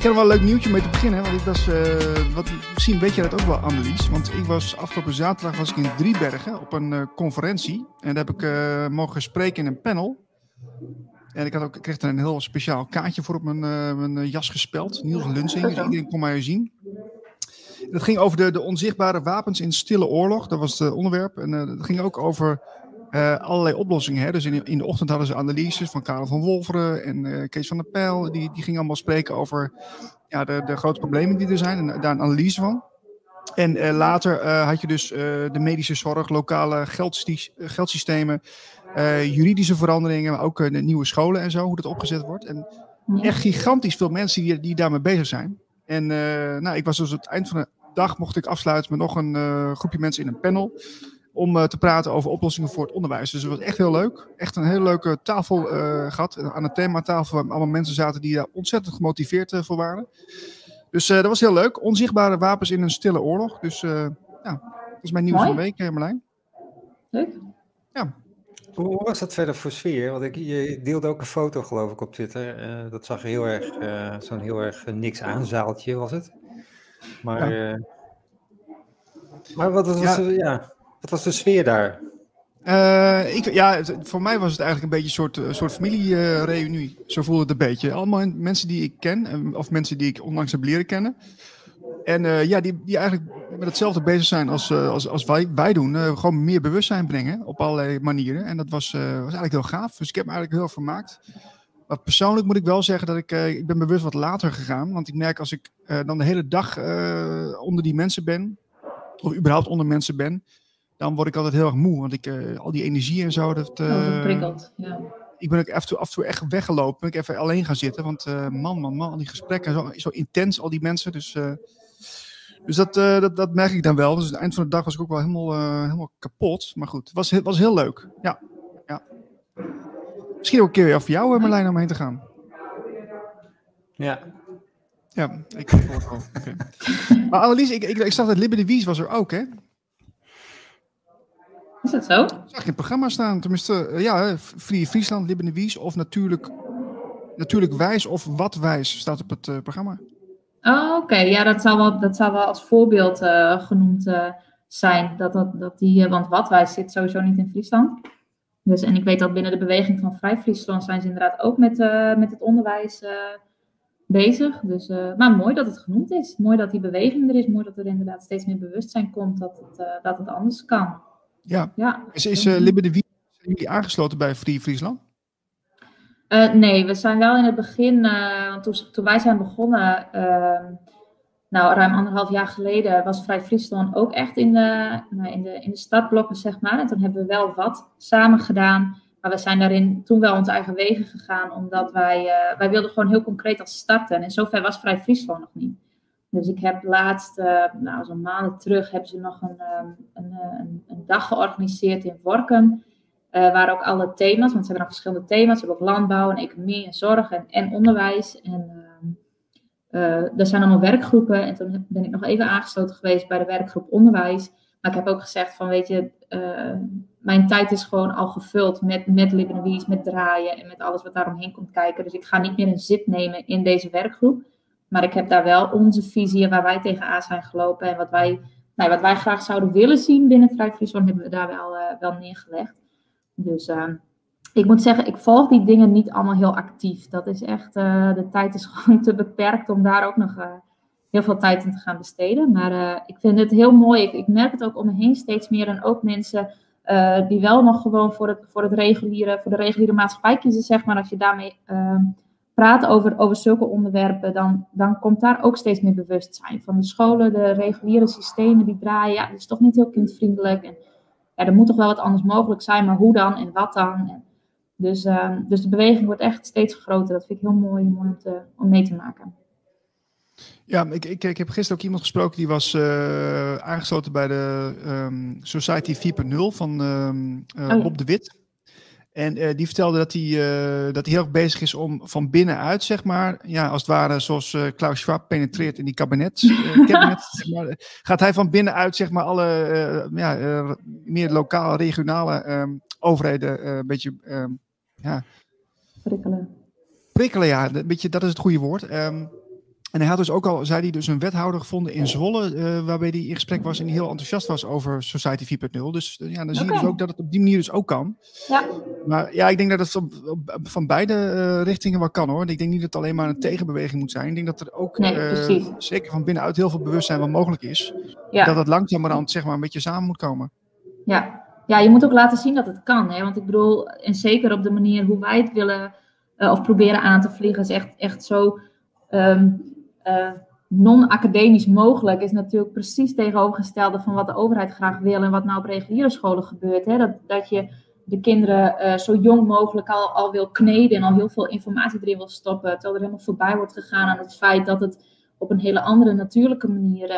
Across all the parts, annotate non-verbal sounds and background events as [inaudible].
Ik heb er wel een leuk nieuwtje mee te beginnen. Want ik was, uh, wat, misschien weet je dat ook wel, Annelies. Want ik was afgelopen zaterdag was ik in Driebergen op een uh, conferentie. En daar heb ik uh, mogen spreken in een panel. En ik, had ook, kreeg er een heel speciaal kaartje voor op mijn, mijn jas gespeld. Niels Lunsing, dus iedereen kon mij zien. Dat ging over de, de onzichtbare wapens in stille oorlog. Dat was het onderwerp. En dat ging ook over uh, allerlei oplossingen. Hè? Dus in, in, de ochtend hadden ze analyses van Karel van Wolveren en uh, Kees van der Pijl. Die, die gingen allemaal spreken over ja, de, de grote problemen die er zijn en daar een analyse van. En uh, later had je dus de medische zorg, lokale geldsystemen, juridische veranderingen, maar ook de nieuwe scholen en zo, hoe dat opgezet wordt. En echt gigantisch veel mensen die, die daarmee bezig zijn. En nou, ik was dus aan het eind van de dag mocht ik afsluiten met nog een groepje mensen in een panel om uh, te praten over oplossingen voor het onderwijs. Dus het was echt heel leuk. Echt een hele leuke tafel uh, gehad. Aan de thematafel waar allemaal mensen zaten die daar ontzettend gemotiveerd uh, voor waren. Dus dat was heel leuk. Onzichtbare wapens in een stille oorlog. Dus ja, dat is mijn nieuws van de week, Marlijn. Leuk. Ja. Hoe was dat verder voor sfeer? Want ik, je deelde ook een foto, geloof ik, op Twitter. dat zag er heel erg, zo'n heel erg niks aanzaaltje was het. Maar, ja. maar wat was, ja. ja wat was de sfeer daar? Uh, ik, ja, voor mij was het eigenlijk een beetje een soort, soort familiereunie. Zo voelde het een beetje. Allemaal mensen die ik ken, eh, of mensen die ik onlangs heb leren kennen. En uh, ja, die, die eigenlijk met hetzelfde bezig zijn als, als, als wij, wij doen. Gewoon meer bewustzijn brengen op allerlei manieren. En dat was, was eigenlijk heel gaaf. Dus ik heb me eigenlijk heel vermaakt. Maar persoonlijk moet ik wel zeggen dat ik, ik ben bewust wat later gegaan. Want ik merk als ik dan de hele dag onder die mensen ben, of überhaupt onder mensen ben, dan word ik altijd heel erg moe. Want ik, uh, al die energie en zo. Dat, uh, dat prikkelt, ja. Ik ben ook af en toe, af en toe echt weggelopen. Ben ik even alleen gaan zitten. Want uh, man, man, man, al die gesprekken, zo, zo intens, al die mensen. Dus, dus dat, dat, dat merk ik dan wel. Dus aan het eind van de dag was ik ook wel helemaal, helemaal kapot. Maar goed, het was, het was heel leuk. Ja, ja. Misschien ook een keer weer voor jou, Marlijn, om heen te gaan. Ja, ja, ik [laughs] het. Okay. Maar Annelies, ik, ik, ik zag dat Libbe de Wies was er ook, hè? Is dat zo? Zag je in het programma staan. Tenminste, uh, ja, Vrije Friesland, Libben Wies of natuurlijk, natuurlijk Wijs of Wat Wijs staat op het uh, programma. Oh, oké. Okay. Ja, dat zou, wel, dat zou wel als voorbeeld uh, genoemd zijn. Dat, dat, dat die, want Wat Wijs zit sowieso niet in Friesland. Dus, en ik weet dat binnen de beweging van Vrij Friesland zijn ze inderdaad ook met, met het onderwijs bezig. Dus, maar mooi dat het genoemd is. Mooi dat die beweging er is. Mooi dat er inderdaad steeds meer bewustzijn komt dat het, dat het anders kan. Ja. ja. Is, is uh, Libbe de Wie jullie aangesloten bij Free Friesland? Uh, nee, we zijn wel in het begin, uh, toen, toen, wij zijn begonnen, uh, nou ruim anderhalf jaar geleden, was Vrij Friesland ook echt in de, nou, in, de, in de startblokken, zeg maar. En toen hebben we wel wat samen gedaan. Maar we zijn daarin toen wel onze eigen wegen gegaan, omdat wij, wij wilden gewoon heel concreet als starten. En zover was Vrij Friesland nog niet. Dus ik heb laatst, uh, nou zo'n maanden terug, hebben ze nog een, ehm, een, eh, een, een dag georganiseerd in Workum. Uh, waar ook alle thema's, want ze hebben nog verschillende thema's. Ze hebben ook landbouw en economie en zorg en, en onderwijs. En uh, er zijn allemaal werkgroepen. En toen ben ik nog even aangesloten geweest bij de werkgroep onderwijs. Maar ik heb ook gezegd van, weet je, mijn tijd is gewoon al gevuld met, met Libenovies, met draaien en met alles wat daaromheen komt kijken. Dus ik ga niet meer een zit nemen in deze werkgroep. Maar ik heb daar wel onze visie waar wij tegenaan zijn gelopen en wat wij, nou, wat wij graag zouden willen zien binnen Vrij Friesland, hebben we daar wel, uh, wel neergelegd. Dus uh, ik moet zeggen, ik volg die dingen niet allemaal heel actief. Dat is echt, uh, de tijd is [laughs] gewoon te beperkt om daar ook nog heel veel tijd in te gaan besteden. Maar ik vind het heel mooi. Ik, merk het ook om me heen steeds meer. En ook mensen die wel nog gewoon voor het, voor het reguliere, voor de reguliere maatschappij kiezen, zeg maar. Als je daarmee praat over, over zulke onderwerpen, dan, dan komt daar ook steeds meer bewustzijn van de scholen, de reguliere systemen die draaien. Ja, dat is toch niet heel kindvriendelijk. En ja, er moet toch wel wat anders mogelijk zijn, maar hoe dan en wat dan? En dus, ehm, dus de beweging wordt echt steeds groter. Dat vind ik heel mooi, om, te, om mee te maken. Ja, ik, ik, ik heb gisteren ook iemand gesproken die was uh, aangesloten bij de um, Society 4.0 van um, uh, oh, Bob de Wit. En uh, die vertelde dat hij, dat hij heel erg bezig is om van binnenuit, zeg maar, ja, als het ware zoals Klaus Schwab penetreert in die kabinet, kabinet [laughs] zeg maar, gaat hij van binnenuit, zeg maar, alle ja, meer lokale, regionale um, overheden een beetje, ja... Prikkelen. Prikkelen, ja, een beetje, dat is het goede woord. Um, en hij had dus ook al, zei hij, dus een wethouder gevonden in Zwolle, uh, waarbij hij in gesprek was en die heel enthousiast was over Society 4.0. Dus uh, ja, dan zie je dus ook dat het op die manier dus ook kan. Ja. Maar ja, ik denk dat het van, van beide uh, richtingen wel kan hoor. Ik denk niet dat het alleen maar een tegenbeweging moet zijn. Ik denk dat er ook, nee, zeker van binnenuit, heel veel bewustzijn wat mogelijk is. Ja. Dat het langzamerhand zeg maar een beetje samen moet komen. Ja, ja je moet ook laten zien dat het kan. Hè? Want ik bedoel, en zeker op de manier hoe wij het willen of proberen aan te vliegen, is echt, echt zo... Um, uh, non-academisch mogelijk is natuurlijk precies tegenovergestelde van wat de overheid graag wil en wat nou op reguliere scholen gebeurt. Hè? Dat, dat je de kinderen uh, zo jong mogelijk al, al wil kneden en al heel veel informatie erin wil stoppen, terwijl er helemaal voorbij wordt gegaan aan het feit dat het op een hele andere natuurlijke manier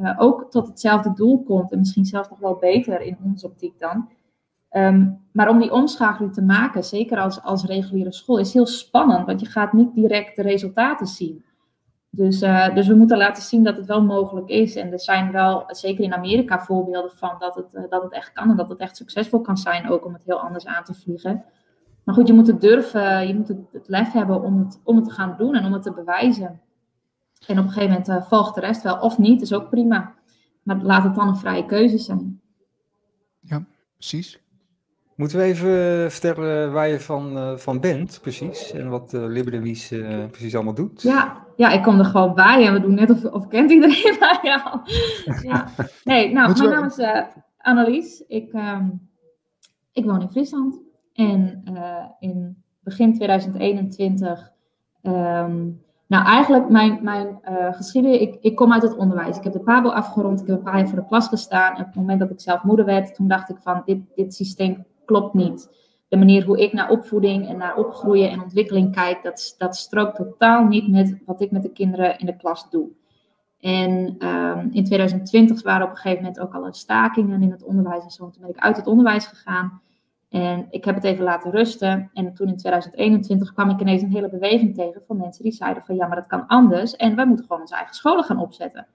uh, ook tot hetzelfde doel komt en misschien zelfs nog wel beter in onze optiek dan. Um, maar om die omschakeling te maken, zeker als, als reguliere school, is heel spannend, want je gaat niet direct de resultaten zien. Dus, uh, dus we moeten laten zien dat het wel mogelijk is. En er zijn wel, zeker in Amerika, voorbeelden van dat het, uh, dat het echt kan en dat het echt succesvol kan zijn, ook om het heel anders aan te vliegen. Maar goed, je moet het durven, je moet het, het lef hebben om het, om het te gaan doen en om het te bewijzen. En op een gegeven moment uh, volgt de rest wel, of niet, is ook prima. Maar laat het dan een vrije keuze zijn. Ja, precies. Moeten we even vertellen waar je van, van bent, precies? En wat uh, Liberdewies uh, precies allemaal doet? Ja, ja, ik kom er gewoon bij en we doen net of, of kent iedereen [laughs] mij ja. ja. Nee, [laughs] nou, mijn naam is uh, Annelies. Ik, um, ik woon in Friesland. En uh, in begin 2021... Um, nou, eigenlijk mijn, mijn uh, geschiedenis... Ik, ik kom uit het onderwijs. Ik heb de PABO afgerond. Ik heb een paar jaar voor de klas gestaan. En op het moment dat ik zelf moeder werd, toen dacht ik van... Dit, dit systeem klopt niet de manier hoe ik naar opvoeding en naar opgroeien en ontwikkeling kijk, dat, dat strookt totaal niet met wat ik met de kinderen in de klas doe. En um, in 2020 waren op een gegeven moment ook alle stakingen in het onderwijs en zo. Toen ben ik uit het onderwijs gegaan. En ik heb het even laten rusten. En toen in 2021 kwam ik ineens een hele beweging tegen van mensen die zeiden van ja, maar dat kan anders. En wij moeten gewoon onze eigen scholen gaan opzetten.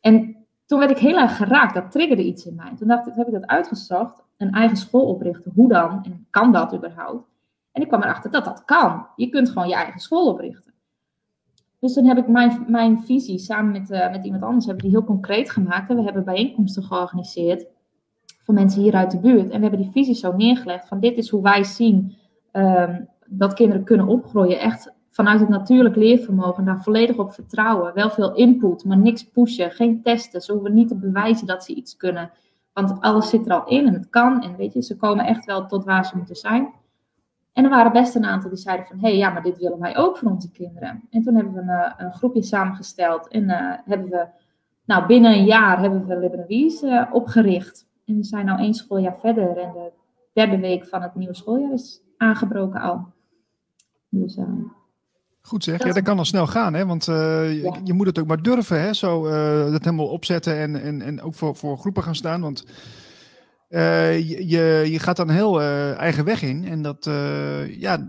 En toen werd ik heel erg geraakt. Dat triggerde iets in mij. Toen dacht ik, heb ik dat uitgezocht een eigen school oprichten. Hoe dan? En kan dat überhaupt? En ik kwam erachter dat dat kan. Je kunt gewoon je eigen school oprichten. Dus toen heb ik mijn, mijn visie samen met, uh, met iemand anders hebben die heel concreet gemaakt. En we hebben bijeenkomsten georganiseerd voor mensen hier uit de buurt. En we hebben die visie zo neergelegd van dit is hoe wij zien um, dat kinderen kunnen opgroeien. Echt vanuit het natuurlijk leervermogen, daar volledig op vertrouwen. Wel veel input, maar niks pushen, geen testen. Ze hoeven niet te bewijzen dat ze iets kunnen. Want alles zit er al in en het kan. En weet je, ze komen echt wel tot waar ze moeten zijn. En er waren best een aantal die zeiden van, hé, hey, ja, maar dit willen wij ook voor onze kinderen. En toen hebben we een, eh, een groepje samengesteld en uh, hebben we, nou, binnen een jaar hebben we Liberewies uh, opgericht. En we zijn nu één schooljaar verder en de derde week van het nieuwe schooljaar is aangebroken al. Dus, uh, Goed zeg, ja, dat kan al snel gaan, hè? want uh, ja. je, moet het ook maar durven, hè? zo uh, dat helemaal opzetten en, en, en ook voor, voor groepen gaan staan. Want uh, je, je gaat dan heel eigen weg in en dat, ja,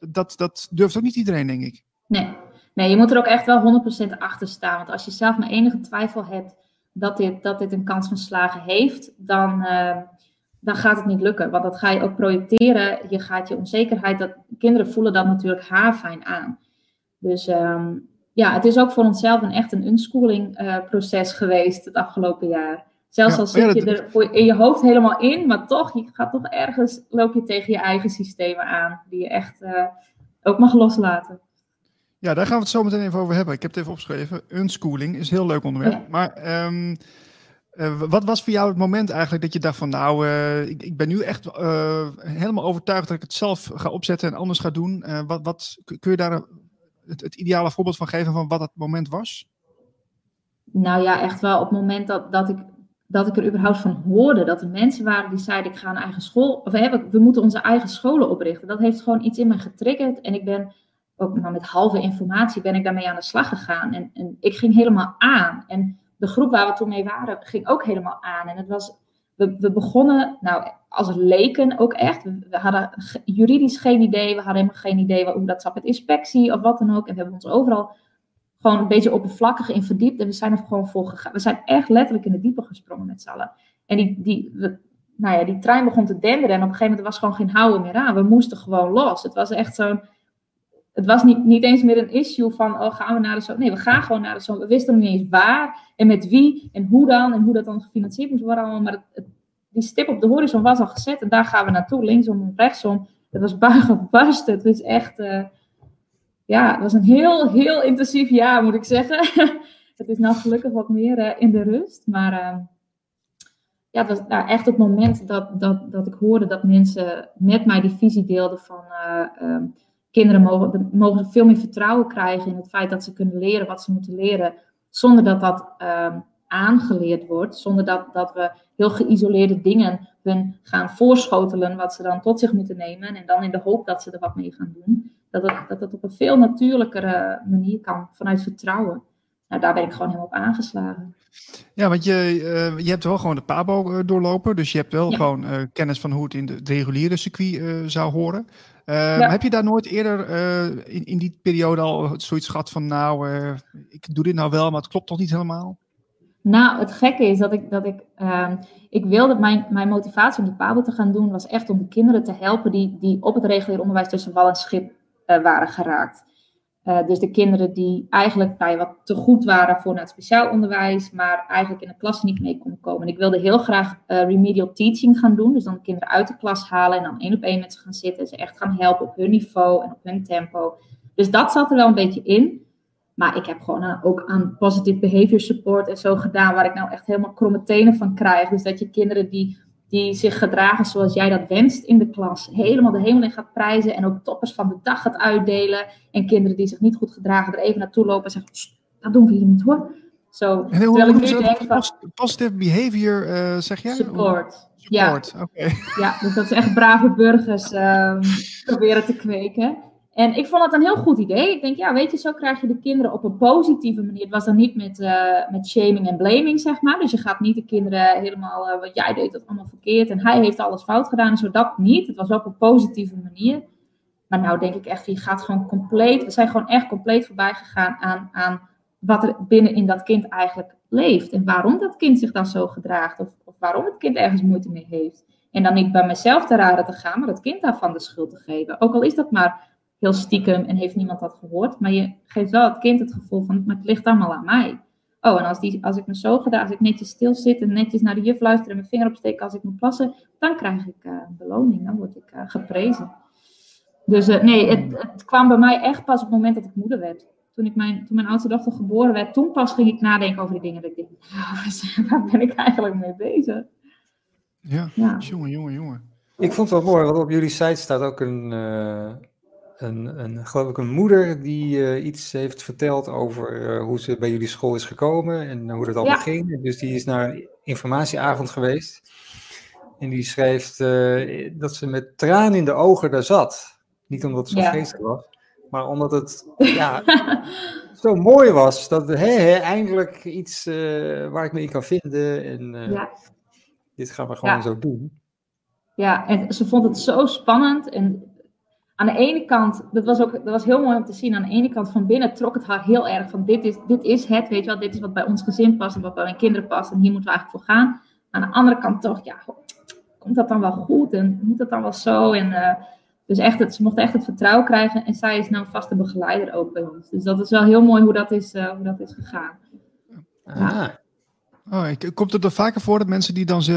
dat, dat durft ook niet iedereen, denk ik. Nee. nee, je moet er ook echt wel 100% achter staan. Want als je zelf maar enige twijfel hebt dat dit, dat dit een kans van slagen heeft, dan, dan gaat het niet lukken. Want dat ga je ook projecteren. Je gaat je onzekerheid, dat, kinderen voelen dat natuurlijk haarfijn aan. Dus um, ja, het is ook voor onszelf een echt een unschooling uh, proces geweest het afgelopen jaar. Zelfs ja, al zit ja, je er voor, in je hoofd helemaal in, maar toch, je gaat toch ergens, loop je tegen je eigen systemen aan, die je echt uh, ook mag loslaten. Ja, daar gaan we het zo meteen even over hebben. Ik heb het even opgeschreven. Unschooling is een heel leuk onderwerp. Ja. Maar um, Uh, wat was voor jou het moment eigenlijk dat je dacht van nou, uh, ik, ik, ben nu echt uh, helemaal overtuigd dat ik het zelf ga opzetten en anders ga doen. wat, wat, kun je daar het, het, ideale voorbeeld van geven van wat dat moment was? Nou ja, echt wel op het moment dat, dat, ik, dat ik er überhaupt van hoorde. Dat er mensen waren die zeiden ik ga een eigen school, of we, we moeten onze eigen scholen oprichten. Dat heeft gewoon iets in me getriggerd en ik ben ook maar met halve informatie ben ik daarmee aan de slag gegaan. En, en ik ging helemaal aan. En de groep waar we toen mee waren, ging ook helemaal aan. En het was, we, we begonnen, nou, als leken ook echt. We, hadden juridisch geen idee, we hadden helemaal geen idee hoe dat zat met inspectie of wat dan ook. En we hebben ons overal gewoon een beetje oppervlakkig in verdiept. En we zijn er gewoon voor gegaan. We zijn echt letterlijk in de diepe gesprongen met z'n allen. En die, die, nou ja, die trein begon te denderen en op een gegeven moment was gewoon geen houden meer aan. We moesten gewoon los. Het was echt zo'n het was niet, niet eens meer een issue van, oh, gaan we naar de zomer? Nee, we gaan gewoon naar de zomer. We wisten nog niet eens waar en met wie en hoe dan en hoe dat dan gefinancierd moest worden allemaal. Maar die stip op de horizon was al gezet en daar gaan we naartoe, linksom en rechtsom. Het was buigen barsten. Het was echt, uh, ja, het was een heel, heel intensief jaar, moet ik zeggen. [laughs] het is nou gelukkig wat meer uh, in de rust, maar... Uh, ja, het was nou, echt het moment dat, dat, dat ik hoorde dat mensen met mij die visie deelden van uh, kinderen mogen, mogen veel meer vertrouwen krijgen in het feit dat ze kunnen leren wat ze moeten leren, zonder dat dat um, aangeleerd wordt, zonder dat, dat we heel geïsoleerde dingen hun gaan voorschotelen wat ze dan tot zich moeten nemen en dan in de hoop dat ze er wat mee gaan doen. Dat dat op een veel natuurlijkere manier kan, vanuit vertrouwen. Nou, daar ben ik gewoon helemaal op aangeslagen. Ja, want je, uh, je hebt wel gewoon de PABO uh, doorlopen. Dus je hebt wel gewoon uh, kennis van hoe het in de, het reguliere circuit zou horen. Ja. Heb je daar nooit eerder in, in die periode al zoiets gehad van... nou, ik doe dit nou wel, maar het klopt toch niet helemaal? Nou, het gekke is dat ik, dat ik, ehm, ik wilde, mijn, mijn motivatie om de PABO te gaan doen, was echt om de kinderen te helpen die, die op het regulier onderwijs tussen wal en schip waren geraakt. Uh, dus de kinderen die eigenlijk ja, wat te goed waren voor het speciaal onderwijs, maar eigenlijk in de klas niet mee konden komen. En ik wilde heel graag uh, remedial teaching gaan doen. Dus dan de kinderen uit de klas halen en dan één op één met ze gaan zitten. En ze echt gaan helpen op hun niveau en op hun tempo. Dus dat zat er wel een beetje in. Maar ik heb gewoon uh, ook aan positive behavior support en zo gedaan, waar ik nou echt helemaal kromme tenen van krijg. Dus dat je kinderen die die zich gedragen zoals jij dat wenst in de klas. Helemaal de hemel in gaat prijzen en ook toppers van de dag gaat uitdelen. En kinderen die zich niet goed gedragen er even naartoe lopen en zeggen, dat doen we hier niet hoor. Zo, en hoe, terwijl ik nu denk van... Positive behavior, uh, zeg jij? Support. Support, ja. oké. Ja, dus dat ze echt brave burgers um, proberen te kweken. En ik vond dat een heel goed idee. Ik denk, ja, weet je, zo krijg je de kinderen op een positieve manier. Het was dan niet met, uh, met shaming en blaming, zeg maar. Dus je gaat niet de kinderen helemaal, uh, wat jij deed dat allemaal verkeerd en hij heeft alles fout gedaan en zo, dat niet. Het was wel op een positieve manier. Maar nou denk ik echt, je gaat gewoon compleet, we zijn gewoon echt compleet voorbij gegaan aan, aan wat er binnen in dat kind eigenlijk leeft. En waarom dat kind zich dan zo gedraagt. Of, of waarom het kind ergens moeite mee heeft. En dan niet bij mezelf te raden te gaan, maar het kind daarvan de schuld te geven. Ook al is dat maar heel stiekem en heeft niemand dat gehoord. Maar je geeft wel het kind het gevoel van, maar het ligt allemaal aan mij. Oh, en als, die, als ik me zo gedaan, als ik netjes stil zit en netjes naar de juf luister en mijn vinger opsteek als ik moet plassen, dan krijg ik uh, een beloning, dan word ik uh, geprezen. Dus uh, nee, het, het, kwam bij mij echt pas op het moment dat ik moeder werd. Toen, ik mijn, toen mijn oudste dochter geboren werd, toen pas ging ik nadenken over die dingen. Dat ik denk, nou, [laughs] waar ben ik eigenlijk mee bezig? Ja, ja. jongen, jongen, jongen. Ik vond het wel mooi, want op jullie site staat ook een, een, een, geloof ik, een moeder die uh, iets heeft verteld over uh, hoe ze bij jullie school is gekomen en hoe dat al ja. ging. Dus die is naar een informatieavond geweest. En die schrijft uh, dat ze met tranen in de ogen daar zat. Niet omdat het zo ja. geestig was, maar omdat het [laughs] ja, zo mooi was. Dat hé, hé, eindelijk iets waar ik me in kan vinden. En ja. dit gaan we gewoon zo doen. Ja, en ze vond het zo spannend. En aan de ene kant, dat was ook dat was heel mooi om te zien. Aan de ene kant van binnen trok het haar heel erg van dit is, dit is het, weet je wel, dit is wat bij ons gezin past en wat bij mijn kinderen past en hier moeten we eigenlijk voor gaan. Aan de andere kant toch, ja, komt dat dan wel goed en moet dat dan wel zo? En, uh, dus echt, het, ze mocht echt het vertrouwen krijgen en zij is nou vaste begeleider ook bij ons. Dus dat is wel heel mooi hoe dat is, uh, hoe dat is gegaan. Ah. Oh, komt het er vaker voor dat mensen die dan ze,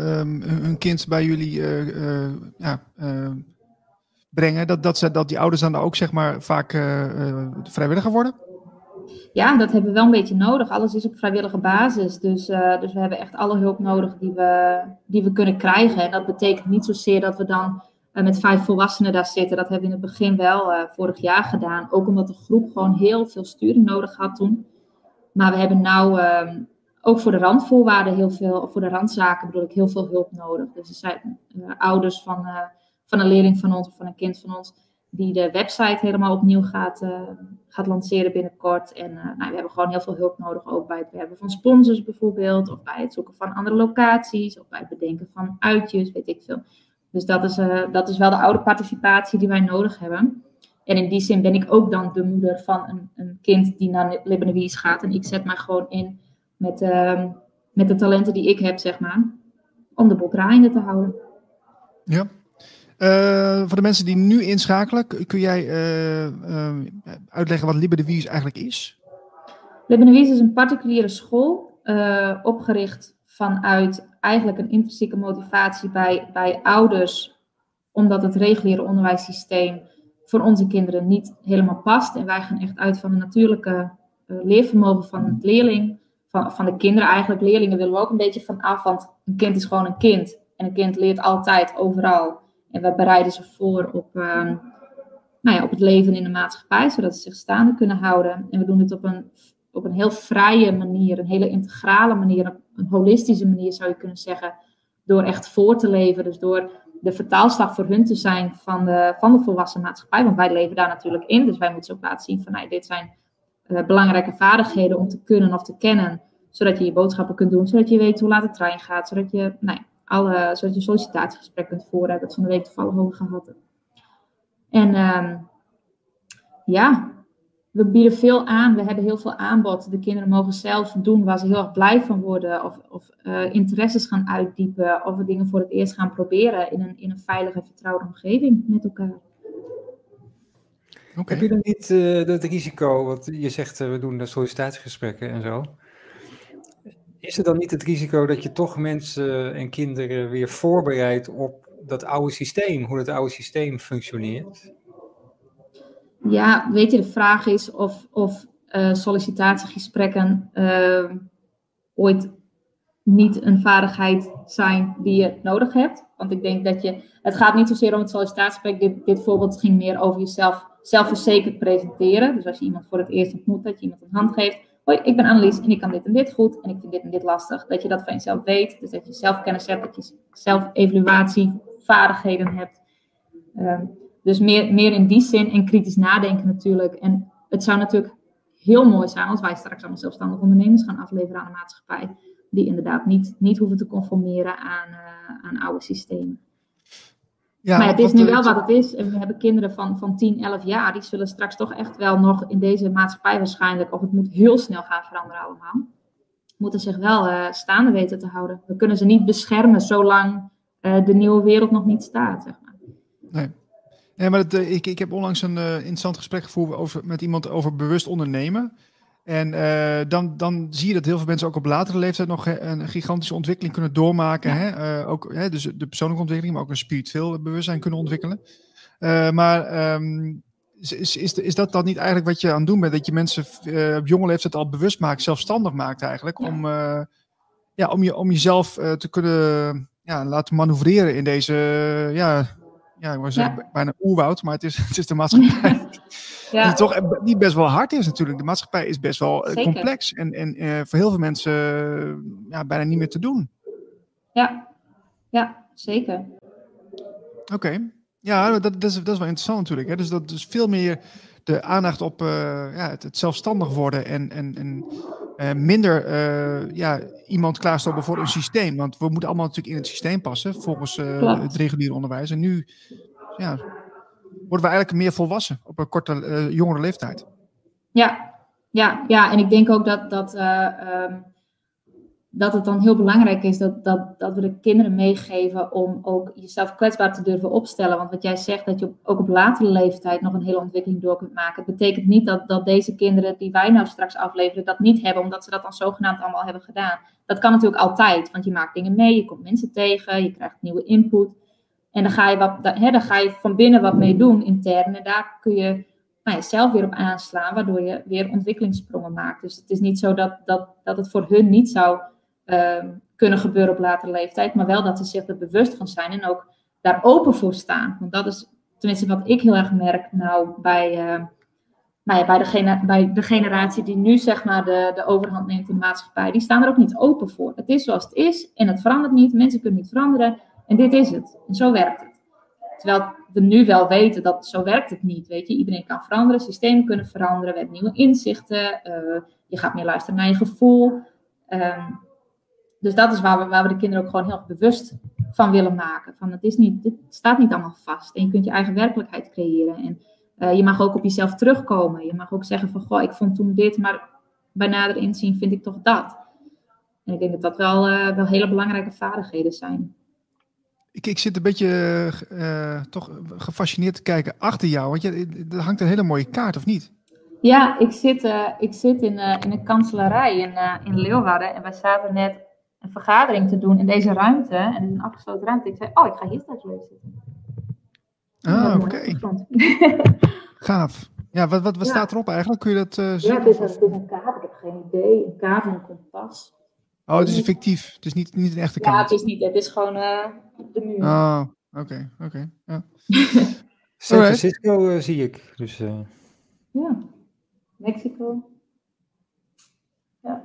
uh, hun kind bij jullie uh, ja, brengen, dat, dat, ze, dat die ouders dan ook zeg maar vaak uh, vrijwilliger worden? ja, dat hebben we wel een beetje nodig. Alles is op vrijwillige basis. Dus, uh, dus we hebben echt alle hulp nodig die we, die we kunnen krijgen. En dat betekent niet zozeer dat we dan met vijf volwassenen daar zitten. Dat hebben we in het begin wel vorig jaar gedaan. Ook omdat de groep gewoon heel veel sturing nodig had toen. Maar we hebben nou ehm, ook voor de randvoorwaarden heel veel, voor de randzaken bedoel ik, heel veel hulp nodig. Dus er zijn ouders van, van een leerling van ons of van een kind van ons die de website helemaal opnieuw gaat, uh, gaat lanceren binnenkort. En uh, nou, we hebben gewoon heel veel hulp nodig, ook bij het werven van sponsors bijvoorbeeld, of bij het zoeken van andere locaties, of bij het bedenken van uitjes, weet ik veel. Dus dat is, uh, dat is wel de oude participatie die wij nodig hebben. En in die zin ben ik ook dan de moeder van een, een kind die naar Lebanon gaat. En ik zet mij gewoon in met, ehm, met de talenten die ik heb, zeg maar, om de boel te houden. Ja, uh, voor de mensen die nu inschakelen, kun jij uh, uh, uitleggen wat Liebe de Wies eigenlijk is? Liebe de Wies is een particuliere school, opgericht vanuit eigenlijk een intrinsieke motivatie bij, bij ouders, omdat het reguliere onderwijssysteem voor onze kinderen niet helemaal past. En wij gaan echt uit van het natuurlijke leervermogen van het leerling, van, van de kinderen eigenlijk. Leerlingen willen we ook een beetje van af, want een kind is gewoon een kind. En een kind leert altijd, overal. En we bereiden ze voor op, uh, nou ja, op het leven in de maatschappij, zodat ze zich staande kunnen houden. En we doen het op een, op een heel vrije manier, een hele integrale manier, een holistische manier zou je kunnen zeggen. Door echt voor te leven, dus door de vertaalslag voor hun te zijn van de, van de volwassen maatschappij. Want wij leven daar natuurlijk in, dus wij moeten ook laten zien van nou, dit zijn uh, belangrijke vaardigheden om te kunnen of te kennen. Zodat je je boodschappen kunt doen, zodat je weet hoe laat de trein gaat, zodat je nou ja, alle, zodat je sollicitatiegesprek kunt voeren. Heb ik van de week toevallig over gehad. En um, ja, we bieden veel aan. We hebben heel veel aanbod. De kinderen mogen zelf doen waar ze heel erg blij van worden. Of, of uh, interesses gaan uitdiepen. Of we dingen voor het eerst gaan proberen in een, in een veilige en vertrouwde omgeving met elkaar. Okay. Heb je dan niet uh, dat risico, wat je zegt, uh, we doen de sollicitatiegesprekken en zo. Is er dan niet het risico dat je toch mensen en kinderen weer voorbereidt op dat oude systeem, hoe dat oude systeem functioneert? Ja, weet je, de vraag is of, of uh, sollicitatiegesprekken uh, ooit niet een vaardigheid zijn die je nodig hebt. Want ik denk dat je, het gaat niet zozeer om het sollicitatiegesprek. Dit, dit voorbeeld ging meer over jezelf zelfverzekerd presenteren. Dus als je iemand voor het eerst ontmoet, dat je iemand een hand geeft hoi, ik ben Annelies en ik kan dit en dit goed en ik vind dit en dit lastig. Dat je dat van jezelf weet, dus dat je zelfkennis hebt, dat je zelf-evaluatievaardigheden hebt. Um, dus meer, meer in die zin en kritisch nadenken natuurlijk. En het zou natuurlijk heel mooi zijn als wij straks allemaal zelfstandig ondernemers gaan afleveren aan de maatschappij. Die inderdaad niet, niet hoeven te conformeren aan, uh, aan oude systemen. Ja, maar het is nu wel wat het is. En we hebben kinderen van, van 10, 11 jaar. Die zullen straks toch echt wel nog in deze maatschappij waarschijnlijk, of het moet heel snel gaan veranderen allemaal, moeten zich wel uh, staande weten te houden. We kunnen ze niet beschermen zolang uh, de nieuwe wereld nog niet staat, zeg maar. Nee. Nee, maar het, uh, ik, ik heb onlangs een interessant gesprek gevoerd over, met iemand over bewust ondernemen. En uh, dan, dan zie je dat heel veel mensen ook op latere leeftijd nog een gigantische ontwikkeling kunnen doormaken. Ja. Hè? Uh, ook, hè, dus de persoonlijke ontwikkeling, maar ook een spiritueel bewustzijn kunnen ontwikkelen. Uh, maar um, is, is, is, dat dan niet eigenlijk wat je aan het doen bent? Dat je mensen op jonge leeftijd al bewust maakt, zelfstandig maakt eigenlijk. Ja. Om, ja, om, je, om jezelf te kunnen ja, laten manoeuvreren in deze, ja, ja, ik zeggen, ja. bijna oerwoud, maar het is, [laughs] het is de maatschappij. [laughs] Ja. Die toch die best wel hard is natuurlijk. De maatschappij is best wel Zeker. complex en, en uh, voor heel veel mensen uh, ja, bijna niet meer te doen. Ja, ja zeker. Oké, okay. ja, dat, dat, is, dat is wel interessant natuurlijk. Hè? Dus dat is veel meer de aandacht op uh, ja, het, het, zelfstandig worden en, en, en minder ja, iemand klaarstoppen voor een systeem. Want we moeten allemaal natuurlijk in het systeem passen volgens het reguliere onderwijs. En nu ja, worden we eigenlijk meer volwassen op een korte, uh, jongere leeftijd. Ja, ja, ja, en ik denk ook dat, dat, uh, um, dat het dan heel belangrijk is dat, dat, dat we de kinderen meegeven om ook jezelf kwetsbaar te durven opstellen. Want wat jij zegt, dat je ook op latere leeftijd nog een hele ontwikkeling door kunt maken. Het betekent niet dat, dat deze kinderen die wij nou straks afleveren dat niet hebben, omdat ze dat dan zogenaamd allemaal hebben gedaan. Dat kan natuurlijk altijd, want je maakt dingen mee, je komt mensen tegen, je krijgt nieuwe input. En dan ga je, wat, dan ga je van binnen wat mee doen intern. En daar kun je nou ja, zelf weer op aanslaan, waardoor je weer ontwikkelingssprongen maakt. Dus het is niet zo dat, dat, dat het voor hun niet zou ehm, kunnen gebeuren op latere leeftijd, maar wel dat ze zich er bewust van zijn en ook daar open voor staan. Want dat is tenminste wat ik heel erg merk nou bij, uh, nou ja, bij, de, bij de generatie die nu zeg maar de, de overhand neemt in de maatschappij. Die staan er ook niet open voor. Het is zoals het is en het verandert niet. Mensen kunnen niet veranderen en dit is het. En zo werkt het. Terwijl we nu wel weten dat zo werkt het niet. Weet je, iedereen kan veranderen, systemen kunnen veranderen, we hebben nieuwe inzichten, uh, je gaat meer luisteren naar je gevoel. Um, dus dat is waar we, waar we de kinderen ook gewoon heel bewust van willen maken. Van het, is niet, het staat niet allemaal vast. En je kunt je eigen werkelijkheid creëren. En uh, je mag ook op jezelf terugkomen. Je mag ook zeggen van, goh, ik vond toen dit, maar bij nader inzien vind ik toch dat. En ik denk dat dat wel, wel hele belangrijke vaardigheden zijn. Ik, ik zit een beetje uh, toch gefascineerd te kijken achter jou. Want je, er hangt een hele mooie kaart, of niet? Ja, ik zit, ik zit in, in een kanselarij in, in Leeuwarden. En wij zaten net een vergadering te doen in deze ruimte. En in een afgesloten ruimte. Ik zei, oh, ik ga hier straks leuk zitten. Ah, oké. Okay. Gaaf. Ja, wat, wat, wat staat erop eigenlijk? Kun je dat uh, zien? Ja, het is, is een kaart. Ik heb geen idee. Een kaart en een kompas. Oh, het is fictief. Het is niet, niet een echte kaart. Ja, het is niet. Het is gewoon uh, de muur. Oh, oké. Okay, oké. Okay, ja. [laughs] San Francisco uh, zie ik. Dus, Ja, Mexico. Ja.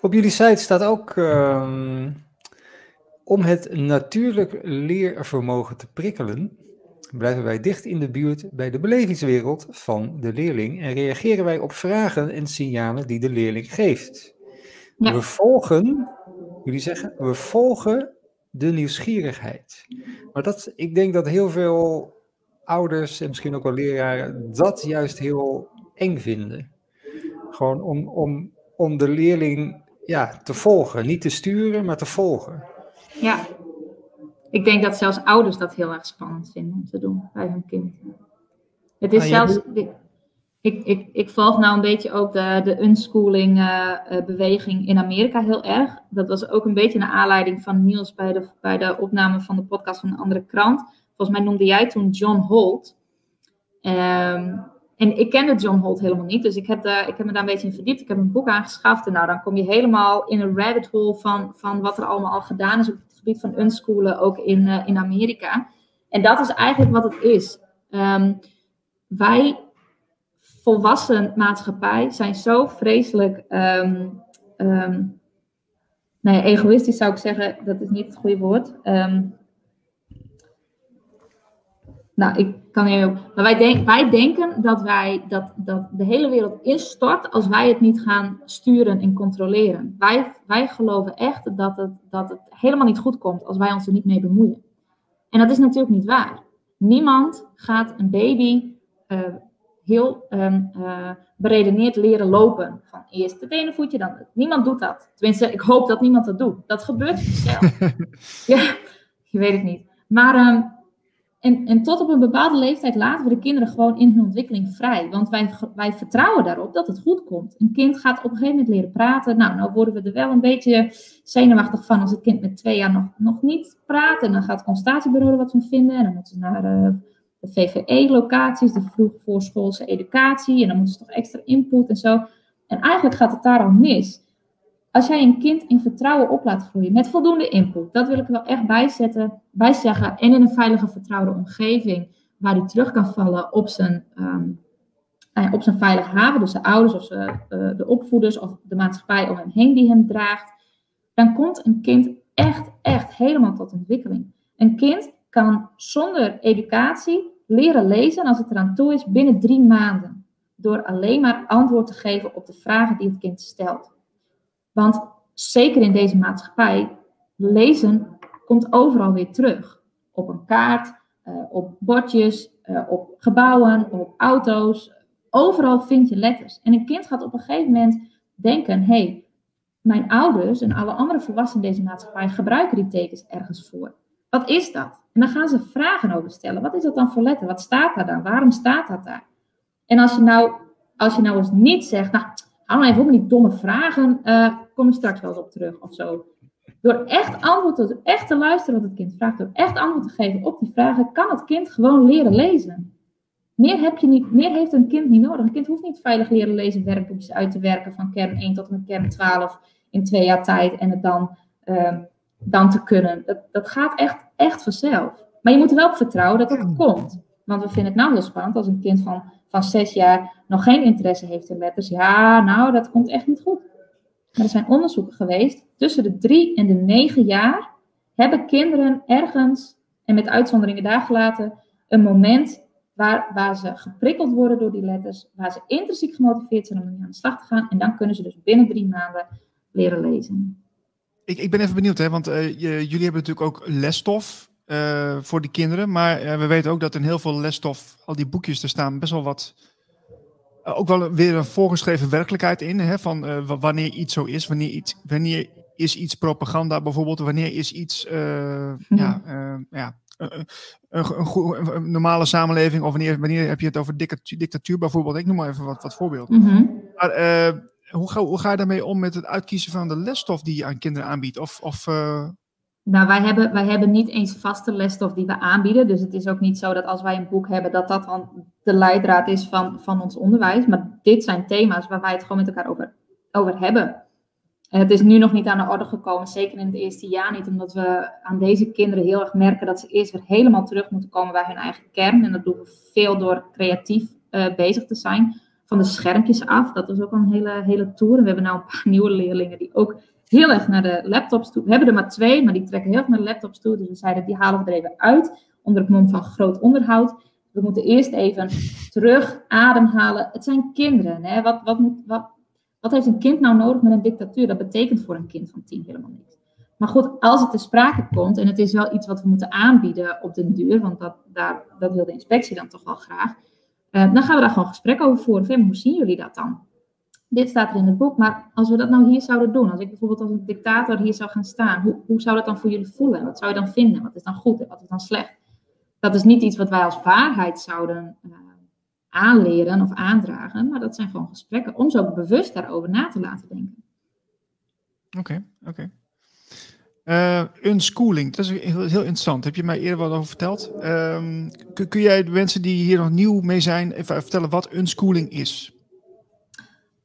Op jullie site staat ook um, om het natuurlijk leervermogen te prikkelen, blijven wij dicht in de buurt bij de belevingswereld van de leerling en reageren wij op vragen en signalen die de leerling geeft. Ja. We volgen, jullie zeggen, we volgen de nieuwsgierigheid. Maar dat, ik denk dat heel veel ouders en misschien ook wel leraren dat juist heel eng vinden. Gewoon om, om, om de leerling ja, te volgen. Niet te sturen, maar te volgen. Ja, ik denk dat zelfs ouders dat heel erg spannend vinden om te doen bij hun kind. Het is ah, zelfs. Ik, ik, ik volg nou een beetje ook de, de unschooling uh, beweging in Amerika heel erg. Dat was ook een beetje naar aanleiding van Niels bij de, bij de opname van de podcast van een andere krant. Volgens mij noemde jij toen John Holt. Um, en ik kende John Holt helemaal niet, dus ik heb, ik heb me daar een beetje in verdiept. Ik heb een boek aangeschaft en nou, dan kom je helemaal in een rabbit hole van, van wat er allemaal al gedaan is op het gebied van unschoolen, ook in, uh, in Amerika. En dat is eigenlijk wat het is. Um, wij, volwassen maatschappij, zijn zo vreselijk um, egoïstisch zou ik zeggen, dat is niet het goede woord. Um, nou, ik kan heel. Maar wij, denk, wij denken dat, wij, dat, dat de hele wereld instort als wij het niet gaan sturen en controleren. Wij, wij geloven echt dat het, dat het helemaal niet goed komt als wij ons er niet mee bemoeien. En dat is natuurlijk niet waar. Niemand gaat een baby uh, heel um, uh, beredeneerd leren lopen. Van eerst het ene voetje, dan het. Niemand doet dat. Tenminste, ik hoop dat niemand dat doet. Dat gebeurt vanzelf. [laughs] ja, je weet het niet. Maar um, en, en tot op een bepaalde leeftijd laten we de kinderen gewoon in hun ontwikkeling vrij. Want wij, wij vertrouwen daarop dat het goed komt. Een kind gaat op een gegeven moment leren praten. Nou, nou worden we er wel een beetje zenuwachtig van als het kind met twee jaar nog, nog niet praat. En dan gaat het consultatiebureau wat van vinden. En dan moeten ze naar uh, de VVE-locaties, de vroegvoorschoolse educatie. En dan moeten ze toch extra input en zo. En eigenlijk gaat het daar al mis. Als jij een kind in vertrouwen op laat groeien met voldoende input, dat wil ik wel echt bijzetten, bijzeggen, en in een veilige, vertrouwde omgeving, waar hij terug kan vallen op zijn, um, op zijn veilige haven, dus de ouders of uh, de opvoeders of de maatschappij om hem heen die hem draagt, dan komt een kind echt, echt helemaal tot ontwikkeling. Een kind kan zonder educatie leren lezen als het eraan toe is binnen drie maanden. Door alleen maar antwoord te geven op de vragen die het kind stelt. Want zeker in deze maatschappij, lezen komt overal weer terug. Op een kaart, uh, op bordjes, uh, op gebouwen, op auto's. Overal vind je letters. En een kind gaat op een gegeven moment denken: hé, hey, mijn ouders en alle andere volwassenen in deze maatschappij gebruiken die tekens ergens voor. Wat is dat? En dan gaan ze vragen over stellen. Wat is dat dan voor letter? Wat staat daar dan? Waarom staat dat daar? En als je nou, als je nou eens niet zegt, nou, hou nou even op met die domme vragen, uh, kom je straks wel eens op terug of zo. Door echt antwoord te, echt te luisteren wat het kind vraagt, door echt antwoord te geven op die vragen, kan het kind gewoon leren lezen. Meer, heb je niet, meer heeft een kind niet nodig. Een kind hoeft niet veilig leren lezen werkboekjes uit te werken van kern 1 tot en met kern 12 in twee jaar tijd en het dan, ehm, dan te kunnen. Dat, dat gaat echt, echt vanzelf. Maar je moet er wel op vertrouwen dat het komt. Want we vinden het nou heel spannend als een kind van, van zes jaar nog geen interesse heeft in letters. Ja, nou, dat komt echt niet goed. Maar er zijn onderzoeken geweest. Tussen de drie en de negen jaar hebben kinderen ergens, en met uitzonderingen daar gelaten, een moment waar, waar ze geprikkeld worden door die letters, waar ze intrinsiek gemotiveerd zijn om aan de slag te gaan. En dan kunnen ze dus binnen drie maanden leren lezen. Ik, ik ben even benieuwd, hè, want uh, jullie hebben natuurlijk ook lesstof uh, voor die kinderen. Maar uh, we weten ook dat in heel veel lesstof, al die boekjes, er staan best wel wat. ook wel weer een voorgeschreven werkelijkheid in. Hè, van wanneer iets zo is, wanneer, iets, wanneer is iets propaganda bijvoorbeeld, wanneer is iets. Hm. ja, ja, een, een, een, normale samenleving, of wanneer, wanneer heb je het over dictatuur, dictatuur bijvoorbeeld? Ik noem maar even wat, wat voorbeelden. Mm -hmm. Maar hoe ga, hoe je daarmee om met het uitkiezen van de lesstof die je aan kinderen aanbiedt? Of, of, uh... Nou, wij hebben, wij hebben niet eens vaste lesstof die we aanbieden. Dus het is ook niet zo dat als wij een boek hebben, dat dat dan de leidraad is van, van ons onderwijs. Maar dit zijn thema's waar wij het gewoon met elkaar over, over hebben. En het is nu nog niet aan de orde gekomen, zeker in het eerste jaar niet, omdat we aan deze kinderen heel erg merken dat ze eerst weer helemaal terug moeten komen bij hun eigen kern. En dat doen we veel door creatief uh, bezig te zijn van de schermpjes af. Dat was ook een hele, hele tour. We hebben nu een paar [laughs] nieuwe leerlingen die ook heel erg naar de laptops toe. We hebben er maar twee, maar die trekken heel erg naar de laptops toe. Dus we zeiden, die halen we er even uit. Onder het mom van groot onderhoud. We moeten eerst even terug ademhalen. Het zijn kinderen. Hè? Wat, wat, moet, wat, heeft een kind nou nodig met een dictatuur? Dat betekent voor een kind van tien helemaal niks. Maar goed, als het te sprake komt, en het is wel iets wat we moeten aanbieden op den duur, want dat, daar, dat wil de inspectie dan toch wel graag dan gaan we daar gewoon gesprek over voeren. Van, hoe zien jullie dat dan? Dit staat er in het boek, maar als we dat nou hier zouden doen, als ik bijvoorbeeld als een dictator hier zou gaan staan, hoe, hoe zou dat dan voor jullie voelen? Wat zou je dan vinden? Wat is dan goed en wat is dan slecht? Dat is niet iets wat wij als waarheid zouden uh, aanleren of aandragen, maar dat zijn gewoon gesprekken om ook bewust daarover na te laten denken. Oké, oké. Uh, unschooling, dat is heel, interessant. Heb je mij eerder wat over verteld? Kun, kun, jij de mensen die hier nog nieuw mee zijn even vertellen wat unschooling is?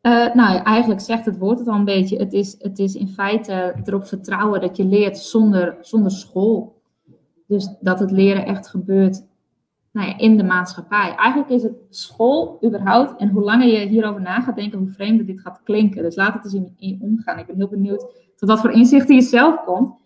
Uh, nou, eigenlijk zegt het woord het al een beetje. Het is, het is in feite erop vertrouwen dat je leert zonder, zonder school. Dus dat het leren echt gebeurt nou ja, in de maatschappij. Eigenlijk is het school überhaupt. En hoe langer je hierover na gaat denken, hoe vreemder dit gaat klinken. Dus laat het eens in, in omgaan. Ik ben heel benieuwd tot wat voor inzichten je zelf komt.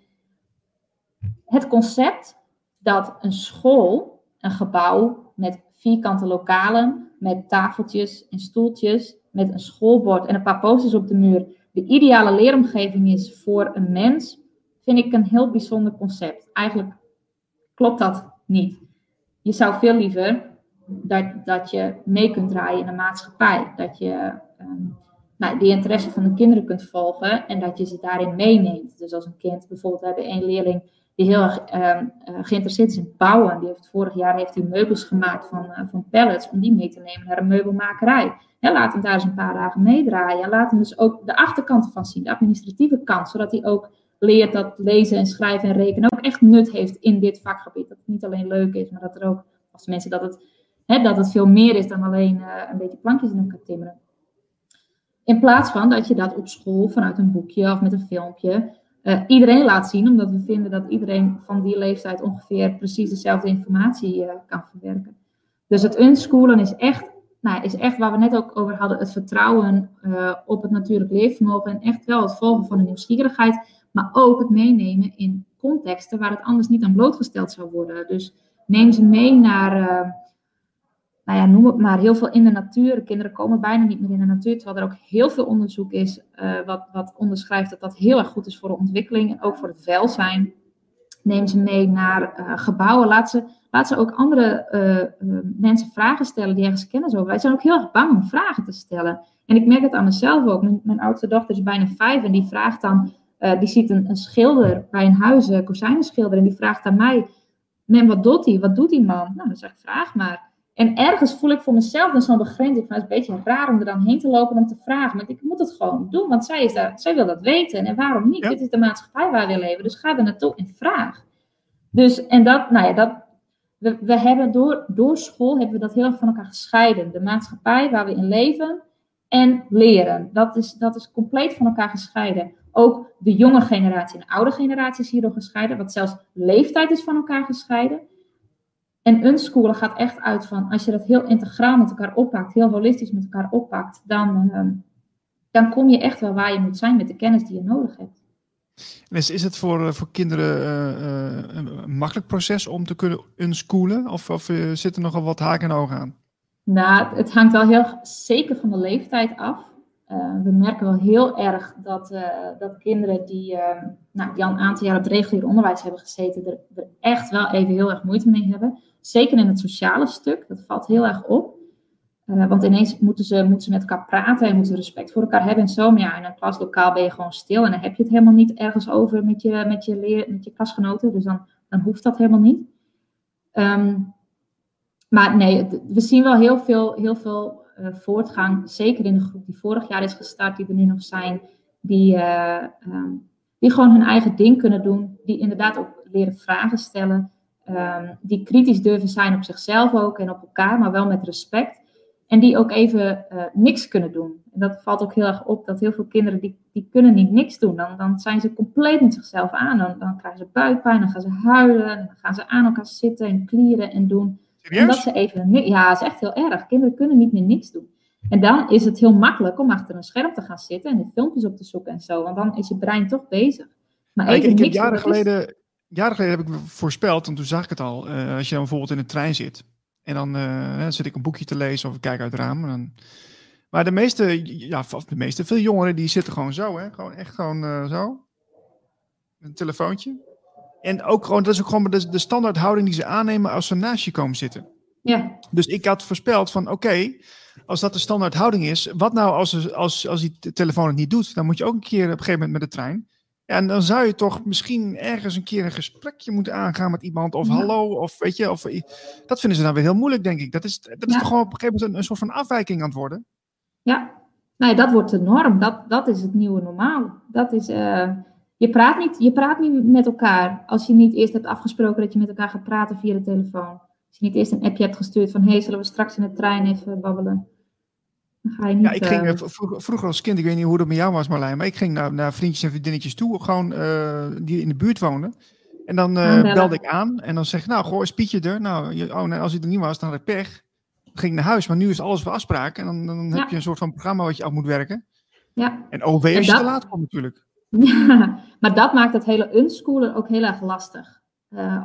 Het concept dat een school, een gebouw met vierkante lokalen, met tafeltjes en stoeltjes, met een schoolbord en een paar posters op de muur, de ideale leeromgeving is voor een mens, vind ik een heel bijzonder concept. Eigenlijk klopt dat niet. Je zou veel liever dat, dat je mee kunt draaien in de maatschappij. Dat je um, nou, die interesse van de kinderen kunt volgen en dat je ze daarin meeneemt. Dus als een kind, bijvoorbeeld, we hebben één leerling die heel erg uh, geïnteresseerd is in bouwen. Die heeft, vorig jaar heeft hij meubels gemaakt van, uh, van pallets om die mee te nemen naar een meubelmakerij. Ja, laat hem daar eens een paar dagen meedraaien. Laat hem dus ook de achterkant van zien, de administratieve kant, zodat hij ook leert dat lezen en schrijven en rekenen ook echt nut heeft in dit vakgebied. Dat het niet alleen leuk is, maar dat er ook, als mensen dat het, hè, dat het veel meer is dan alleen uh, een beetje plankjes in elkaar timmeren. In plaats van dat je dat op school vanuit een boekje of met een filmpje uh, iedereen laat zien, omdat we vinden dat iedereen van die leeftijd ongeveer precies dezelfde informatie uh, kan verwerken. Dus het unschoolen is echt, nou, is echt waar we net ook over hadden, het vertrouwen uh, op het natuurlijk leefvermogen en echt wel het volgen van de nieuwsgierigheid, maar ook het meenemen in contexten waar het anders niet aan blootgesteld zou worden. Dus neem ze mee naar nou ja, noem het maar, heel veel in de natuur. kinderen komen bijna niet meer in de natuur, terwijl er ook heel veel onderzoek is uh, wat, wat onderschrijft dat dat heel erg goed is voor de ontwikkeling en ook voor het welzijn. Neem ze mee naar uh, gebouwen. Laat ze, laat ze ook andere uh, mensen vragen stellen die ergens kennis over. Wij zijn ook heel erg bang om vragen te stellen. En ik merk het aan mezelf ook. Mijn, oudste dochter is bijna vijf en die vraagt dan, die ziet een, schilder bij een huis, een kozijnenschilder, en die vraagt aan mij, men, wat doet hij? Wat doet die man? Nou, dan zeg ik, vraag maar. En ergens voel ik voor mezelf dan zo'n begrenzing van het is een beetje raar om er dan heen te lopen om te vragen. Maar ik moet het gewoon doen, want zij, is daar, zij wil dat weten. En waarom niet? Dit is de maatschappij waar we leven. Dus ga er naartoe en vraag. Dus, en dat, nou ja, dat, we, we hebben door, door school hebben we dat heel erg van elkaar gescheiden. De maatschappij waar we in leven en leren. Dat is, dat is compleet van elkaar gescheiden. Ook de jonge generatie en de oude generatie is hierdoor gescheiden. Wat zelfs leeftijd is van elkaar gescheiden. En unschoolen gaat echt uit van, als je dat heel integraal met elkaar oppakt, heel holistisch met elkaar oppakt, dan, ehm, dan kom je echt wel waar je moet zijn met de kennis die je nodig hebt. Is, is het voor, eh, voor kinderen uh, uh, een makkelijk proces om te kunnen unschoolen? Of, of zit er nogal wat haken en ogen aan? Nou, het hangt wel heel zeker van de leeftijd af. we merken wel heel erg dat, dat kinderen die, ehm, nou, die al een aantal jaar op het reguliere onderwijs hebben gezeten, er, er echt wel even heel erg moeite mee hebben. Zeker in het sociale stuk, dat valt heel erg op. Uh, want ineens moeten ze, moeten ze met elkaar praten en moeten respect voor elkaar hebben en zo. Maar ja, in een klaslokaal ben je gewoon stil en dan heb je het helemaal niet ergens over met je, met je, leer, met je klasgenoten. Dus dan, dan hoeft dat helemaal niet. Um, maar nee, we zien wel heel veel, heel veel uh, voortgang. Zeker in de groep die vorig jaar is gestart, die er nu nog zijn. Die, uh, um, die gewoon hun eigen ding kunnen doen. Die inderdaad ook leren vragen stellen. Um, die kritisch durven zijn op zichzelf ook en op elkaar, maar wel met respect. En die ook even uh, niks kunnen doen. En dat valt ook heel erg op, dat heel veel kinderen, die, die kunnen niet niks doen. Dan, dan zijn ze compleet met zichzelf aan. Dan, dan krijgen ze buikpijn, dan gaan ze huilen, dan gaan ze aan elkaar zitten en klieren en doen. Serieus? Omdat ze even, ja, dat is echt heel erg. Kinderen kunnen niet meer niks doen. En dan is het heel makkelijk om achter een scherm te gaan zitten en de filmpjes op te zoeken en zo. Want dan is je brein toch bezig. Maar even ik, ik heb jaren geleden, jaren geleden heb ik voorspeld, want toen zag ik het al. Uh, als je dan bijvoorbeeld in een trein zit en dan, uh, zit ik een boekje te lezen of ik kijk uit het raam. Dan... Maar de meeste, ja, of de meeste, veel jongeren die zitten gewoon zo, hè? Gewoon echt gewoon uh, zo. Een telefoontje. En ook gewoon, dat is ook gewoon de, de standaard houding die ze aannemen als ze naast je komen zitten. Ja. Dus ik had voorspeld van, oké, okay, als dat de standaard houding is, wat nou als, als, als die telefoon het niet doet? Dan moet je ook een keer op een gegeven moment met de trein. Ja, en dan zou je toch misschien ergens een keer een gesprekje moeten aangaan met iemand. Of ja. hallo, of weet je. Of, dat vinden ze dan weer heel moeilijk, denk ik. Dat is, dat is ja. toch gewoon op een gegeven moment een, een, soort van afwijking aan het worden. Ja, nee, dat wordt de norm. Dat, dat is het nieuwe normaal. Dat is, uh, je, praat niet, je praat niet met elkaar als je niet eerst hebt afgesproken dat je met elkaar gaat praten via de telefoon. Als je niet eerst een appje hebt gestuurd van, hé, hey, zullen we straks in de trein even babbelen? Niet, ja, ik ging uh, vroeger, vroeger, als kind, ik weet niet hoe dat met jou was Marlijn, maar ik ging naar, naar vriendjes en vriendinnetjes toe, gewoon uh, die in de buurt woonden. En dan uh, belde ik aan en dan zeg ik, nou, goh, is Pietje er? Nou, je, oh nee, als hij er niet was, dan had ik pech. Dan ging ik naar huis, maar nu is alles voor afspraak. En dan, dan ja. heb je een soort van programma wat je af moet werken. Ja. En OW als je dat... te laat komt natuurlijk. [laughs] Ja, maar dat maakt het hele unschoolen ook heel erg lastig.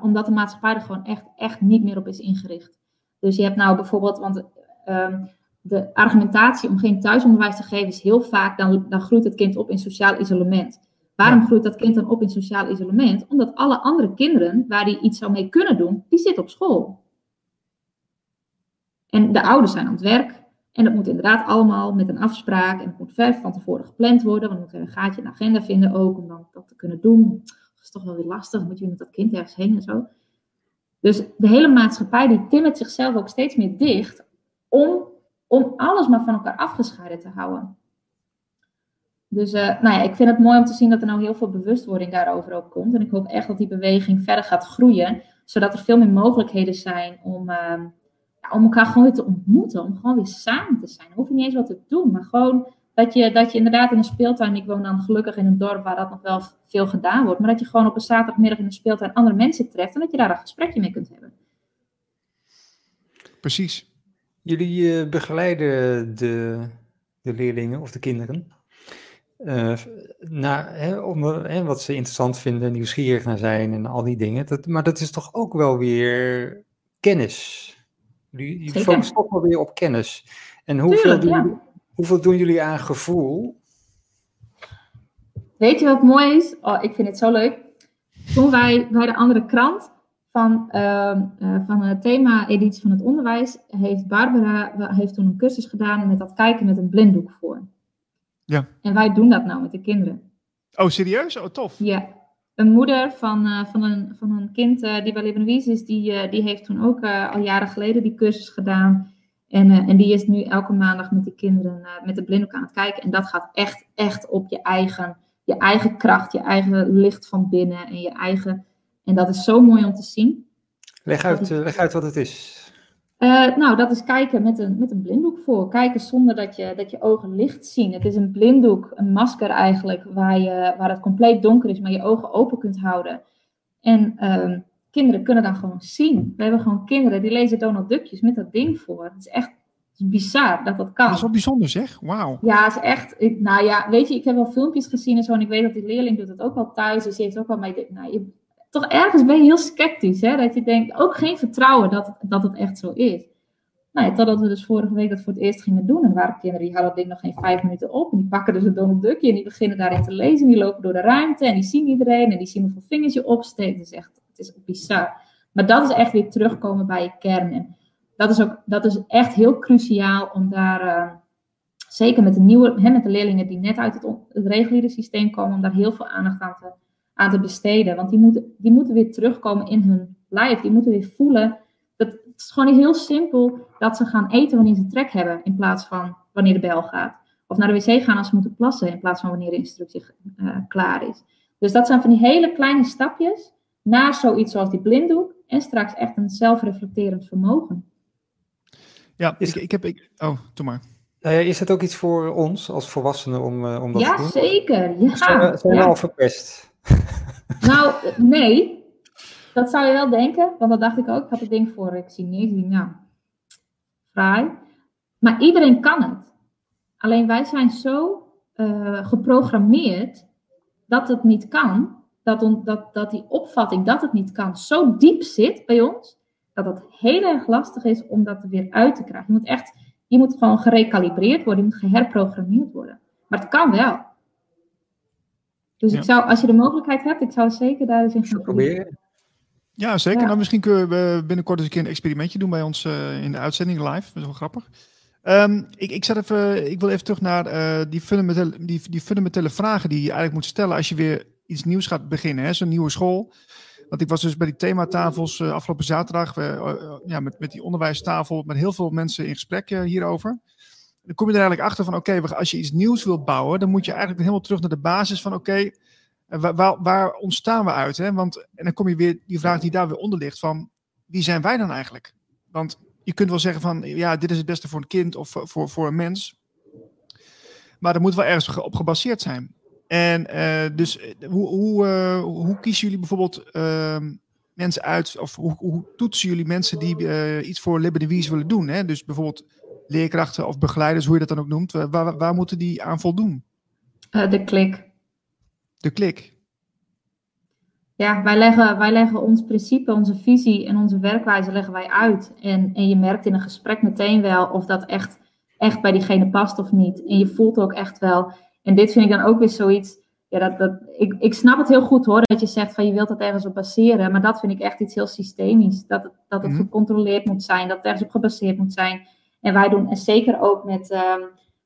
omdat de maatschappij er gewoon echt, echt niet meer op is ingericht. Dus je hebt nou bijvoorbeeld, want um, de argumentatie om geen thuisonderwijs te geven is heel vaak, dan, dan groeit het kind op in sociaal isolement. Waarom ja. groeit dat kind dan op in sociaal isolement? Omdat alle andere kinderen waar die iets zou mee kunnen doen, die zitten op school. En de ouders zijn aan het werk. En dat moet inderdaad allemaal met een afspraak. En het moet ver van tevoren gepland worden. Want we moeten een gaatje in de agenda vinden ook om dan dat te kunnen doen. Dat is toch wel weer lastig. Dan moet je met dat kind ergens heen en zo. Dus de hele maatschappij die timmert zichzelf ook steeds meer dicht om om alles maar van elkaar afgescheiden te houden. Dus uh, nou ja, ik vind het mooi om te zien dat er nou heel veel bewustwording daarover ook komt. En ik hoop echt dat die beweging verder gaat groeien, zodat er veel meer mogelijkheden zijn om, uh, ja, om elkaar gewoon weer te ontmoeten, om gewoon weer samen te zijn. Dan hoef je niet eens wat te doen, maar gewoon dat je, dat je inderdaad in een speeltuin, ik woon dan gelukkig in een dorp waar dat nog wel veel gedaan wordt, maar dat je gewoon op een zaterdagmiddag in een speeltuin andere mensen treft en dat je daar een gesprekje mee kunt hebben. Precies. Jullie uh, begeleiden de, de leerlingen of de kinderen uh, naar, hè, om, hè, wat ze interessant vinden, nieuwsgierig naar zijn en al die dingen. Dat, maar dat is toch ook wel weer kennis. Jullie, jullie focussen toch wel weer op kennis. En hoeveel, Tuurlijk, doen, ja. jullie, hoeveel doen jullie aan gevoel? Weet je wat mooi is? Oh, ik vind het zo leuk. Toen wij bij de andere krant van, uh, van het thema-editie van het onderwijs heeft Barbara heeft toen een cursus gedaan met dat kijken met een blinddoek voor. Ja. En wij doen dat nou met de kinderen. Oh, serieus? Oh, tof. Ja. Een moeder van, uh, van, een, van een kind uh, die bij Lebanese is, die, die heeft toen ook al jaren geleden die cursus gedaan. En, en die is nu elke maandag met die kinderen met de blinddoek aan het kijken. En dat gaat echt, echt op je eigen, je eigen kracht, je eigen licht van binnen en je eigen en dat is zo mooi om te zien. Leg uit, leg uit wat het is. Uh, nou, dat is kijken met een, met een blinddoek voor. Kijken zonder dat je, dat je ogen licht zien. Het is een blinddoek, een masker eigenlijk, waar, je, waar het compleet donker is, maar je ogen open kunt houden. En uh, kinderen kunnen dan gewoon zien. We hebben gewoon kinderen die lezen Donald Duckjes met dat ding voor. Het is echt bizar dat dat kan. Dat is wel bijzonder zeg, wauw. Ja, het is echt, ik, nou ja, weet je, ik heb wel filmpjes gezien en zo. En ik weet dat die leerling doet het ook wel thuis. Dus die heeft ook wel mee, nou, je, toch ergens ben je heel sceptisch. Hè? Dat je denkt, ook geen vertrouwen dat, dat het echt zo is. Nou ja, totdat we dus vorige week dat voor het eerst gingen doen. En waren kinderen die hadden het ding nog geen vijf minuten op. En die pakken dus een Donald Duckje en die beginnen daarin te lezen. En die lopen door de ruimte en die zien iedereen. En die zien hoeveel vingers je opsteekt. Het is echt, het is bizar. Maar dat is echt weer terugkomen bij je kern. En dat is, ook, dat is echt heel cruciaal om daar... Uh, zeker met de nieuwe, hè, met de leerlingen die net uit het, het reguliere systeem komen, om daar heel veel aandacht aan te aan te besteden. Want die moeten, die moeten weer terugkomen in hun lijf. Die moeten weer voelen. Dat, het is gewoon heel simpel dat ze gaan eten wanneer ze trek hebben. In plaats van wanneer de bel gaat. Of naar de wc gaan als ze moeten plassen. In plaats van wanneer de instructie uh, klaar is. Dus dat zijn van die hele kleine stapjes naar zoiets zoals die blinddoek. En straks echt een zelfreflecterend vermogen. Ja, ik, ik heb... Ik, oh, doe maar. Uh, is het ook iets voor ons als volwassenen om, uh, om dat ja, te doen? Zeker, ja, zeker. Zijn we ja. al verpest? [laughs] Nou, nee. Dat zou je wel denken, want dat dacht ik ook. Ik had het ding voor, ik zie ik nou, fraai. Maar iedereen kan het. Alleen wij zijn zo uh, geprogrammeerd dat het niet kan. Dat, dat, dat die opvatting dat het niet kan zo diep zit bij ons, dat het heel erg lastig is om dat er weer uit te krijgen. Je moet echt, je moet gewoon gerecalibreerd worden, je moet geherprogrammeerd worden. Maar het kan wel. Dus ik zou, als je de mogelijkheid hebt, ik zou zeker daar eens in gaan proberen. Ja, zeker. Nou, misschien kunnen we binnenkort eens een keer een experimentje doen bij ons uh, in de uitzending live. Dat is wel grappig. Um, ik, ik, zat even, ik wil even terug naar uh, die, fundamentele, die, die fundamentele vragen die je eigenlijk moet stellen als je weer iets nieuws gaat beginnen. Zo'n nieuwe school. Want ik was dus bij die thematafels uh, afgelopen zaterdag ja, met, met die onderwijstafel met heel veel mensen in gesprek hierover dan kom je er eigenlijk achter van oké, als je iets nieuws wilt bouwen, dan moet je eigenlijk helemaal terug naar de basis van oké, okay, waar, waar, ontstaan we uit? Hè? Want, en dan kom je weer die vraag die daar weer onder ligt van wie zijn wij dan eigenlijk? Want je kunt wel zeggen van ja, dit is het beste voor een kind of voor, voor, een mens. Maar dat moet wel ergens op gebaseerd zijn. En uh, dus hoe, hoe, uh, hoe kiezen jullie bijvoorbeeld uh, mensen uit, of hoe, hoe, toetsen jullie mensen die iets voor de Wies willen doen? Hè? Dus bijvoorbeeld leerkrachten of begeleiders, hoe je dat dan ook noemt, waar, waar moeten die aan voldoen? Uh, de klik. De klik. Ja, wij leggen, wij leggen ons principe, onze visie en onze werkwijze leggen wij uit. En, en je merkt in een gesprek meteen wel of dat echt, echt bij diegene past of niet. En je voelt ook echt wel. En dit vind ik dan ook weer zoiets. Ja, dat, dat, ik, ik snap het heel goed hoor, dat je zegt van je wilt dat ergens op baseren. Maar dat vind ik echt iets heel systemisch. Dat, dat het -hmm. gecontroleerd moet zijn, dat het ergens op gebaseerd moet zijn. En wij doen, en zeker ook met, uh,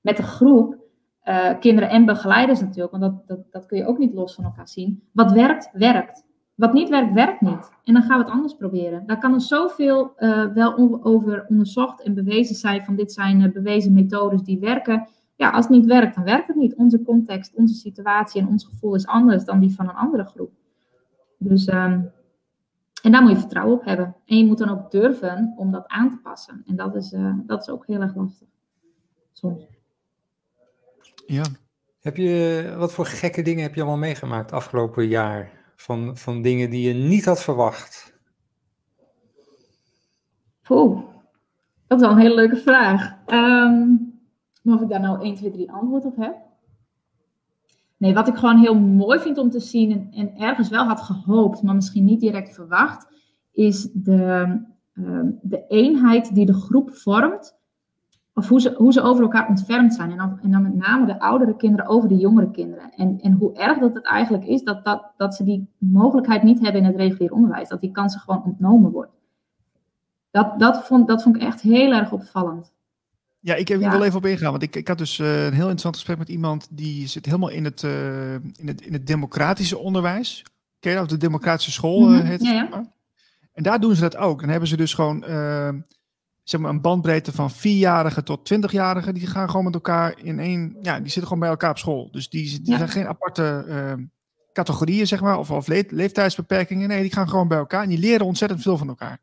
met de groep, uh, kinderen en begeleiders natuurlijk, want dat, dat, dat kun je ook niet los van elkaar zien. Wat werkt, werkt. Wat niet werkt, werkt niet. En dan gaan we het anders proberen. Daar kan er zoveel uh, wel over onderzocht en bewezen zijn van dit zijn bewezen methodes die werken. Ja, als het niet werkt, dan werkt het niet. Onze context, onze situatie en ons gevoel is anders dan die van een andere groep. Dus um, en daar moet je vertrouwen op hebben. En je moet dan ook durven om dat aan te passen. En dat is, uh, dat is ook heel erg lastig. Soms. Ja. Heb je, wat voor gekke dingen heb je allemaal meegemaakt afgelopen jaar? Van, van dingen die je niet had verwacht? Oeh, dat is wel een hele leuke vraag. Um, of ik daar nou 1, 2, 3 antwoord op heb? Nee, wat ik gewoon heel mooi vind om te zien en, en ergens wel had gehoopt, maar misschien niet direct verwacht, is de, uh, de eenheid die de groep vormt. Of hoe ze, hoe ze over elkaar ontfermd zijn. En dan, en dan met name de oudere kinderen over de jongere kinderen. En, en hoe erg dat het eigenlijk is dat, dat, dat ze die mogelijkheid niet hebben in het regulier onderwijs. Dat die kansen gewoon ontnomen wordt. Dat, dat, vond, dat vond ik echt heel erg opvallend. Ja, ik heb hier ja. wel even op ingegaan. Want ik, ik had dus uh, een heel interessant gesprek met iemand die zit helemaal in het, uh, in het, in het democratische onderwijs. Ken je dat? De democratische school uh, heet het. Ja, ja. En daar doen ze dat ook. En hebben ze dus gewoon zeg maar een bandbreedte van vierjarigen tot twintigjarigen. Die gaan gewoon met elkaar in één. Ja, die zitten gewoon bij elkaar op school. Dus die, die zijn geen aparte categorieën, zeg maar. Of, of le leeftijdsbeperkingen. Nee, die gaan gewoon bij elkaar. En die leren ontzettend veel van elkaar.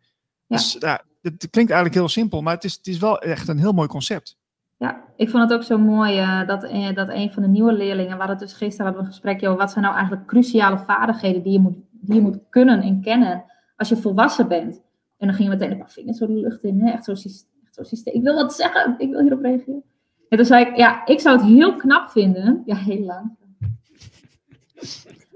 Dus, ja, het klinkt eigenlijk heel simpel, maar het is, het is wel echt een heel mooi concept. Ja, ik vond het ook zo mooi uh, dat, uh, dat een van de nieuwe leerlingen, we hadden dus gisteren hadden we een gesprek, joh, wat zijn nou eigenlijk cruciale vaardigheden die je, moet, die moet kunnen en kennen als je volwassen bent. En dan gingen meteen een paar vingers zo de lucht in, hè? Echt, zo, echt zo systeem. Ik wil wat zeggen, ik wil hierop reageren. En toen zei ik, ja, ik zou het heel knap vinden, ja, heel lang.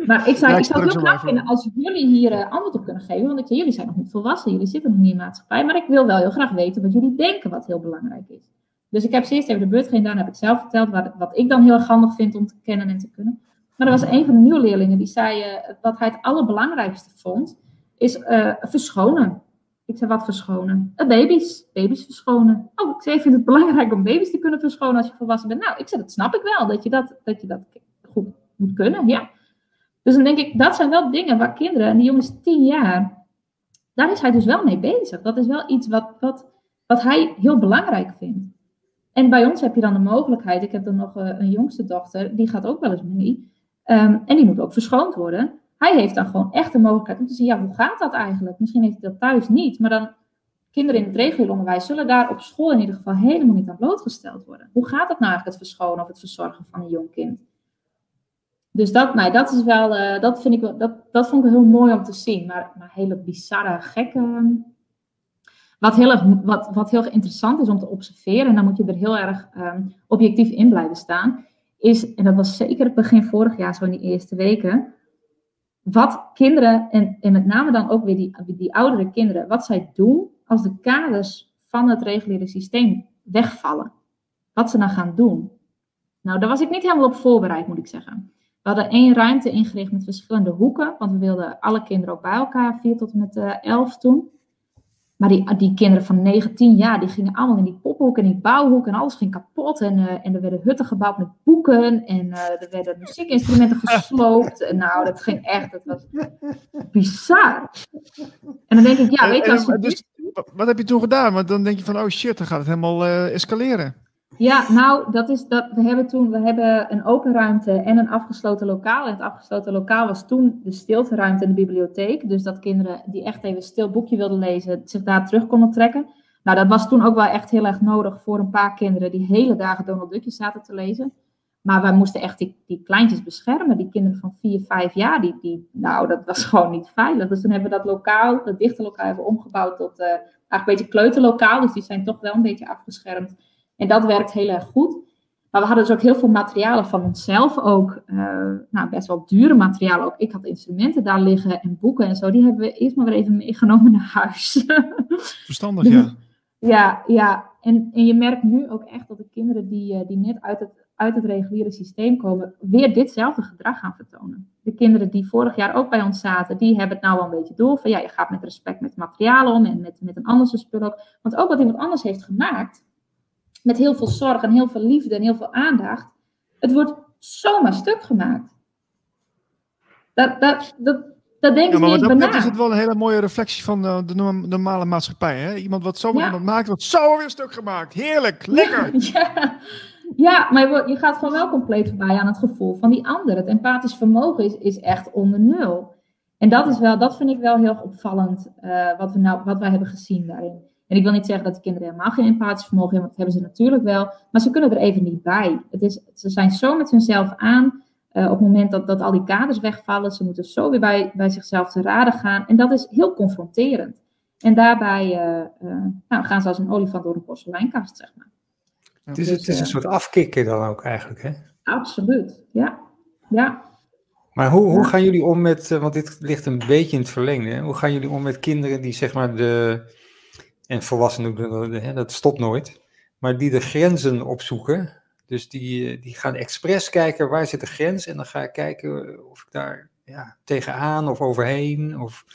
Maar ik, zei, ik zou het heel knap vinden als jullie hier uh, antwoord op kunnen geven. Want ik zei, jullie zijn nog niet volwassen, jullie zitten nog niet in de maatschappij. Maar ik wil wel heel graag weten wat jullie denken wat heel belangrijk is. Dus ik heb ze eerst even de beurt gedaan, heb ik zelf verteld wat, wat ik dan heel erg handig vind om te kennen en te kunnen. Maar er was een van de nieuwe leerlingen die zei, uh, wat hij het allerbelangrijkste vond, is uh, verschonen. Ik zei, wat verschonen? Uh, baby's. Baby's verschonen. Oh, ik zei, vind het belangrijk om baby's te kunnen verschonen als je volwassen bent. Nou, ik zei, dat snap ik wel, dat je dat, dat, je dat goed moet kunnen, ja. Dus dan denk ik, dat zijn wel dingen waar kinderen, en die jongen is tien jaar, daar is hij dus wel mee bezig. Dat is wel iets wat, wat, wat hij heel belangrijk vindt. En bij ons heb je dan de mogelijkheid, ik heb dan nog een jongste dochter, die gaat ook wel eens mee. Um, en die moet ook verschoond worden. Hij heeft dan gewoon echt de mogelijkheid om te zien, ja, hoe gaat dat eigenlijk? Misschien heeft hij dat thuis niet, maar dan kinderen in het regulier onderwijs zullen daar op school in ieder geval helemaal niet aan blootgesteld worden. Hoe gaat het nou eigenlijk, het verschonen of het verzorgen van een jong kind? Dus dat, nou, dat is wel, uh, dat vind ik wel, dat, dat vond ik heel mooi om te zien. Maar, maar hele bizarre, gekke. Wat heel, wat, wat heel interessant is om te observeren, en dan moet je er heel erg um, objectief in blijven staan, is, en dat was zeker het begin vorig jaar, zo in die eerste weken, wat kinderen, en, en met name dan ook weer die, die oudere kinderen, wat zij doen als de kaders van het reguliere systeem wegvallen. Wat ze dan gaan doen. Nou, daar was ik niet helemaal op voorbereid, moet ik zeggen. We hadden één ruimte ingericht met verschillende hoeken, want we wilden alle kinderen ook bij elkaar, vier tot en met uh, elf toen. Maar die, die kinderen van 19 jaar, die gingen allemaal in die pophoek en die bouwhoek en alles ging kapot. En, uh, en er werden hutten gebouwd met boeken en uh, er werden muziekinstrumenten [laughs] gesloopt. En nou, dat ging echt, dat was bizar. En dan denk ik, ja, weet je, als je dus, Wat heb je toen gedaan? Want dan denk je van, oh shit, dan gaat het helemaal escaleren. Ja, nou, dat is dat. We hebben toen we hebben een open ruimte en een afgesloten lokaal. En het afgesloten lokaal was toen de stilteruimte en de bibliotheek. Dus dat kinderen die echt even stil boekje wilden lezen, zich daar terug konden trekken. Nou, dat was toen ook wel echt heel erg nodig voor een paar kinderen die hele dagen Donald Duckjes zaten te lezen. Maar wij moesten echt die, kleintjes beschermen. Die kinderen van 4, 5 jaar, die, die, nou, dat was [laughs] gewoon niet veilig. Dus toen hebben we dat lokaal, dat dichte lokaal, hebben omgebouwd tot uh, eigenlijk een beetje kleuterlokaal. Dus die zijn toch wel een beetje afgeschermd. En dat werkt heel erg goed. Maar we hadden dus ook heel veel materialen van onszelf ook. Uh, nou, best wel dure materialen ook. Ik had instrumenten daar liggen en boeken en zo. Die hebben we eerst maar weer even meegenomen naar huis. [laughs] Verstandig, ja. Ja, ja. En, en je merkt nu ook echt dat de kinderen die, die net uit het, uit het reguliere systeem komen, weer ditzelfde gedrag gaan vertonen. De kinderen die vorig jaar ook bij ons zaten, die hebben het nou wel een beetje door. Van ja, je gaat met respect met materialen om en met, met een ander spul ook. Want ook wat iemand anders heeft gemaakt, met heel veel zorg en heel veel liefde en heel veel aandacht. Het wordt zomaar stuk gemaakt. Dat, dat, dat, dat denk ja, maar ik niet dat is het wel een hele mooie reflectie van de, de normale maatschappij. Hè? Iemand wat zomaar ja. iemand maakt, wordt zo weer stuk gemaakt. Heerlijk, lekker. [laughs] Ja, ja maar je gaat gewoon wel compleet voorbij aan het gevoel van die ander. Het empathisch vermogen is, is echt onder nul. En dat, is wel, dat vind ik wel heel opvallend, uh, wat, we nou, wat wij hebben gezien daarin. En ik wil niet zeggen dat de kinderen helemaal geen empathisch vermogen hebben, want dat hebben ze natuurlijk wel. Maar ze kunnen er even niet bij. Het is, ze zijn zo met hunzelf aan. Uh, op het moment dat, dat al die kaders wegvallen, ze moeten zo weer bij, bij zichzelf te raden gaan. En dat is heel confronterend. En daarbij uh, uh, nou, gaan ze als een olifant door een porseleinkast, zeg maar. Het is, dus, het is een soort afkicken dan ook eigenlijk, hè? Absoluut, ja. ja. Maar hoe, hoe gaan jullie om met, want dit ligt een beetje in het verlengde, hoe gaan jullie om met kinderen die zeg maar de en volwassenen, dat stopt nooit, maar die de grenzen opzoeken. Dus die, die gaan expres kijken waar zit de grens en dan ga ik kijken of ik daar ja, tegenaan of overheen. Of...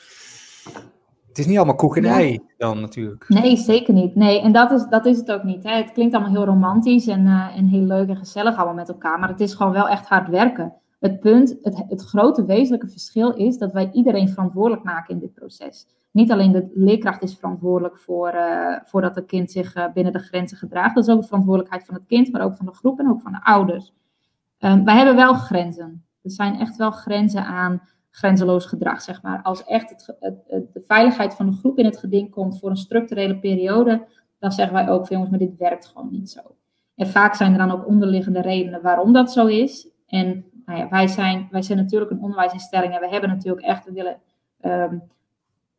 Het is niet allemaal koek en ja. ei dan natuurlijk. Nee, zeker niet. Nee, en dat is, dat is het ook niet. Hè. Het klinkt allemaal heel romantisch en, uh, en heel leuk en gezellig allemaal met elkaar, maar het is gewoon wel echt hard werken. Het punt, het, het grote wezenlijke verschil is dat wij iedereen verantwoordelijk maken in dit proces niet alleen de leerkracht is verantwoordelijk voor, uh, voor dat het kind zich uh, binnen de grenzen gedraagt. Dat is ook de verantwoordelijkheid van het kind, maar ook van de groep en ook van de ouders. Um, wij hebben wel grenzen. Er zijn echt wel grenzen aan grenzeloos gedrag, zeg maar. Als echt het, de veiligheid van de groep in het geding komt voor een structurele periode, dan zeggen wij ook, jongens, maar dit werkt gewoon niet zo. En vaak zijn er dan ook onderliggende redenen waarom dat zo is. En nou ja, wij, zijn, wij zijn natuurlijk een onderwijsinstelling en we hebben natuurlijk echt, we willen um,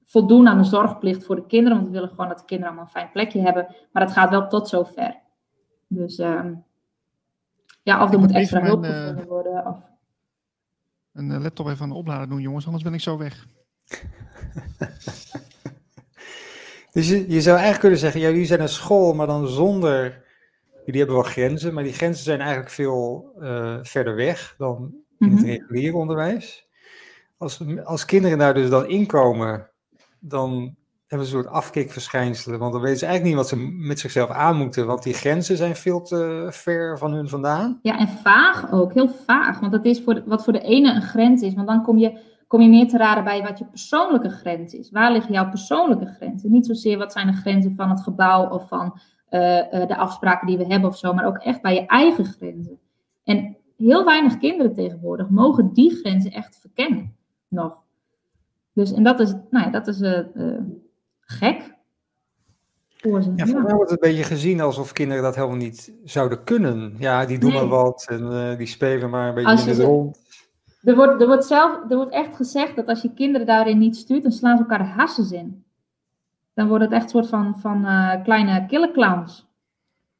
voldoen aan de zorgplicht voor de kinderen, want we willen gewoon dat de kinderen allemaal een fijn plekje hebben. Maar het gaat wel tot zover. Dus um, ja, of er moet extra hulp eh, gevonden worden. Of... Een uh, laptop even aan de oplader doen, jongens, anders ben ik zo weg. [laughs] dus je, je, zou eigenlijk kunnen zeggen, ja, jullie zijn een school, maar dan zonder... Jullie hebben wel grenzen, maar die grenzen zijn eigenlijk veel uh, verder weg dan in het mhm. reguliere onderwijs. Als, als kinderen daar dus dan inkomen, dan hebben ze een soort afkikverschijnselen. Want dan weten ze eigenlijk niet wat ze met zichzelf aan moeten. Want die grenzen zijn veel te ver van hun vandaan. Ja, en vaag ook. Heel vaag. Want dat is voor wat voor de ene een grens is. Want dan kom je, kom je meer te raden bij wat je persoonlijke grens is. Waar liggen jouw persoonlijke grenzen? Niet zozeer wat zijn de grenzen van het gebouw of van uh, uh, de afspraken die we hebben of zo. Maar ook echt bij je eigen grenzen. En heel weinig kinderen tegenwoordig mogen die grenzen echt verkennen. Nog. Dus, en dat is, nou ja, dat is uh, gek. Voor ze. Ja, voor mij wordt het een beetje gezien alsof kinderen dat helemaal niet zouden kunnen. Ja, die doen maar wat en uh, die spelen maar een beetje in de rond. Er wordt, er, wordt zelf, er wordt echt gezegd dat als je kinderen daarin niet stuurt, dan slaan ze elkaar de hassen in. Dan wordt het echt een soort van, van kleine killerclowns.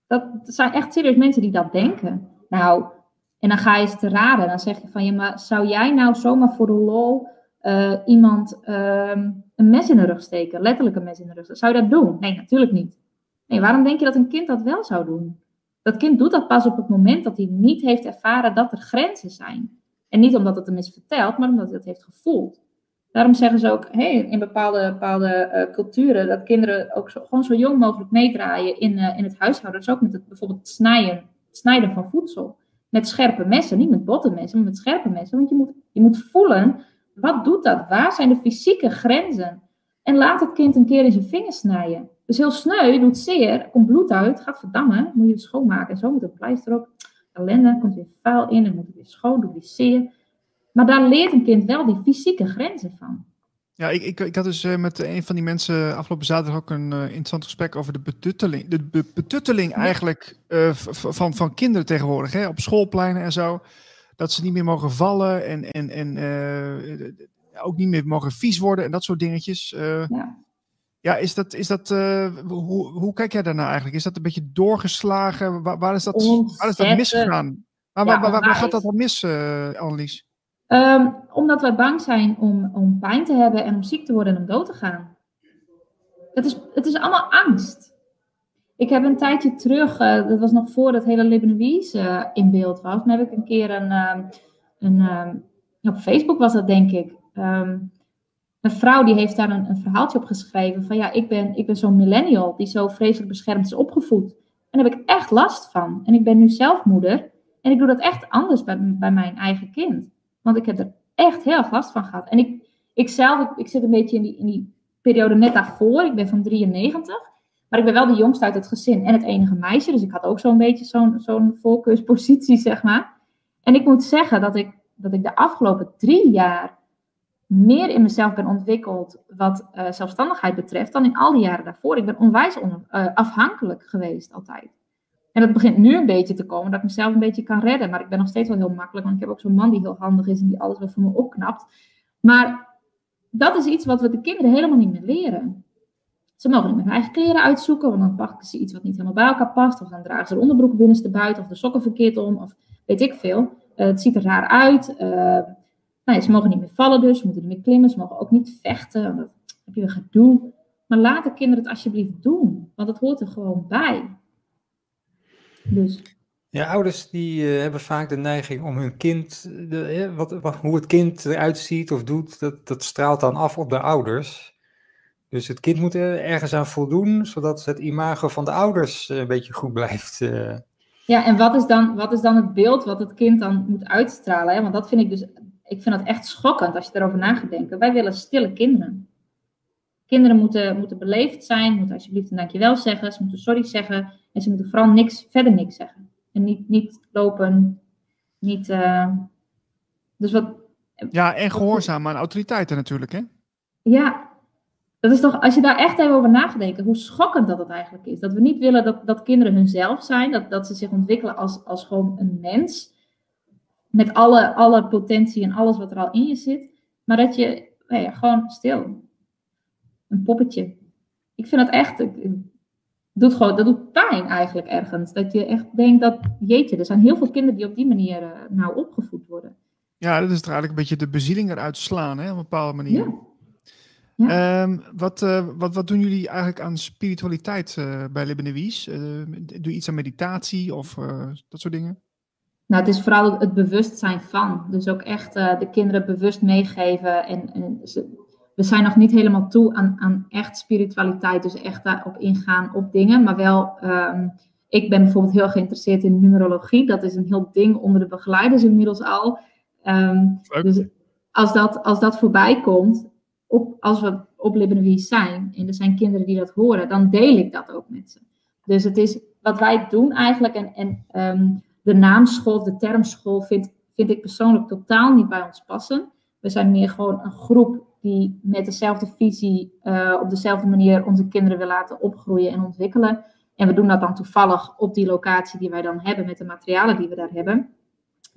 Dat, dat zijn echt serieus mensen die dat denken. Nou, en dan ga je ze te raden. Dan zeg je van, ja, maar zou jij nou zomaar voor de lol uh, iemand uh, een mes in de rug steken, letterlijk een mes in de rug. Zou je dat doen? Nee, natuurlijk niet. Nee, waarom denk je dat een kind dat wel zou doen? Dat kind doet dat pas op het moment dat hij niet heeft ervaren dat er grenzen zijn. En niet omdat het hem is verteld, maar omdat hij dat heeft gevoeld. Daarom zeggen ze ook in bepaalde, bepaalde uh, culturen dat kinderen ook zo, gewoon zo jong mogelijk meedraaien in, uh, in het huishouden. Dus ook met het, bijvoorbeeld het snijden, snijden van voedsel. Met scherpe messen, niet met botte messen, maar met scherpe messen. Want je moet, je moet voelen wat doet dat? Waar zijn de fysieke grenzen? En laat het kind een keer in zijn vingers snijden. Dus heel sneu, doet zeer, komt bloed uit, gaat verdammen, moet je het schoonmaken. En zo moet een pleister op. Ellende, komt weer vuil in en moet het weer schoon, doet weer zeer. Maar daar leert een kind wel die fysieke grenzen van. Ja, ik, ik, ik had dus uh, met een van die mensen afgelopen zaterdag ook een uh, interessant gesprek over de betutteling. De betutteling eigenlijk uh, van, van kinderen tegenwoordig, hè, op schoolpleinen en zo dat ze niet meer mogen vallen en, en, en uh, ook niet meer mogen vies worden en dat soort dingetjes. Uh, ja. ja. is dat, is dat uh, hoe, hoe kijk jij daarnaar eigenlijk? Is dat een beetje doorgeslagen? Waar, waar is, dat, waar is dat misgegaan? Waar, ja, waar, waar, waar gaat dat dan mis, Annelies? Um, omdat wij bang zijn om, om pijn te hebben en om ziek te worden en om dood te gaan. Het is, het is allemaal angst. Ik heb een tijdje terug, uh, dat was nog voor dat hele Lebanese uh, in beeld was, dan heb ik een keer een, uh, een op Facebook was dat denk ik, um, een vrouw die heeft daar een, een, verhaaltje op geschreven van ja, ik ben, ik ben zo'n millennial die zo vreselijk beschermd is opgevoed. En daar heb ik echt last van. En ik ben nu zelf moeder en ik doe dat echt anders bij, bij mijn eigen kind. Want ik heb er echt heel erg last van gehad. En ik, ik zelf, ik, ik zit een beetje in die, in die periode net daarvoor, ik ben van 93. Maar ik ben wel de jongste uit het gezin en het enige meisje. Dus ik had ook zo'n beetje zo'n zo'n [laughs] zeg maar. En ik moet zeggen dat ik, dat ik de afgelopen drie jaar meer in mezelf ben ontwikkeld wat uh, zelfstandigheid betreft dan in al die jaren daarvoor. Ik ben onwijs on, uh, afhankelijk geweest altijd. En dat begint nu een beetje te komen, dat ik mezelf een beetje kan redden. Maar ik ben nog steeds wel heel makkelijk, want ik heb ook zo'n man die heel handig is en die alles weer voor me opknapt. Maar dat is iets wat we de kinderen helemaal niet meer leren. Ze mogen niet met hun eigen kleren uitzoeken, want dan pakken ze iets wat niet helemaal bij elkaar past. Of dan dragen ze de onderbroek binnenste buiten of de sokken verkeerd om. Of weet ik veel. Uh, het ziet er raar uit. Uh, nou ze mogen niet meer vallen dus. Ze moeten niet meer klimmen. Ze mogen ook niet vechten. Dan heb je weer gedoe. Maar laat de kinderen het alsjeblieft doen. Want het hoort er gewoon bij. Dus. Ja, ouders die uh, hebben vaak de neiging om hun kind, de, wat, hoe het kind eruit ziet of doet, dat, dat straalt dan af op de ouders. Dus het kind moet er ergens aan voldoen, zodat het imago van de ouders eh, een beetje goed blijft. Eh. Ja, en wat is, dan, wat is dan het beeld wat het kind dan moet uitstralen? Hè? Want dat vind ik dus, ik vind dat echt schokkend als je erover na gaat denken. Wij willen stille kinderen. Kinderen moeten, moeten beleefd zijn, moeten alsjeblieft een dankjewel zeggen, ze moeten sorry zeggen en ze moeten vooral niks, verder niks zeggen. En niet, niet lopen, niet. Uh... dus wat, Ja, en gehoorzaam aan autoriteiten natuurlijk, hè? Ja, dat is toch, als je daar echt even over nagedenkt, hoe schokkend dat het eigenlijk is. Dat we niet willen dat, dat kinderen hunzelf zijn, dat, dat ze zich ontwikkelen als, als gewoon een mens. Met alle, alle potentie en alles wat er al in je zit. Maar dat je nou ja, gewoon stil. Een poppetje. Ik vind dat echt. Doet gewoon, dat doet pijn eigenlijk ergens. Dat je echt denkt dat, jeetje, er zijn heel veel kinderen die op die manier uh, nou opgevoed worden. Ja, dat is toch eigenlijk een beetje de bezieling eruit slaan, hè, op een bepaalde manier. Ja. Ja. Um, wat, uh, wat, wat doen jullie eigenlijk aan spiritualiteit uh, bij Libaniwies? Uh, doe je iets aan meditatie of dat soort dingen? Nou, het is vooral het bewustzijn van. Dus ook echt de kinderen bewust meegeven. En, en ze, we zijn nog niet helemaal toe aan, aan echt spiritualiteit. Dus echt daarop ingaan op dingen. Maar wel, um, ik ben bijvoorbeeld heel geïnteresseerd in numerologie. Dat is een heel ding onder de begeleiders inmiddels al. Um, dus als dat, als dat voorbij komt, als we op Libaniese zijn, en er zijn kinderen die dat horen, dan deel ik dat ook met ze. Dus het is wat wij doen eigenlijk, en, en um, de naamschool, de termschool, vind, vind ik persoonlijk totaal niet bij ons passen. We zijn meer gewoon een groep die met dezelfde visie uh, op dezelfde manier onze kinderen wil laten opgroeien en ontwikkelen. En we doen dat dan toevallig op die locatie die wij dan hebben, met de materialen die we daar hebben.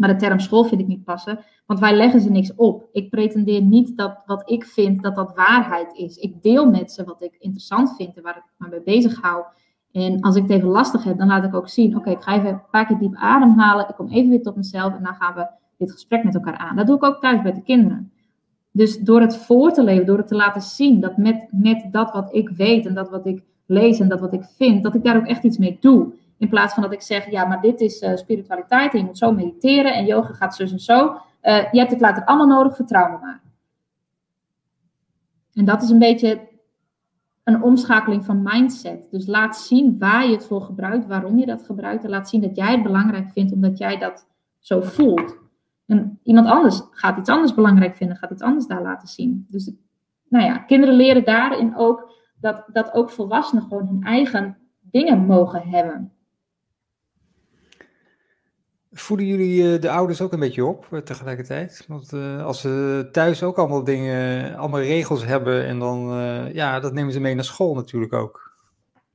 Maar de term school vind ik niet passen, want wij leggen ze niks op. Ik pretendeer niet dat wat ik vind, dat dat waarheid is. Ik deel met ze wat ik interessant vind en waar ik me mee bezig hou. En als ik het even lastig heb, dan laat ik ook zien, oké, ik ga even een paar keer diep ademhalen. Ik kom even weer tot mezelf en dan gaan we dit gesprek met elkaar aan. Dat doe ik ook thuis bij de kinderen. Dus door het voor te leven, door het te laten zien, dat met, met dat wat ik weet en dat wat ik lees en dat wat ik vind, dat ik daar ook echt iets mee doe. In plaats van dat ik zeg, ja, maar dit is uh, spiritualiteit en je moet zo mediteren en yoga gaat zus en zo. Uh, je hebt het later allemaal nodig, vertrouw me maar. En dat is een beetje een omschakeling van mindset. Dus laat zien waar je het voor gebruikt, waarom je dat gebruikt. En laat zien dat jij het belangrijk vindt, omdat jij dat zo voelt. En iemand anders gaat iets anders belangrijk vinden, gaat iets anders daar laten zien. Dus nou ja, kinderen leren daarin ook dat, dat ook volwassenen gewoon hun eigen dingen mogen hebben. Voeden jullie de ouders ook een beetje op tegelijkertijd? Want uh, als ze thuis ook allemaal dingen, allemaal regels hebben en dan, ja, dat nemen ze mee naar school natuurlijk ook.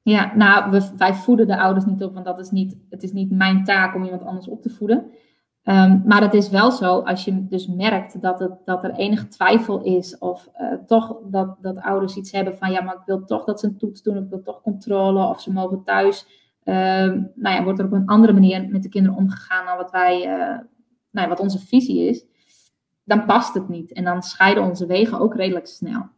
Ja, nou, wij voeden de ouders niet op, want dat is niet, het is niet mijn taak om iemand anders op te voeden. Um, maar het is wel zo, als je dus merkt dat, het, dat er enige twijfel is, of toch dat, dat ouders iets hebben van, ja, maar ik wil toch dat ze een toets doen, ik wil toch controle, of ze mogen thuis nou ja, wordt er op een andere manier met de kinderen omgegaan dan wat wij, uh, nou ja, wat onze visie is, dan past het niet. En dan scheiden onze wegen ook redelijk snel.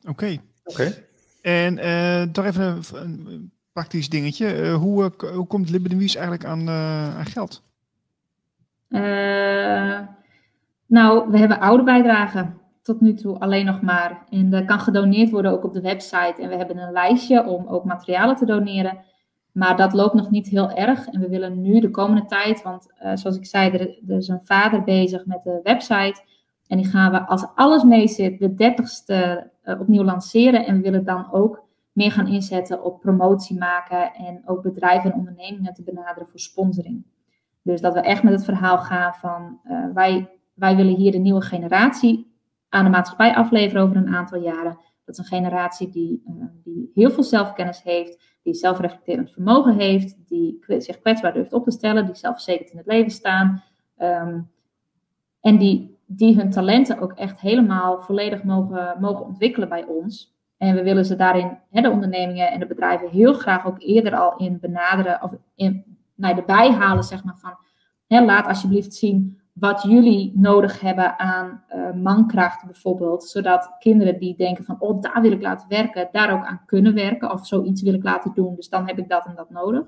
Oké. Okay. Okay. En uh, toch even een, een praktisch dingetje. Uh, hoe, hoe komt Libbedemies eigenlijk aan, aan geld? nou, we hebben oude bijdragen tot nu toe alleen nog maar. En er kan gedoneerd worden ook op de website. En we hebben een lijstje om ook materialen te doneren. Maar dat loopt nog niet heel erg. En we willen nu de komende tijd, want uh, zoals ik zei, er, is een vader bezig met de website. En die gaan we, als alles mee zit, de 30ste uh, opnieuw lanceren. En we willen dan ook meer gaan inzetten op promotie maken. En ook bedrijven en ondernemingen te benaderen voor sponsoring. Dus dat we echt met het verhaal gaan van uh, wij, wij willen hier de nieuwe generatie aan de maatschappij afleveren over een aantal jaren. Dat is een generatie die, uh, die heel veel zelfkennis heeft, die zelfreflecterend vermogen heeft, die zich kwetsbaar durft op te stellen, die zelfverzekerd in het leven staan. Um, en die, die hun talenten ook echt helemaal volledig mogen, mogen ontwikkelen bij ons. En we willen ze daarin, hè, de ondernemingen en de bedrijven, heel graag ook eerder al in benaderen of in, nou, erbij halen, zeg maar, van hè, laat alsjeblieft zien wat jullie nodig hebben aan uh, mankracht bijvoorbeeld, zodat kinderen die denken van, oh, daar wil ik laten werken, daar ook aan kunnen werken, of zoiets wil ik laten doen, dus dan heb ik dat en dat nodig.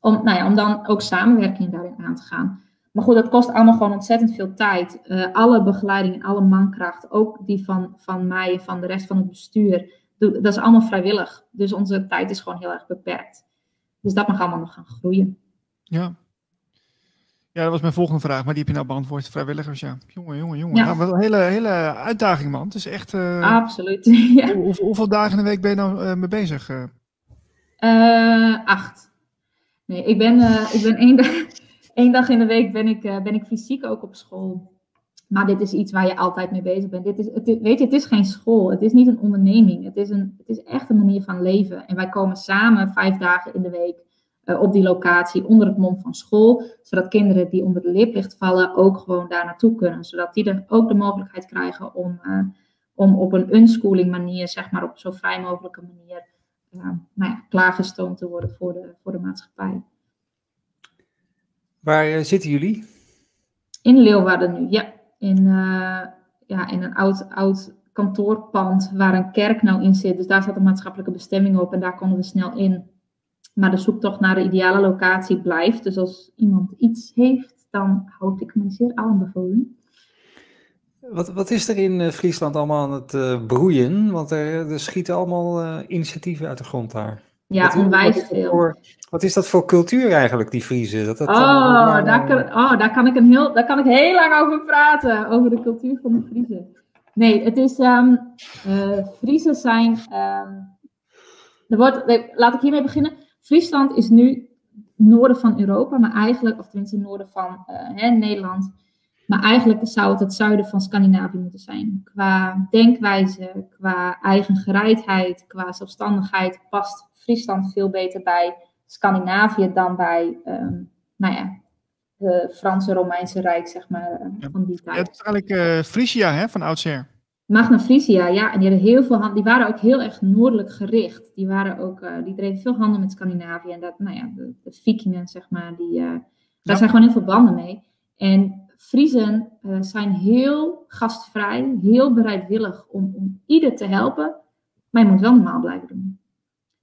Om, nou ja, om dan ook samenwerking daarin aan te gaan. Maar goed, dat kost allemaal gewoon ontzettend veel tijd. Uh, alle begeleiding alle mankracht, ook die van, van mij van de rest van het bestuur, dat is allemaal vrijwillig. Dus onze tijd is gewoon heel erg beperkt. Dus dat mag allemaal nog gaan groeien. Ja, ja, dat was mijn volgende vraag, maar die heb je nou beantwoord. Vrijwilligers, ja. Jongen, jongen, jongen. Ja. Nou, wat een hele, hele uitdaging, man. Het is echt... Uh, Absoluut, [laughs] ja. hoe, hoeveel dagen in de week ben je nou uh, mee bezig? Uh, acht. Nee, ik ben, ik ben één, dag, [laughs] Eén dag in de week ben ik, ben ik fysiek ook op school. Maar dit is iets waar je altijd mee bezig bent. Dit is, het, weet je, het is geen school. Het is niet een onderneming. Het is, een, het is echt een manier van leven. En wij komen samen vijf dagen in de week uh, op die locatie onder het mom van school. Zodat kinderen die onder de leerplicht vallen ook gewoon daar naartoe kunnen. Zodat die er ook de mogelijkheid krijgen om, uh, om op een unschooling manier, zeg maar op zo vrij mogelijke manier, uh, nou ja, klaargestoomd te worden voor de, voor de maatschappij. Waar zitten jullie? In Leeuwarden nu, ja. In, ja, in een oud, oud kantoorpand waar een kerk nou in zit. Dus daar staat een maatschappelijke bestemming op en daar konden we snel in. Maar de zoektocht naar de ideale locatie blijft. Dus als iemand iets heeft, dan houd ik me zeer aanbevolen. Wat, wat is er in Friesland allemaal aan het uh, broeien? Want er, er schieten allemaal uh, initiatieven uit de grond daar. Ja, wat, onwijs wat veel. Voor, wat is dat voor cultuur eigenlijk, die Friese? Dat, dat oh, daar kan, oh daar, kan ik een heel, daar kan ik heel lang over praten. Over de cultuur van de Friese. Nee, het is... Um, uh, Friese zijn... Um, er wordt, laat ik hiermee beginnen. Friesland is nu noorden van Europa, maar eigenlijk, of tenminste noorden van uh, hè, Nederland. Maar eigenlijk zou het het zuiden van Scandinavië moeten zijn. Qua denkwijze, qua eigen gereidheid, qua zelfstandigheid past Friesland veel beter bij Scandinavië dan bij, um, nou ja, het Franse Romeinse Rijk, zeg maar, uh, van die tijd. Het is eigenlijk uh, Frisia, hè, van oudsher. Magna Frisia, ja, en die, hadden heel veel hand, die waren ook heel erg noordelijk gericht. Die, waren ook, uh, die dreven veel handel met Scandinavië. En dat, nou ja, de, de vikingen, zeg maar, die, uh, daar ja. zijn gewoon heel veel banden mee. En Friesen uh, zijn heel gastvrij, heel bereidwillig om, om ieder te helpen. Maar je moet wel normaal blijven doen.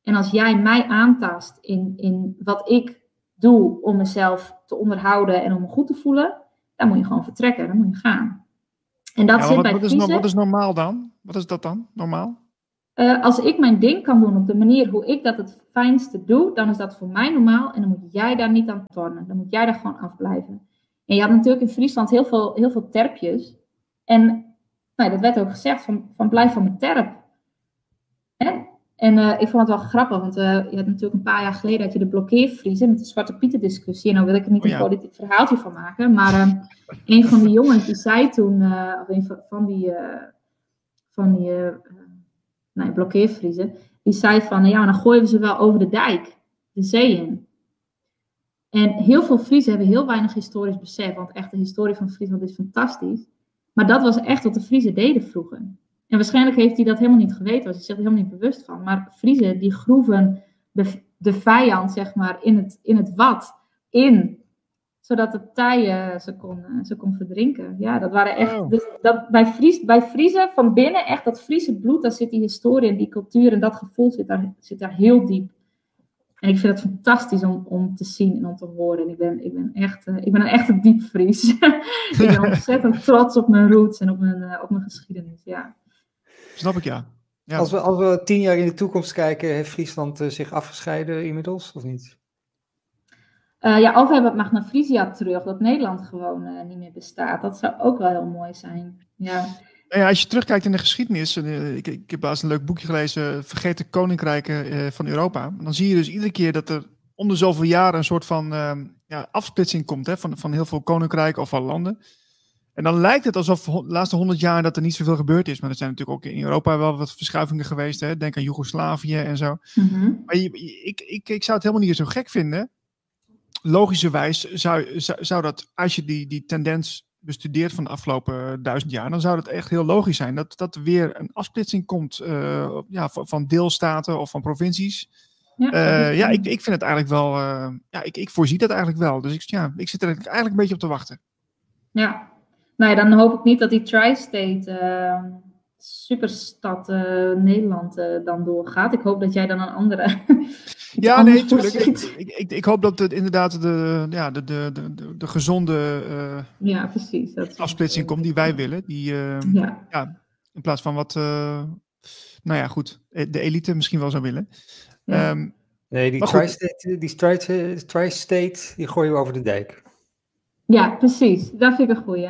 En als jij mij aantast in, in wat ik doe om mezelf te onderhouden en om me goed te voelen, dan moet je gewoon vertrekken, dan moet je gaan. En dat Ja, zit wat, bij wat, is, wat is normaal dan? Wat is dat dan, normaal? Eh, als ik mijn ding kan doen op de manier hoe ik dat het fijnste doe, dan is dat voor mij normaal. En dan moet jij daar niet aan tornen. Dan moet jij daar gewoon afblijven. En je had natuurlijk in Friesland heel veel, heel veel terpjes. En nou, dat werd ook gezegd, van, van blijf van mijn terp. En eh, ik vond het wel grappig, want eh, je had natuurlijk een paar jaar geleden had je de blokkeervriezen met de Zwarte Pieten discussie. En nou wil ik er niet Oh een ja. politiek verhaaltje van maken. Maar eh, een van die jongens die zei toen, of een van, van die, van die nou, ja, blokkeervriezen, die zei van, ja, maar dan gooien we ze wel over de dijk, de zee in. En heel veel Friesen hebben heel weinig historisch besef, want echt de historie van Friesland is fantastisch. Maar dat was echt wat de Friesen deden vroeger. En waarschijnlijk heeft hij dat helemaal niet geweten, was hij zich er helemaal niet bewust van. Maar Friesen die groeven de, de vijand, zeg maar, in het, in het wat in, zodat de tij ze kon, ze kon verdrinken. Ja, dat waren echt. Oh. Dus dat, bij, Fries, bij Friesen van binnen, echt dat Friese bloed, daar zit die historie en die cultuur en dat gevoel zit daar, zit daar heel diep. En ik vind het fantastisch om, om te zien en om te horen. En ik ben, ik ben, echt, eh, ik ben een echte diep Fries. [laughs] ik ben [laughs] ontzettend trots op mijn roots en op mijn, eh, op mijn geschiedenis. Ja. Snap ik, ja. ja. Als, we, als we tien jaar in de toekomst kijken, heeft Friesland eh, zich afgescheiden inmiddels, of niet? Eh, ja, of we hebben het Magna Frisia terug, dat Nederland gewoon eh, niet meer bestaat. Dat zou ook wel heel mooi zijn. Ja. Nou ja, als je terugkijkt in de geschiedenis, ik, ik heb laatst een leuk boekje gelezen, Vergeten Koninkrijken eh, van Europa. Dan zie je dus iedere keer dat er om de zoveel jaren een soort van ehm, ja, afsplitsing komt hè, van, van heel veel koninkrijken of van landen. En dan lijkt het alsof de laatste honderd jaar dat er niet zoveel gebeurd is. Maar er zijn natuurlijk ook in Europa wel wat verschuivingen geweest. Hè? Denk aan Joegoslavië en zo. Mhm. Maar je, ik, ik, ik zou het helemaal niet zo gek vinden. Logischerwijs zou, zou, zou dat, als je die, die tendens bestudeert van de afgelopen duizend jaar, dan zou het echt heel logisch zijn dat, dat er weer een afsplitsing komt eh, ja, van, deelstaten of van provincies. Ja, Eh, ja, ik, ik vind het eigenlijk wel, eh, ja, ik, ik voorzie dat eigenlijk wel. Dus ik, ja, ik zit er eigenlijk een beetje op te wachten. Ja, nou ja, dan hoop ik niet dat die tri-state eh, superstad eh, Nederland eh, dan doorgaat. Ik hoop dat jij dan een andere. [laughs] Ja, [laughs] nee, tuurlijk. Ik, ik, ik, ik hoop dat het inderdaad de, ja, de, de, de, de, de gezonde eh, Ja, precies. Dat afsplitsing komt die wij willen. Die, eh, Ja, ja, in plaats van wat, eh, nou ja, goed, de elite misschien wel zou willen. Ja. Ehm, Nee, die tri-state, die tri- tri-state, die gooien we over de dijk. Ja, precies. Dat vind ik een goeie.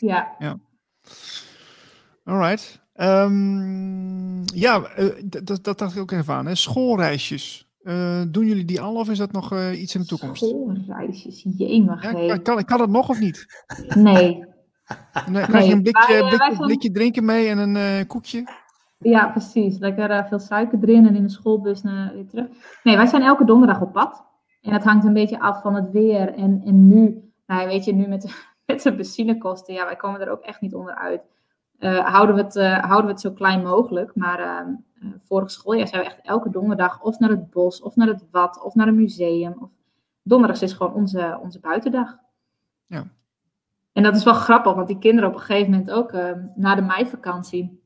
[laughs] ja. alright. Ehm, ja, eh, dat, dat dacht ik ook even aan. Hè. Schoolreisjes. Uh, doen jullie die al of is dat nog uh, iets in de toekomst? Schoolreisjes, jemig. Ja, kan, kan dat nog of niet? Nee. Nee, krijg je een blikje, drinken mee en een uh, koekje? Ja, precies. Lekker veel suiker erin en in de schoolbus naar, weer terug. Nee, wij zijn elke donderdag op pad. En dat hangt een beetje af van het weer. En, en nu, nou, weet je, nu met de, [laughs] met de benzinekosten, ja, wij komen er ook echt niet onderuit. Uh, houden, we het, uh, houden we het zo klein mogelijk. Maar uh, vorig schooljaar zijn we echt elke donderdag of naar het bos, of naar het wat, of naar een museum. Of... Donderdags is gewoon onze, onze buitendag. Ja. En dat is wel grappig, want die kinderen op een gegeven moment ook na de meivakantie,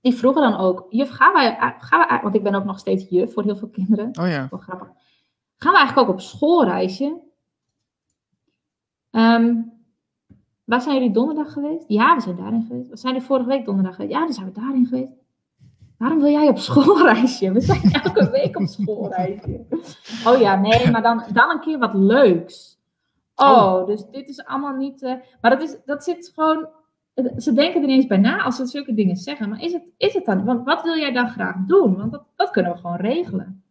die vroegen dan ook, juf, gaan wij, gaan wij, want ik ben ook nog steeds juf voor heel veel kinderen. Oh ja. Wel grappig. Gaan we eigenlijk ook op schoolreisje? Um, waar zijn jullie donderdag geweest? Ja, we zijn daarin geweest. We zijn er vorige week donderdag geweest? Ja, dan zijn we daarin geweest. Waarom wil jij op schoolreisje? We zijn [laughs] elke week op schoolreisje. Oh ja, nee, maar dan, dan een keer wat leuks. Oh, oh. dus dit is allemaal niet. Uh, maar dat, is, dat zit gewoon. Ze denken er niet eens bij na als ze zulke dingen zeggen. Maar is het, is het dan? Want wat wil jij dan graag doen? Want dat, dat kunnen we gewoon regelen.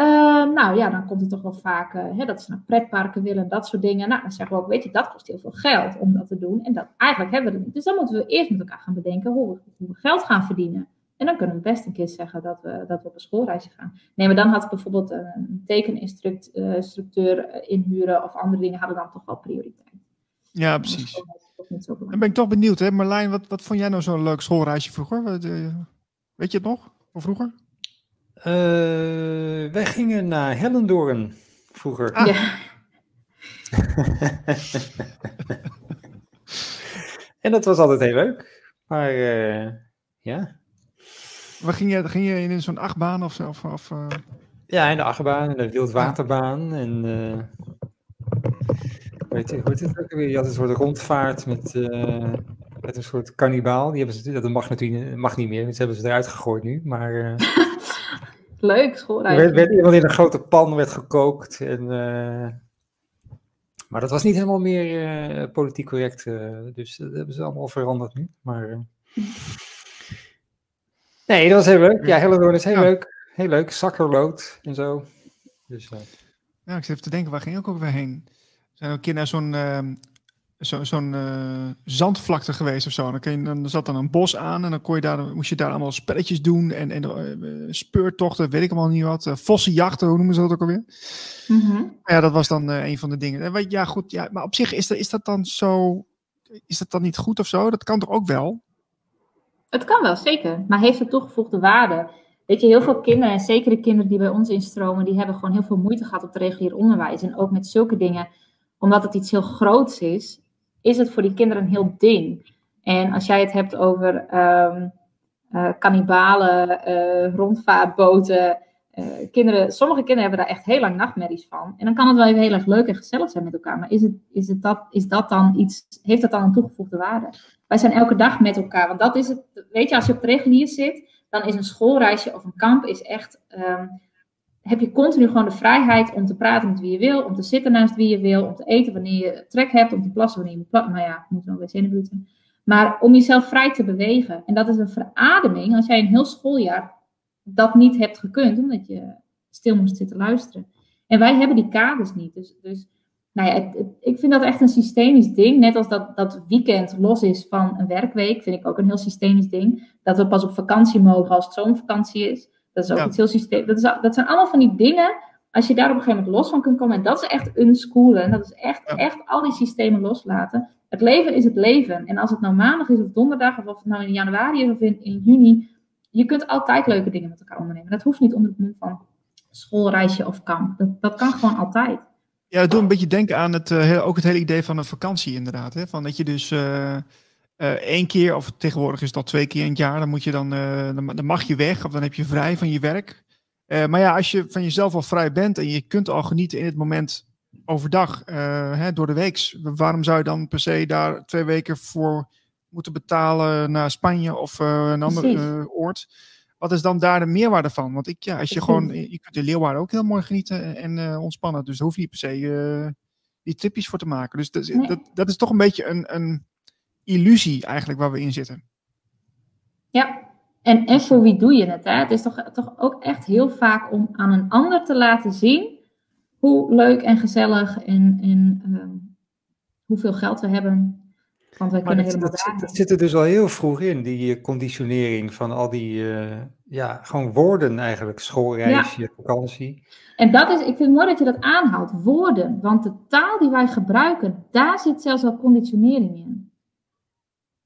Ehm, nou ja, dan komt het toch wel vaak uh, hè, dat ze naar pretparken willen, dat soort dingen. Nou, dan zeggen we ook, weet je, dat kost heel veel geld om dat te doen. En dat, eigenlijk hebben we het niet. Dus dan moeten we eerst met elkaar gaan bedenken hoe we, hoe we geld gaan verdienen. En dan kunnen we best een keer zeggen dat we, dat we op een schoolreisje gaan. Nee, maar dan had bijvoorbeeld een tekeninstructeur eh, inhuren of andere dingen hadden dan toch wel prioriteit. Ja, precies. Dan ben ik toch benieuwd, hè? Marlijn, wat, wat vond jij nou zo'n leuk schoolreisje vroeger? Eh, weet je het nog, van vroeger? Uh, wij gingen naar Hellendoorn vroeger. Ah. Ja. [laughs] en dat was altijd heel leuk. Maar uh, ja. Waar ging je, ging je in zo'n achtbaan of zo? Of, of uh... Ja, in de achtbaan, in de wildwaterbaan. En weet je, hoe heet het ook weer? Je had een soort rondvaart met, met een soort kannibaal. Die hebben ze, dat mag natuurlijk mag niet meer, dus hebben ze eruit gegooid nu. Maar Leuk, schoolreis. Er werd, werd, iemand in een grote pan werd gekookt. En, uh, maar dat was niet helemaal meer uh, politiek correct. Uh, dus dat hebben ze allemaal veranderd nu. Maar, [laughs] nee, dat was heel leuk. Ja, Hellendoorn is heel ja. leuk. Heel leuk. Zakkerlood en zo. Dus, ja, ik zit even te denken, waar ging ik ook weer heen? We zijn ook een keer naar zo'n ehm, zo'n zo uh, zandvlakte geweest of zo. Dan, kun je, dan zat dan een bos aan en dan kon je daar, moest je daar allemaal spelletjes doen en, en uh, speurtochten, weet ik allemaal niet wat. Uh, vossenjachten, hoe noemen ze dat ook alweer? Mm -hmm. Ja, dat was dan een van de dingen. Ja, goed, ja, maar op zich is dat, is dat dan zo, is dat dan niet goed of zo? Dat kan toch ook wel? Het kan wel, zeker. Maar heeft het toegevoegde waarde? Weet je, heel veel kinderen, en zeker de kinderen die bij ons instromen, die hebben gewoon heel veel moeite gehad op het regulier onderwijs. En ook met zulke dingen, omdat het iets heel groots is, is het voor die kinderen een heel ding. En als jij het hebt over um, uh, kannibalen, uh, rondvaartboten. Uh, kinderen, sommige kinderen hebben daar echt heel lang nachtmerries van. En dan kan het wel even heel erg leuk en gezellig zijn met elkaar. Maar is, het, is, het dat, is dat dan iets, heeft dat dan een toegevoegde waarde? Wij zijn elke dag met elkaar. Want dat is het, weet je, als je op het regulier zit, dan is een schoolreisje of een kamp is echt um, heb je continu gewoon de vrijheid om te praten met wie je wil, om te zitten naast wie je wil, om te eten wanneer je trek hebt, om te plassen wanneer je moet plassen. Nou ja, moet wel wc in de buurt Maar om jezelf vrij te bewegen. En dat is een verademing als jij een heel schooljaar dat niet hebt gekund, omdat je stil moest zitten luisteren. En wij hebben die kaders niet. Dus, dus nou ja, ik vind dat echt een systemisch ding. Net als dat, dat weekend los is van een werkweek, vind ik ook een heel systemisch ding. Dat we pas op vakantie mogen als het zomervakantie is. Dat is ook iets heel systeem. Dat, is, dat zijn allemaal van die dingen. Als je daar op een gegeven moment los van kunt komen. En dat is echt unschoolen. Dat is echt, echt al die systemen loslaten. Het leven is het leven. En als het nou maandag is of donderdag. Of of het nou in januari is of in, in juni. Je kunt altijd leuke dingen met elkaar ondernemen. Dat hoeft niet onder het mond van schoolreisje of kamp. Dat, dat kan gewoon altijd. Ja, dat doet een beetje denken aan het, uh, ook het hele idee van een vakantie inderdaad. Hè? Van dat je dus... Uh uh, één keer, of tegenwoordig is het al twee keer in het jaar, dan, moet je dan, uh, dan, mag je weg of dan heb je vrij van je werk. Uh, maar ja, als je van jezelf al vrij bent en je kunt al genieten in het moment overdag, hè, door de week, waarom zou je dan per se daar twee weken voor moeten betalen naar Spanje of een ander oord? Wat is dan daar de meerwaarde van? Want ik, ja, als je gewoon, je kunt in Leeuwarden ook heel mooi genieten en ontspannen, dus daar hoef je niet per se die tripjes voor te maken. Dus dat, dat, dat is toch een beetje een, een illusie eigenlijk waar we in zitten. Ja, En, en voor wie doe je het? Hè? Het is toch, toch ook echt heel vaak om aan een ander te laten zien hoe leuk en gezellig en, en ehm, hoeveel geld we hebben. Want wij kunnen helemaal dat, dat, zit er dus al heel vroeg in, die uh, conditionering van al die, uh, ja, gewoon woorden eigenlijk. Schoolreisje, ja. vakantie. En dat is, ik vind het mooi dat je dat aanhoudt, woorden. Want de taal die wij gebruiken, daar zit zelfs al conditionering in.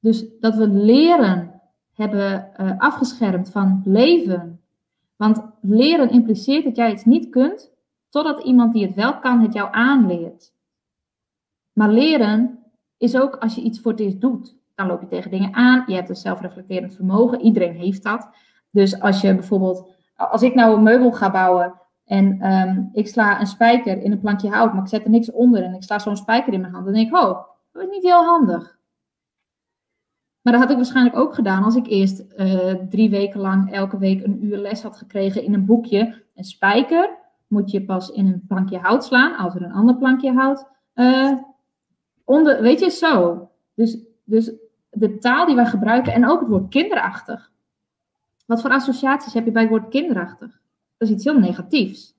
Dus dat we leren hebben uh, afgeschermd van leven. Want leren impliceert dat jij iets niet kunt, totdat iemand die het wel kan, het jou aanleert. Maar leren is ook als je iets voor het eerst doet. Dan loop je tegen dingen aan, je hebt een zelfreflecterend vermogen, iedereen heeft dat. Dus als je bijvoorbeeld, als ik nou een meubel ga bouwen en um, ik sla een spijker in een plankje hout, maar ik zet er niks onder en ik sla zo'n spijker in mijn hand, dan denk ik, oh, dat is niet heel handig. Maar dat had ik waarschijnlijk ook gedaan als ik eerst uh, drie weken lang elke week een uur les had gekregen in een boekje. Een spijker moet je pas in een plankje hout slaan, als er een ander plankje hout uh, onder, weet je, zo. Dus, dus de taal die wij gebruiken en ook het woord kinderachtig. Wat voor associaties heb je bij het woord kinderachtig? Dat is iets heel negatiefs.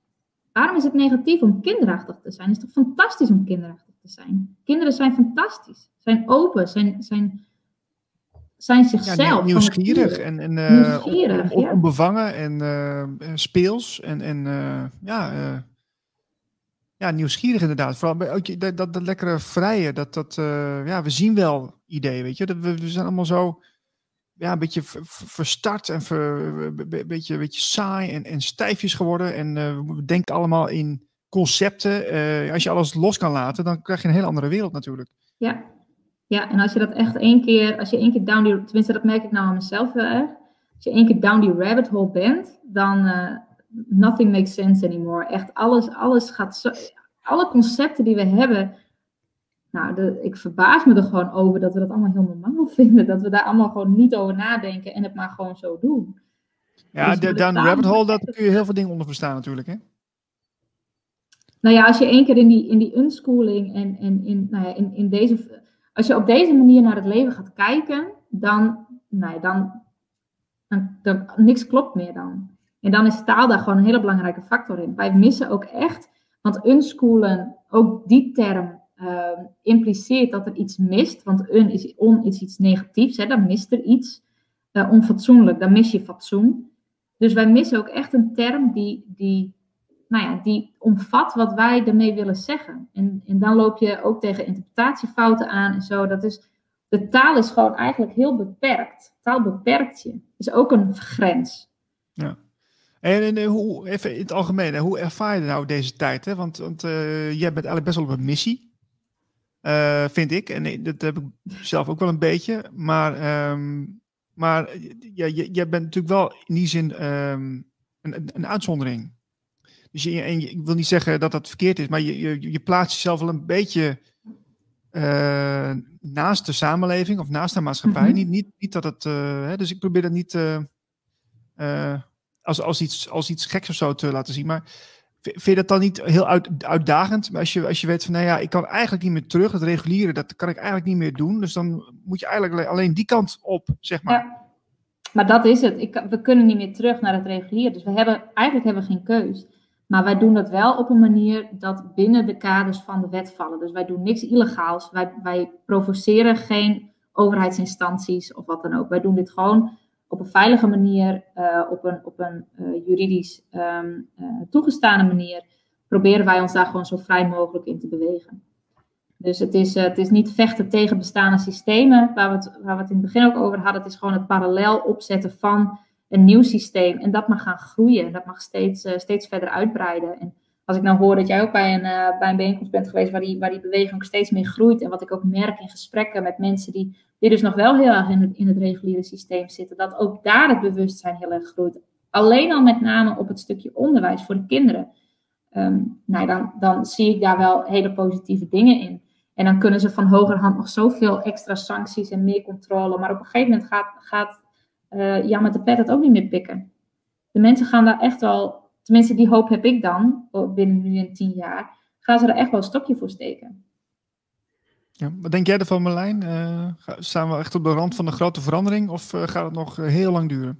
Waarom is het negatief om kinderachtig te zijn? Het is toch fantastisch om kinderachtig te zijn? Kinderen zijn fantastisch, zijn open, zijn, zijn, zijn zichzelf. Ja, nieuwsgierig en, en uh, nieuwsgierig, on, on, onbevangen en uh, speels en, en uh, ja, ja, nieuwsgierig inderdaad. Vooral bij, dat, dat, dat lekkere vrije, dat, dat ja, we zien wel idee, weet je. Dat we, we zijn allemaal zo, ja, een beetje verstart en een beetje, beetje saai en, en stijfjes geworden. En we denken allemaal in concepten. Als je alles los kan laten, dan krijg je een hele andere wereld natuurlijk. Ja, ja en als je dat echt één keer, als je één keer down die, tenminste dat merk ik nou aan mezelf wel erg. Als je één keer down die rabbit hole bent, dan nothing makes sense anymore. Echt alles, alles gaat zo. Alle concepten die we hebben. Nou, de, ik verbaas me er gewoon over dat we dat allemaal heel normaal [laughs] vinden. Dat we daar allemaal gewoon niet over nadenken en het maar gewoon zo doen. Ja, dus de, down rabbit hole, dat kun je heel veel dingen onder verstaan natuurlijk, hè? Nou ja, als je één keer in die, in die unschooling en, en in, nou ja, in, in deze... Als je op deze manier naar het leven gaat kijken, dan... Nee, dan, dan, dan niks klopt meer dan. En dan is taal daar gewoon een hele belangrijke factor in. Wij missen ook echt, want unschoolen, ook die term uh, impliceert dat er iets mist. Want un is, on is iets negatiefs, hè, dan mist er iets. Uh, onfatsoenlijk, dan mis je fatsoen. Dus wij missen ook echt een term die, die, nou ja, die omvat wat wij ermee willen zeggen. En, en dan loop je ook tegen interpretatiefouten aan en zo. Dat is, de taal is gewoon eigenlijk heel beperkt. Taal beperkt je. Is ook een grens. Ja. En, en, hoe, even in het algemeen, hoe ervaar je nou deze tijd? Hè? Want, want uh, jij bent eigenlijk best wel op een missie, uh, vind ik. En dat heb ik zelf ook wel een beetje. Maar, um, maar ja, jij bent natuurlijk wel in die zin um, een, een, uitzondering. Dus je, en je, ik wil niet zeggen dat dat verkeerd is, maar je, je, je plaatst jezelf wel een beetje uh, naast de samenleving of naast de maatschappij. Mm -hmm. niet, niet, niet dat het. Hè, dus ik probeer dat niet als, als, iets, als iets geks of zo te laten zien. Maar vind je dat dan niet heel uit, uitdagend? Maar als je, als je weet van, nou ja, ik kan eigenlijk niet meer terug. Het reguliere, dat kan ik eigenlijk niet meer doen. Dus dan moet je eigenlijk alleen die kant op, zeg maar. Ja, maar dat is het. Ik, we kunnen niet meer terug naar het reguliere. Dus we hebben, eigenlijk hebben we geen keus. Maar wij doen dat wel op een manier dat binnen de kaders van de wet vallen. Dus wij doen niks illegaals. Wij, wij provoceren geen overheidsinstanties of wat dan ook. Wij doen dit gewoon op een veilige manier, uh, op een, op een uh, juridisch um, toegestane manier, proberen wij ons daar gewoon zo vrij mogelijk in te bewegen. Dus het is, het is niet vechten tegen bestaande systemen, waar we, waar we het in het begin ook over hadden. Het is gewoon het parallel opzetten van een nieuw systeem. En dat mag gaan groeien. Dat mag steeds, steeds verder uitbreiden. En als ik nou hoor dat jij ook bij een, bij een bijeenkomst bent geweest waar die, waar die beweging steeds meer groeit. En wat ik ook merk in gesprekken met mensen die die dus nog wel heel erg in het, in het reguliere systeem zitten, dat ook daar het bewustzijn heel erg groeit. Alleen al met name op het stukje onderwijs voor de kinderen. Um, nou, dan, dan zie ik daar wel hele positieve dingen in. En dan kunnen ze van hogerhand nog zoveel extra sancties en meer controle. Maar op een gegeven moment gaat, gaat uh, Jan met de pet het ook niet meer pikken. De mensen gaan daar echt wel, tenminste die hoop heb ik dan, binnen nu en tien jaar, gaan ze er echt wel een stokje voor steken. Ja, wat denk jij ervan, Marlijn? Uh, staan we echt op de rand van een grote verandering of uh, gaat het nog heel lang duren?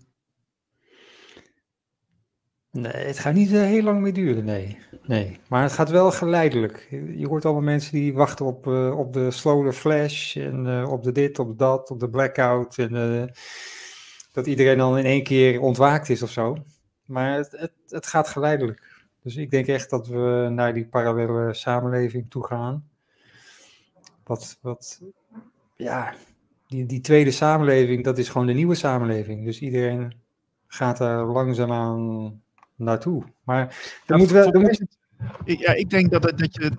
Nee, het gaat niet heel lang meer duren, nee. nee. Maar het gaat wel geleidelijk. Je hoort allemaal mensen die wachten op, op de slower flash en op de dit, op dat, op de blackout. En dat iedereen dan in één keer ontwaakt is of zo. Maar het, het, het gaat geleidelijk. Dus ik denk echt dat we naar die parallele samenleving toe gaan wat, wat ja, die, die tweede samenleving, dat is gewoon de nieuwe samenleving. Dus iedereen gaat daar langzaamaan naartoe. Maar er moet wel. Er moet... Ik, ja, ik denk dat, dat je,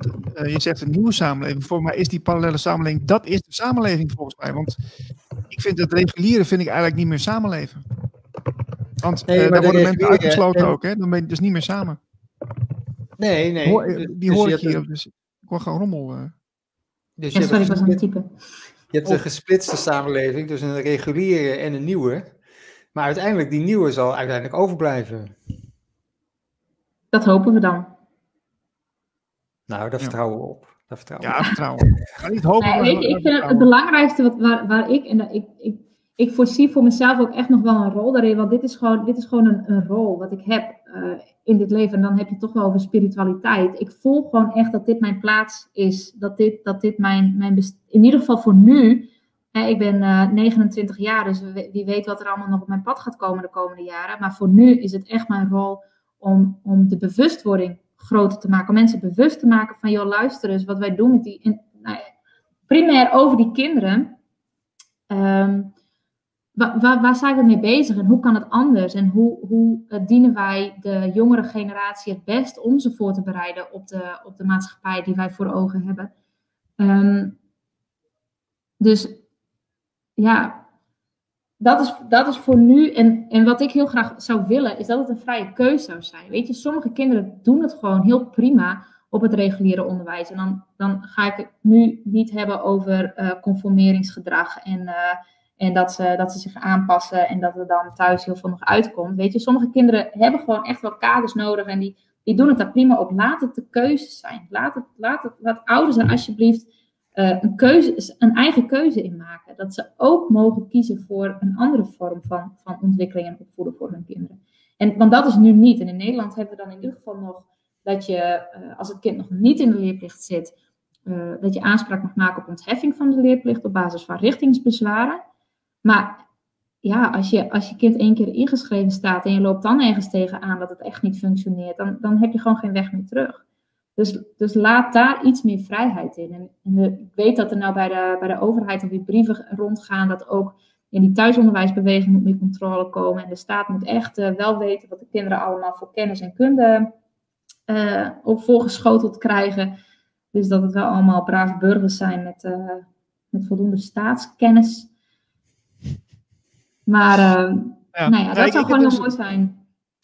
uh, je zegt een nieuwe samenleving. Voor mij is die parallele samenleving, dat is de samenleving volgens mij. Want ik vind het reguliere vind ik eigenlijk niet meer samenleven. Want nee, uh, daar worden mensen uitgesloten ook, hè? Dan ben je dus niet meer samen. Nee, nee. Hoor, eh, die dus hoor ik hier. Dus ik hoor gewoon rommel. Uh. Dus ja, je sorry, was een type. Je hebt een gesplitste samenleving, dus een reguliere en een nieuwe. Maar uiteindelijk, die nieuwe zal uiteindelijk overblijven. Dat hopen we dan. Nou, daar vertrouwen we op. Daar vertrouwen ja, vertrouwen. Ga niet hopen. Nee, ik, ik vind het, het belangrijkste wat, waar, waar ik, en ik, ik, ik voorzie voor mezelf ook echt nog wel een rol daarin. Want dit is gewoon, dit is gewoon een, een rol wat ik heb uh, in dit leven. En dan heb je toch wel over spiritualiteit. Ik voel gewoon echt dat dit mijn plaats is. Dat dit, dat dit mijn, mijn in ieder geval voor nu. Hè, ik ben uh, eh, 29 jaar, dus wie weet wat er allemaal nog op mijn pad gaat komen de komende jaren. Maar voor nu is het echt mijn rol om, om de bewustwording groter te maken. Om mensen bewust te maken van, joh, luister eens, wat wij doen met die... Nou, primair over die kinderen. Um, waar, zijn we mee bezig en hoe kan het anders? En hoe, hoe uh, dienen wij de jongere generatie het best om ze voor te bereiden op de, op de maatschappij die wij voor ogen hebben? Um, dus ja, dat is, dat is voor nu. En, en wat ik heel graag zou willen, is dat het een vrije keuze zou zijn. Weet je, sommige kinderen doen het gewoon heel prima op het reguliere onderwijs. En dan, dan ga ik het nu niet hebben over uh, conformeringsgedrag en. Uh, en dat ze, dat ze zich aanpassen en dat er dan thuis heel veel nog uitkomt. Weet je, sommige kinderen hebben gewoon echt wel kaders nodig en die, die doen het daar prima op. Laat het de keuzes zijn. Laat het, laat het wat ouders er alsjeblieft uh, een, keuze, een eigen keuze in maken. Dat ze ook mogen kiezen voor een andere vorm van, van ontwikkeling en opvoeden voor hun kinderen. En, want dat is nu niet. En in Nederland hebben we dan in ieder geval nog dat je, uh, als het kind nog niet in de leerplicht zit, uh, dat je aanspraak mag maken op ontheffing van de leerplicht op basis van richtingsbezwaren. Maar ja, als je, als je kind één keer ingeschreven staat en je loopt dan ergens tegenaan dat het echt niet functioneert, dan, dan heb je gewoon geen weg meer terug. Dus, dus laat daar iets meer vrijheid in. En, en ik weet dat er nou bij de, bij de overheid of die brieven rondgaan dat ook in die thuisonderwijsbeweging moet meer controle komen. En de staat moet echt uh, wel weten wat de kinderen allemaal voor kennis en kunde uh, op voorgeschoteld krijgen. Dus dat het wel allemaal brave burgers zijn met, uh, met voldoende staatskennis. Maar ja. nou ja, dat zou gewoon heel dus mooi zijn.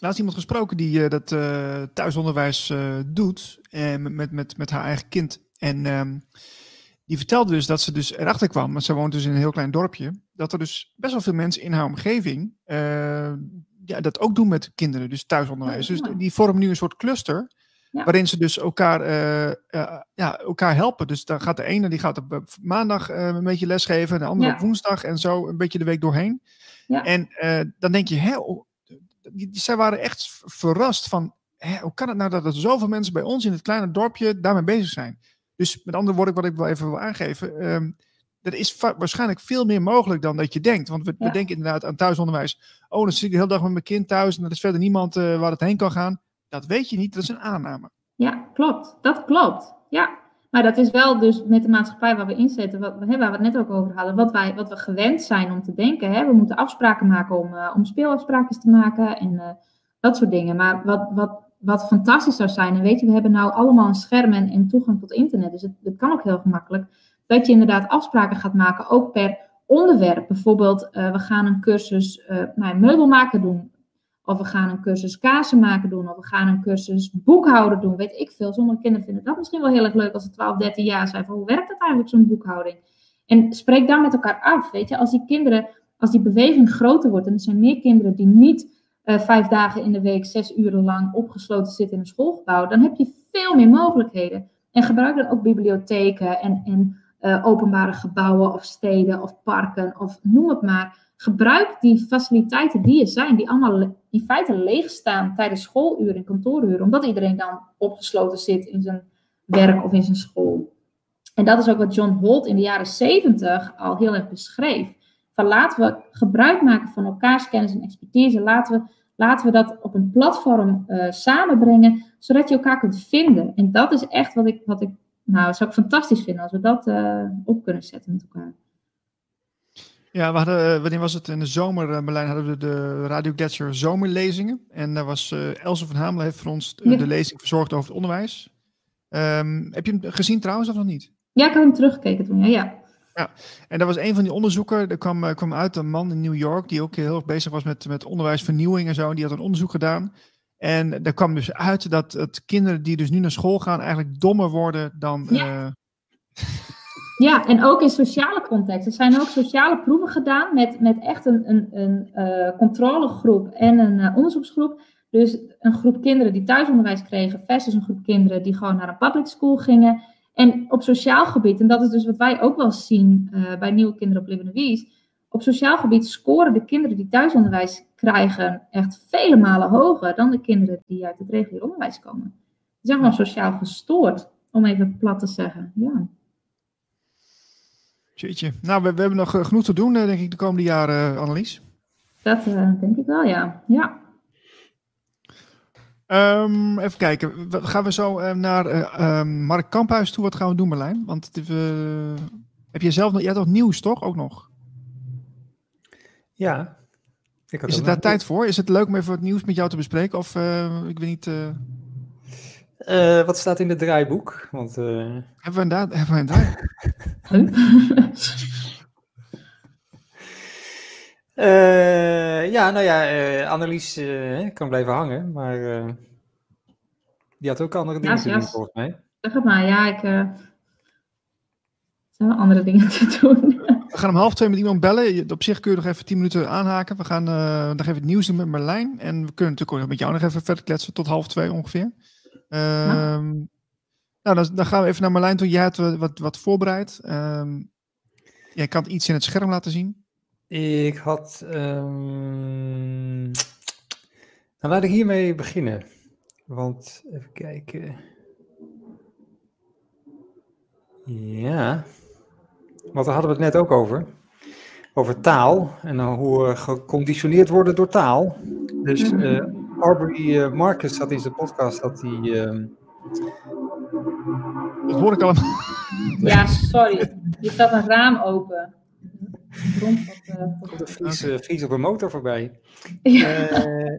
Laatst iemand gesproken die uh, dat uh, thuisonderwijs doet met, met, met, met haar eigen kind. En ehm, die vertelde dus dat ze dus erachter kwam, want ze woont dus in een heel klein dorpje, dat er dus best wel veel mensen in haar omgeving ja, dat ook doen met kinderen, dus thuisonderwijs. dus die vormen nu een soort cluster Waarin ze dus elkaar, ja, elkaar helpen. Dus dan gaat de ene die gaat op maandag een beetje lesgeven, de andere op woensdag en zo een beetje de week doorheen. Ja. En dan denk je, hè, die, zij waren echt verrast van, hè, hoe kan het nou dat er zoveel mensen bij ons in het kleine dorpje daarmee bezig zijn? Dus met andere woorden, wat ik wel even wil aangeven, um, er is waarschijnlijk veel meer mogelijk dan dat je denkt. Want we, we denken inderdaad aan thuisonderwijs. Oh, dan zit ik de hele dag met mijn kind thuis en er is verder niemand waar het heen kan gaan. Dat weet je niet, dat is een aanname. Ja, klopt. Dat klopt. Ja. Maar dat is wel dus met de maatschappij waar we in zitten, wat, waar we het net ook over hadden, wat, wij, wat we gewend zijn om te denken. Hè? We moeten afspraken maken om, uh, om speelafspraken te maken en uh, dat soort dingen. Maar wat, wat, wat fantastisch zou zijn, en weet je, we hebben nou allemaal een scherm en, toegang tot internet, dus het, kan ook heel gemakkelijk, dat je inderdaad afspraken gaat maken, ook per onderwerp. Bijvoorbeeld, uh, we gaan een cursus nou, meubelmaken doen. Of we gaan een cursus kaarsen maken doen. Of we gaan een cursus boekhouden doen. Weet ik veel. Sommige kinderen vinden dat misschien wel heel erg leuk als ze 12, 13 jaar zijn. Van hoe werkt dat eigenlijk, zo'n boekhouding? En spreek daar met elkaar af. Weet je, als die kinderen, als die beweging groter wordt. En er zijn meer kinderen die niet uh, vijf dagen in de week, zes uren lang opgesloten zitten in een schoolgebouw. Dan heb je veel meer mogelijkheden. En gebruik dan ook bibliotheken en, en eh, openbare gebouwen of steden of parken of noem het maar. Gebruik die faciliteiten die er zijn, die allemaal in feite leeg staan tijdens schooluren en kantooruren, omdat iedereen dan opgesloten zit in zijn werk of in zijn school. En dat is ook wat John Holt in de jaren 70 al heel erg beschreef. Van laten we gebruik maken van elkaars kennis en expertise. Laten we, laten we dat op een platform uh, samenbrengen, zodat je elkaar kunt vinden. En dat is echt wat ik, wat ik nou, zou ik fantastisch vinden als we dat uh, op kunnen zetten met elkaar. Ja, we hadden, wanneer was het in de zomer, uh, Berlijn, hadden we de Radio Gletscher zomerlezingen. En daar was uh, Else van Hamelen heeft voor ons ja. de lezing verzorgd over het onderwijs. Um, heb je hem gezien trouwens of nog niet? Ja, ik heb hem teruggekeken toen, ja. ja. Ja, en dat was een van die onderzoekers. Er kwam, kwam uit een man in New York die ook heel erg bezig was met, met onderwijsvernieuwing en zo. En die had een onderzoek gedaan. En er kwam dus uit dat het kinderen die dus nu naar school gaan eigenlijk dommer worden dan. Ja. Uh... [laughs] ja, en ook in sociale context. Er zijn ook sociale proeven gedaan met, met echt een, een, een uh, controlegroep en een uh, onderzoeksgroep. Dus een groep kinderen die thuisonderwijs kregen versus een groep kinderen die gewoon naar een public school gingen. En op sociaal gebied, en dat is dus wat wij ook wel zien uh, bij nieuwe kinderen op Wies. Op sociaal gebied scoren de kinderen die thuisonderwijs krijgen echt vele malen hoger dan de kinderen die uit het regulier onderwijs komen. Die zijn gewoon sociaal gestoord, om even plat te zeggen. Ja. Jeetje. Nou, we, we hebben nog genoeg te doen, denk ik, de komende jaren, Annelies. Dat uh, denk ik wel, ja. ja. Um, even kijken. Gaan we zo uh, naar uh, Mark Kamphuis toe? Wat gaan we doen, Marlijn? Want uh, heb je zelf nog... Je had toch nieuws, toch? Ook nog? Ja. Is het daar tijd voor? Is het leuk om even het nieuws met jou te bespreken? Of ik weet niet... wat staat in het draaiboek? Want, hebben we een, da- hebben we een draaiboek? [laughs] Uh, ja, nou ja, uh, Annelies uh, kan blijven hangen, maar die had ook andere dingen ja, te doen, volgens mij. Zeg het maar, ja, ik. Zijn wel andere dingen te doen. We gaan om half twee met iemand bellen. Op zich kun je nog even tien minuten aanhaken. We gaan nog even het nieuws doen met Marlijn. En we kunnen natuurlijk ook met jou nog even verder kletsen tot half twee ongeveer. Ja. Um, nou, dan, dan, gaan we even naar Marlijn toe. Jij hebt wat, wat voorbereid. Um, jij kan iets in het scherm laten zien. Ik had. Um... Nou, laat ik hiermee beginnen. Want even kijken. Ja. Want daar hadden we het net ook over. Over taal en hoe we geconditioneerd worden door taal. Dus uh, Arbery uh, Marcus had in zijn podcast dat hij. Uh... Dat hoor ik allemaal. Ja, sorry. Je staat een raam open. Komt een Fries, uh, Fries op een motor voorbij. Ja, [laughs] uh,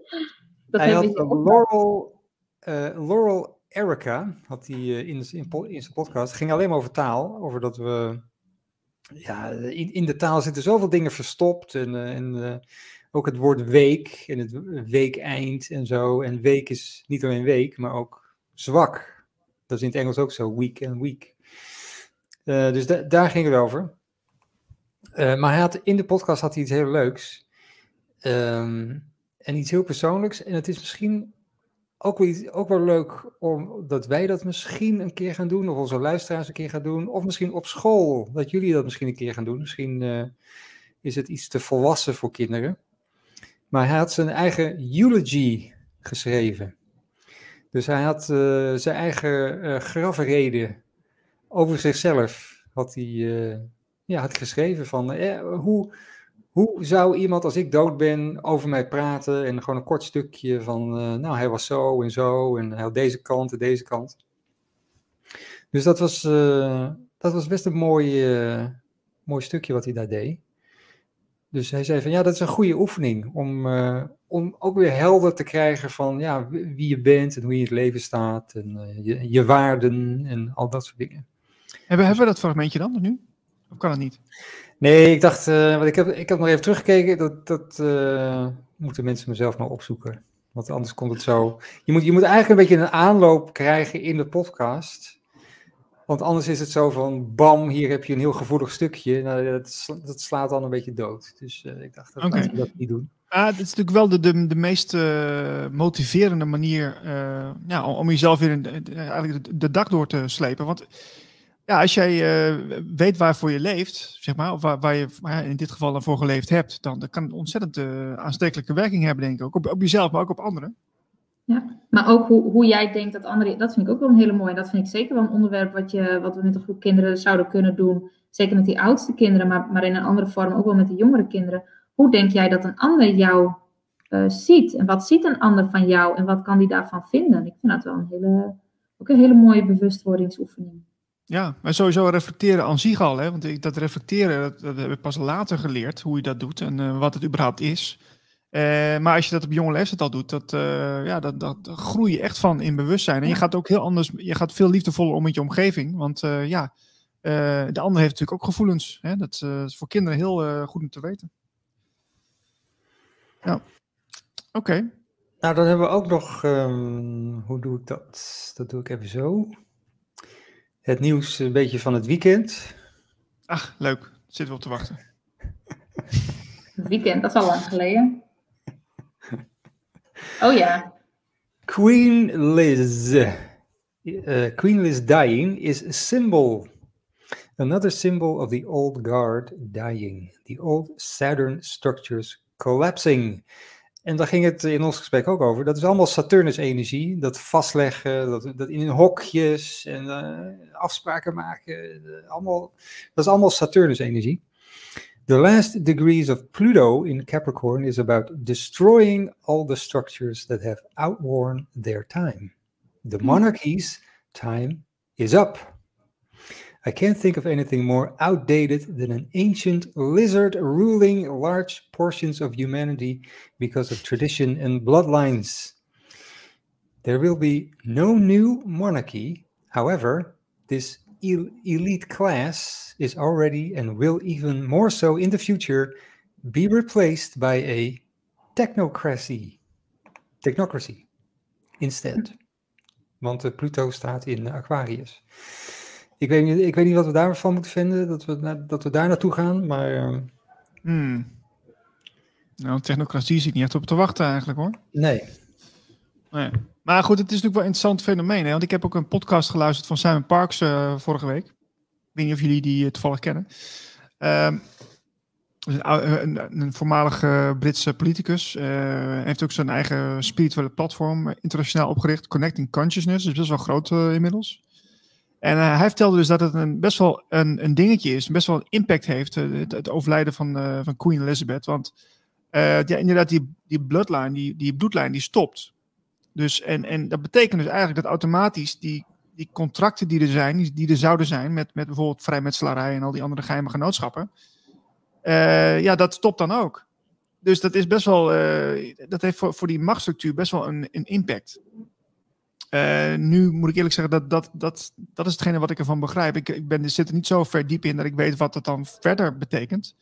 hij had Laurel, uh, Laurel Erica, had hij in, in, in zijn podcast, het ging alleen maar over taal. Over dat we, ja, in, in de taal zitten zoveel dingen verstopt. En, en ook het woord week en het weekeind en zo. En week is niet alleen week, maar ook zwak. Dat is in het Engels ook zo, week en week. dus da daar ging het over. Uh, maar hij had, in de podcast had hij iets heel leuks. Um, en iets heel persoonlijks. En het is misschien ook wel, iets, ook wel leuk omdat wij dat misschien een keer gaan doen. Of onze luisteraars een keer gaan doen. Of misschien op school, dat jullie dat misschien een keer gaan doen. Misschien uh, is het iets te volwassen voor kinderen. Maar hij had zijn eigen eulogy geschreven. Dus hij had uh, zijn eigen grafrede over zichzelf. Had hij ja, had geschreven van eh, hoe, hoe zou iemand als ik dood ben over mij praten en gewoon een kort stukje van uh, nou hij was zo en zo en hij had deze kant en deze kant. Dus dat was, uh, dat was best een mooi, uh, mooi stukje wat hij daar deed. Dus hij zei van ja, dat is een goede oefening om, om ook weer helder te krijgen van ja, wie je bent en hoe je in het leven staat en je, je waarden en al dat soort dingen. Hebben, hebben we dat fragmentje dan nu? Of kan het niet? Nee, ik dacht, uh, want ik heb, ik heb nog even teruggekeken, dat, dat moeten mensen mezelf maar opzoeken. Want anders komt het zo. Je moet, je moet eigenlijk een beetje een aanloop krijgen in de podcast. Want anders is het zo van, bam, hier heb je een heel gevoelig stukje. Nou, dat, dat slaat dan een beetje dood. Dus uh, ik dacht, dat okay. we dat niet doen. Ah, het is natuurlijk wel de, de, de meest uh, motiverende manier uh, ja, om jezelf weer in, eigenlijk de, de dak door te slepen. Want ja, als jij weet waarvoor je leeft, zeg maar, of waar, waar je in dit geval dan voor geleefd hebt, dan, dan kan het ontzettend aanstekelijke werking hebben, denk ik. Ook op, op jezelf, maar ook op anderen. Ja, maar ook hoe, hoe jij denkt dat anderen, dat vind ik ook wel een hele mooie. Dat vind ik zeker wel een onderwerp wat, je, wat we met een groep kinderen zouden kunnen doen. Zeker met die oudste kinderen, maar, maar in een andere vorm ook wel met de jongere kinderen. Hoe denk jij dat een ander jou uh, ziet? En wat ziet een ander van jou? En wat kan die daarvan vinden? Ik vind dat wel een hele, ook een hele mooie bewustwordingsoefening. Ja, maar sowieso reflecteren aan zich al. Hè? Want dat reflecteren, dat, dat heb ik pas later geleerd, hoe je dat doet en uh, wat het überhaupt is. Uh, maar als je dat op jonge leeftijd al doet, dat, uh, ja, dat, dat groei je echt van in bewustzijn. En je gaat ook heel anders, je gaat veel liefdevoller om met je omgeving. Want ja, de ander heeft natuurlijk ook gevoelens. Hè? Dat is voor kinderen heel goed om te weten. Ja, oké. Nou, dan hebben we ook nog, um, hoe doe ik dat? Dat doe ik even zo. Het nieuws een beetje van het weekend. Ach, leuk. Zitten we op te wachten. [laughs] Het weekend, dat is al lang geleden. Oh ja. Queen Liz. Uh, Queen Liz dying is a symbol. Another symbol of the old guard dying. The old Saturn structures collapsing. En daar ging het in ons gesprek ook over. Dat is allemaal Saturnus-energie. Dat vastleggen, dat, dat in hokjes en uh, afspraken maken. Uh, allemaal, dat is allemaal Saturnus-energie. The last degrees of Pluto in Capricorn is about destroying all the structures that have outworn their time. The hmm. monarchy's time is up. I can't think of anything more outdated than an ancient lizard ruling large portions of humanity because of tradition and bloodlines. There will be no new monarchy. However, this elite class is already and will even more so in the future be replaced by a technocracy. Technocracy instead. Want Pluto staat in Aquarius. Ik weet, niet, ik weet niet wat we daarvan moeten vinden, dat we, dat we daar naartoe gaan, maar... Uh... Hmm. Nou, technocratie ik niet echt op te wachten eigenlijk hoor. Nee. nee. Maar goed, het is natuurlijk wel een interessant fenomeen. Hè? Want ik heb ook een podcast geluisterd van Simon Parks uh, vorige week. Ik weet niet of jullie die uh, toevallig kennen. Um, een, een, een voormalige Britse politicus. Heeft ook zijn eigen spirituele platform internationaal opgericht. Connecting Consciousness. Dus best wel groot inmiddels. En hij vertelde dus dat het een, best wel een, een dingetje is, best wel een impact heeft, het, het, overlijden van, van Queen Elizabeth. Want ja, inderdaad, die, die bloodline, die, die bloedlijn, die stopt. Dus, en, en dat betekent dus eigenlijk dat automatisch die, die contracten die er zijn, die, die er zouden zijn, met, met bijvoorbeeld vrijmetselarij en al die andere geheime genootschappen, ja, dat stopt dan ook. Dus dat is best wel, dat heeft voor, voor die machtsstructuur best wel een, een impact. Uh, nu moet ik eerlijk zeggen, dat, dat, dat, dat is hetgene wat ik ervan begrijp. Ik, ik ben, zit er niet zo ver diep in dat ik weet wat dat dan verder betekent.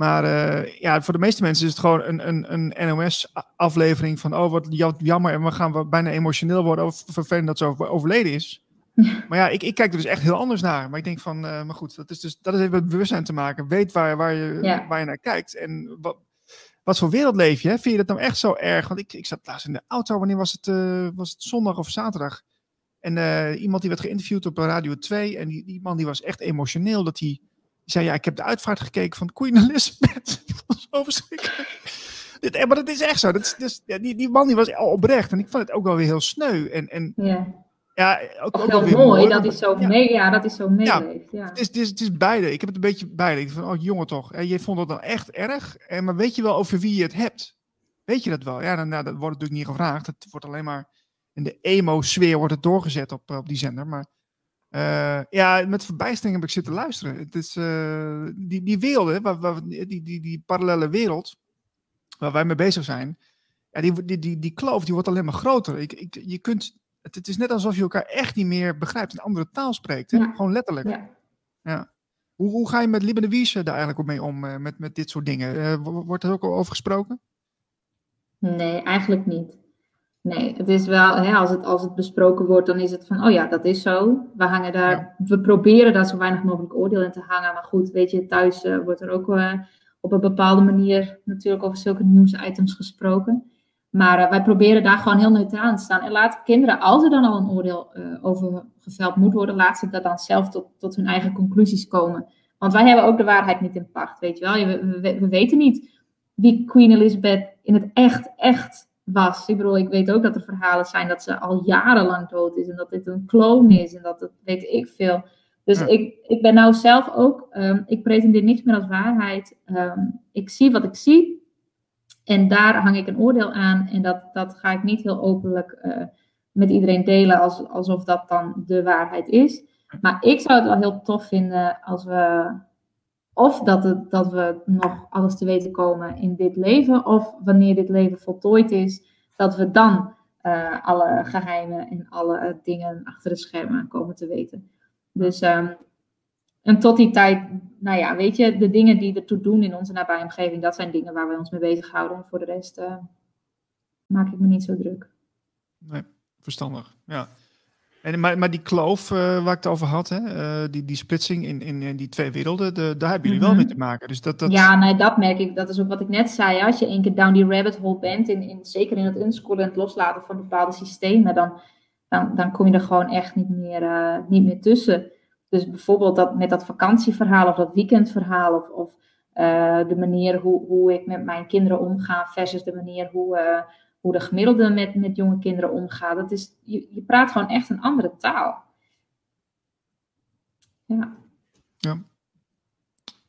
Maar uh, ja, voor de meeste mensen is het gewoon een, een, een NOS-aflevering van... oh, wat jammer en we gaan bijna emotioneel worden over vervelend dat ze overleden is. [laughs] Maar ja, ik, ik kijk er dus echt heel anders naar. Maar ik denk van, uh, maar goed, dat, is dus, dat heeft met bewustzijn te maken. Weet waar, waar, je, ja. waar je naar kijkt en wat, wat voor wereld leef je? Hè? Vind je dat nou echt zo erg? Want ik, ik zat laatst in de auto, wanneer was het, uh, was het zondag of zaterdag? En uh, iemand die werd geïnterviewd op Radio 2 en die, die man die was echt emotioneel. Dat hij die zei, ja, ik heb de uitvaart gekeken van Queen Elizabeth. [laughs] dat was zo verschrikkelijk. Dit, eh, maar dat is echt zo. Dat is, dus, ja, die, die man die was oprecht en ik vond het ook wel weer heel sneu. En, en ja. Ja, ook, ook wel mooi, mooi dat is zo ja. mee, ja, dat is zo meeleeft. Ja, Het, is, het, is, het is beide. Ik heb het een beetje beide. Ik van, oh jongen toch, en je vond het dan echt erg. En, maar weet je wel over wie je het hebt? Weet je dat wel? Ja, dan, nou, dat wordt natuurlijk niet gevraagd. Het wordt alleen maar in de emo-sfeer wordt het doorgezet op, op die zender. Maar uh, ja, met verbijstering heb ik zitten luisteren. Het is uh, die, die wereld, waar, waar, die, die, die parallele wereld waar wij mee bezig zijn. Ja, die, die, die, die kloof die wordt alleen maar groter. Ik, ik, je kunt het, het, is net alsof je elkaar echt niet meer begrijpt, een andere taal spreekt. Hè? Gewoon letterlijk. Ja. ja. Hoe, hoe, ga je met Liebe de Wies daar eigenlijk ook mee om, uh, met, met dit soort dingen? Wordt er ook al over gesproken? Nee, eigenlijk niet. Nee, het is wel, hè, als, het, als het besproken wordt, dan is het van, oh ja, dat is zo. We hangen daar, ja. we proberen daar zo weinig mogelijk oordeel in te hangen. Maar goed, weet je, thuis uh, wordt er ook op een bepaalde manier natuurlijk over zulke nieuwsitems gesproken. Maar wij proberen daar gewoon heel neutraal in te staan. En laten kinderen, als er dan al een oordeel over geveld moet worden, laten ze dat dan zelf tot, tot hun eigen conclusies komen. Want wij hebben ook de waarheid niet in pacht, weet je wel. We, we, we weten niet wie Queen Elizabeth in het echt, echt was. Ik bedoel, ik weet ook dat er verhalen zijn dat ze al jarenlang dood is en dat dit een kloon is en dat dat weet ik veel. Dus ik, ik ben nou zelf ook, um, ik pretendeer niets meer als waarheid. Ehm, ik zie wat ik zie en daar hang ik een oordeel aan en dat, dat ga ik niet heel openlijk uh, met iedereen delen als, alsof dat dan de waarheid is. Maar ik zou het wel heel tof vinden als we of dat, dat we nog alles te weten komen in dit leven, of wanneer dit leven voltooid is, dat we dan uh, alle geheimen en alle dingen achter de schermen komen te weten. Dus, um, en tot die tijd, nou ja, weet je, de dingen die ertoe doen in onze nabije omgeving, dat zijn dingen waar we ons mee bezighouden. En voor de rest uh, maak ik me niet zo druk. Nee, verstandig. Ja. En, maar, maar die kloof uh, waar ik het over had, hè, uh, die, die splitsing in, in, in, die twee werelden, de, daar hebben jullie mm -hmm. wel mee te maken. Dus dat, dat... Ja, nee, dat merk ik. Dat is ook wat ik net zei. Als je één keer down die rabbit hole bent, in, in, zeker in het unschoolen en het loslaten van bepaalde systemen, dan, dan, dan kom je er gewoon echt niet meer, uh, niet meer tussen. Dus bijvoorbeeld dat, met dat vakantieverhaal of dat weekendverhaal of, of de manier hoe, hoe ik met mijn kinderen omga versus de manier hoe hoe de gemiddelde met, met jonge kinderen omgaat. Dat is, je, je praat gewoon echt een andere taal. Ja. ja.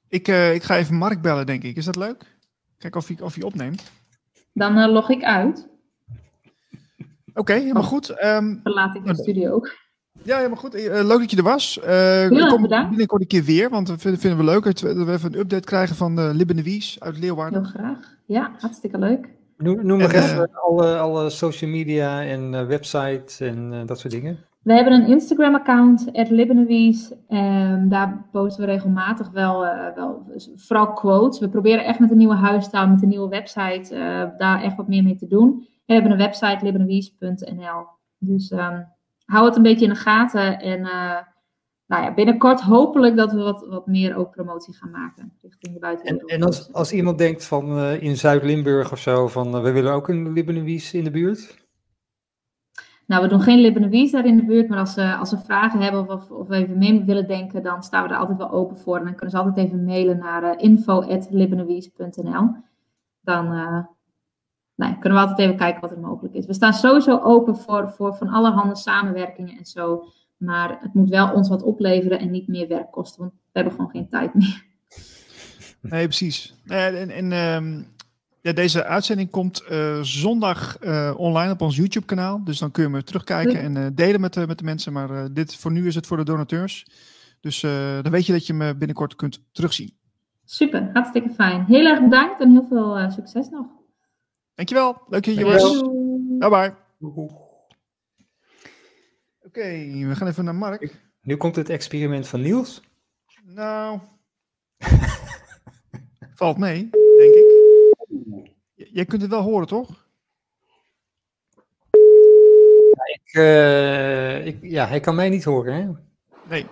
Ik, uh, ik ga even Mark bellen, denk ik. Is dat leuk? Kijk of hij, of hij opneemt. Dan uh, log ik uit. Oké, okay, helemaal goed. Um, Verlaat ik de studio ook. Ja, helemaal goed. Uh, leuk dat je er was. Uh, ik kom binnenkort een keer weer, want dat vinden, vinden we leuk dat we, even een update krijgen van uh, de Wies uit Leeuwarden. Heel graag. Ja, hartstikke leuk. Noem, noem maar even alle, alle social media en uh, websites en uh, dat soort dingen. We hebben een Instagram-account, Libbenewies. Um, daar posten we regelmatig wel, uh, wel, vooral quotes. We proberen echt met een nieuwe huistaal, met een nieuwe website, daar echt wat meer mee te doen. We hebben een website, libbenewies.nl. Dus um, hou het een beetje in de gaten. En nou ja, binnenkort hopelijk dat we wat, wat meer ook promotie gaan maken richting de buitenwereld. En, en als, als iemand denkt van uh, in Zuid-Limburg of zo, van uh, we willen ook een Libbenewies in de buurt? Nou, we doen geen Libbenewies daar in de buurt, maar als ze, als ze vragen hebben of, of, we even mee willen denken, dan staan we er altijd wel open voor. En dan kunnen ze altijd even mailen naar uh. Dan nou, kunnen we altijd even kijken wat er mogelijk is. We staan sowieso open voor, voor van allerhande samenwerkingen en zo. Maar het moet wel ons wat opleveren en niet meer werk kosten, want we hebben gewoon geen tijd meer. Nee, precies. En, en um, ja, deze uitzending komt uh, zondag uh, online op ons YouTube-kanaal. Dus dan kun je me terugkijken en uh, delen met, met de mensen. Maar dit voor nu is het voor de donateurs. Dus dan weet je dat je me binnenkort kunt terugzien. Super, hartstikke fijn. Heel erg bedankt en heel veel succes nog. Dankjewel. Leuk dat je was. Bye bye. Oké, okay, we gaan even naar Mark. Nu komt het experiment van Niels. Nou, [laughs] valt mee, denk ik. jij kunt het wel horen, toch? Ja, ik, uh, ik, ja, hij kan mij niet horen, hè? Nee.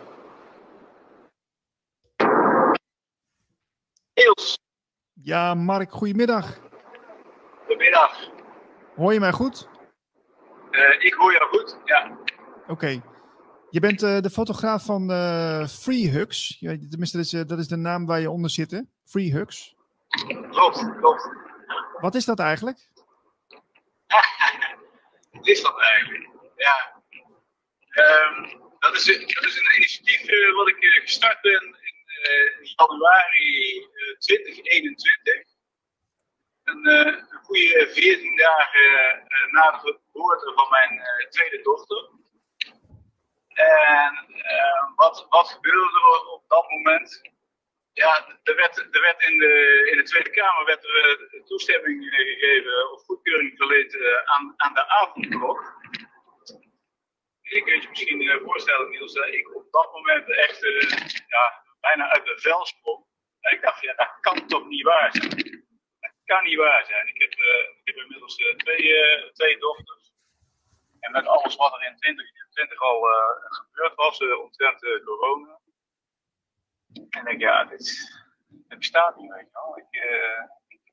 Niels. Ja, Mark, goedemiddag. Goedemiddag. Hoor je mij goed? Uh, ik hoor jou goed, ja. Oké. Okay. Je bent uh, de fotograaf van uh, Free Hugs. Ja, tenminste, dat is, uh, dat is, de naam waar je onder zit, hè? Free Hugs. Klopt, klopt. Wat is dat eigenlijk? [laughs] Wat is dat eigenlijk? Ja. Um, dat, is, dat is een initiatief wat ik gestart ben in januari 2021. Een, een goede 14 dagen na de geboorte van mijn tweede dochter. En uh, wat, wat gebeurde er op dat moment? Ja, er werd, er werd in, de, in de Tweede Kamer werd er uh, toestemming gegeven of goedkeuring verleend uh, aan, aan de avondklok. Je kunt je misschien voorstellen, Niels, dat ik op dat moment echt ja, bijna uit de vel sprong. En ik dacht, ja, dat kan toch niet waar zijn? Dat kan niet waar zijn. Ik heb, ik heb inmiddels twee, twee dochters. En met alles wat er in 2020 al uh, gebeurd was, uh, omtrent uh, corona. En ik ja, dit, bestaat niet, weet je wel. Ik,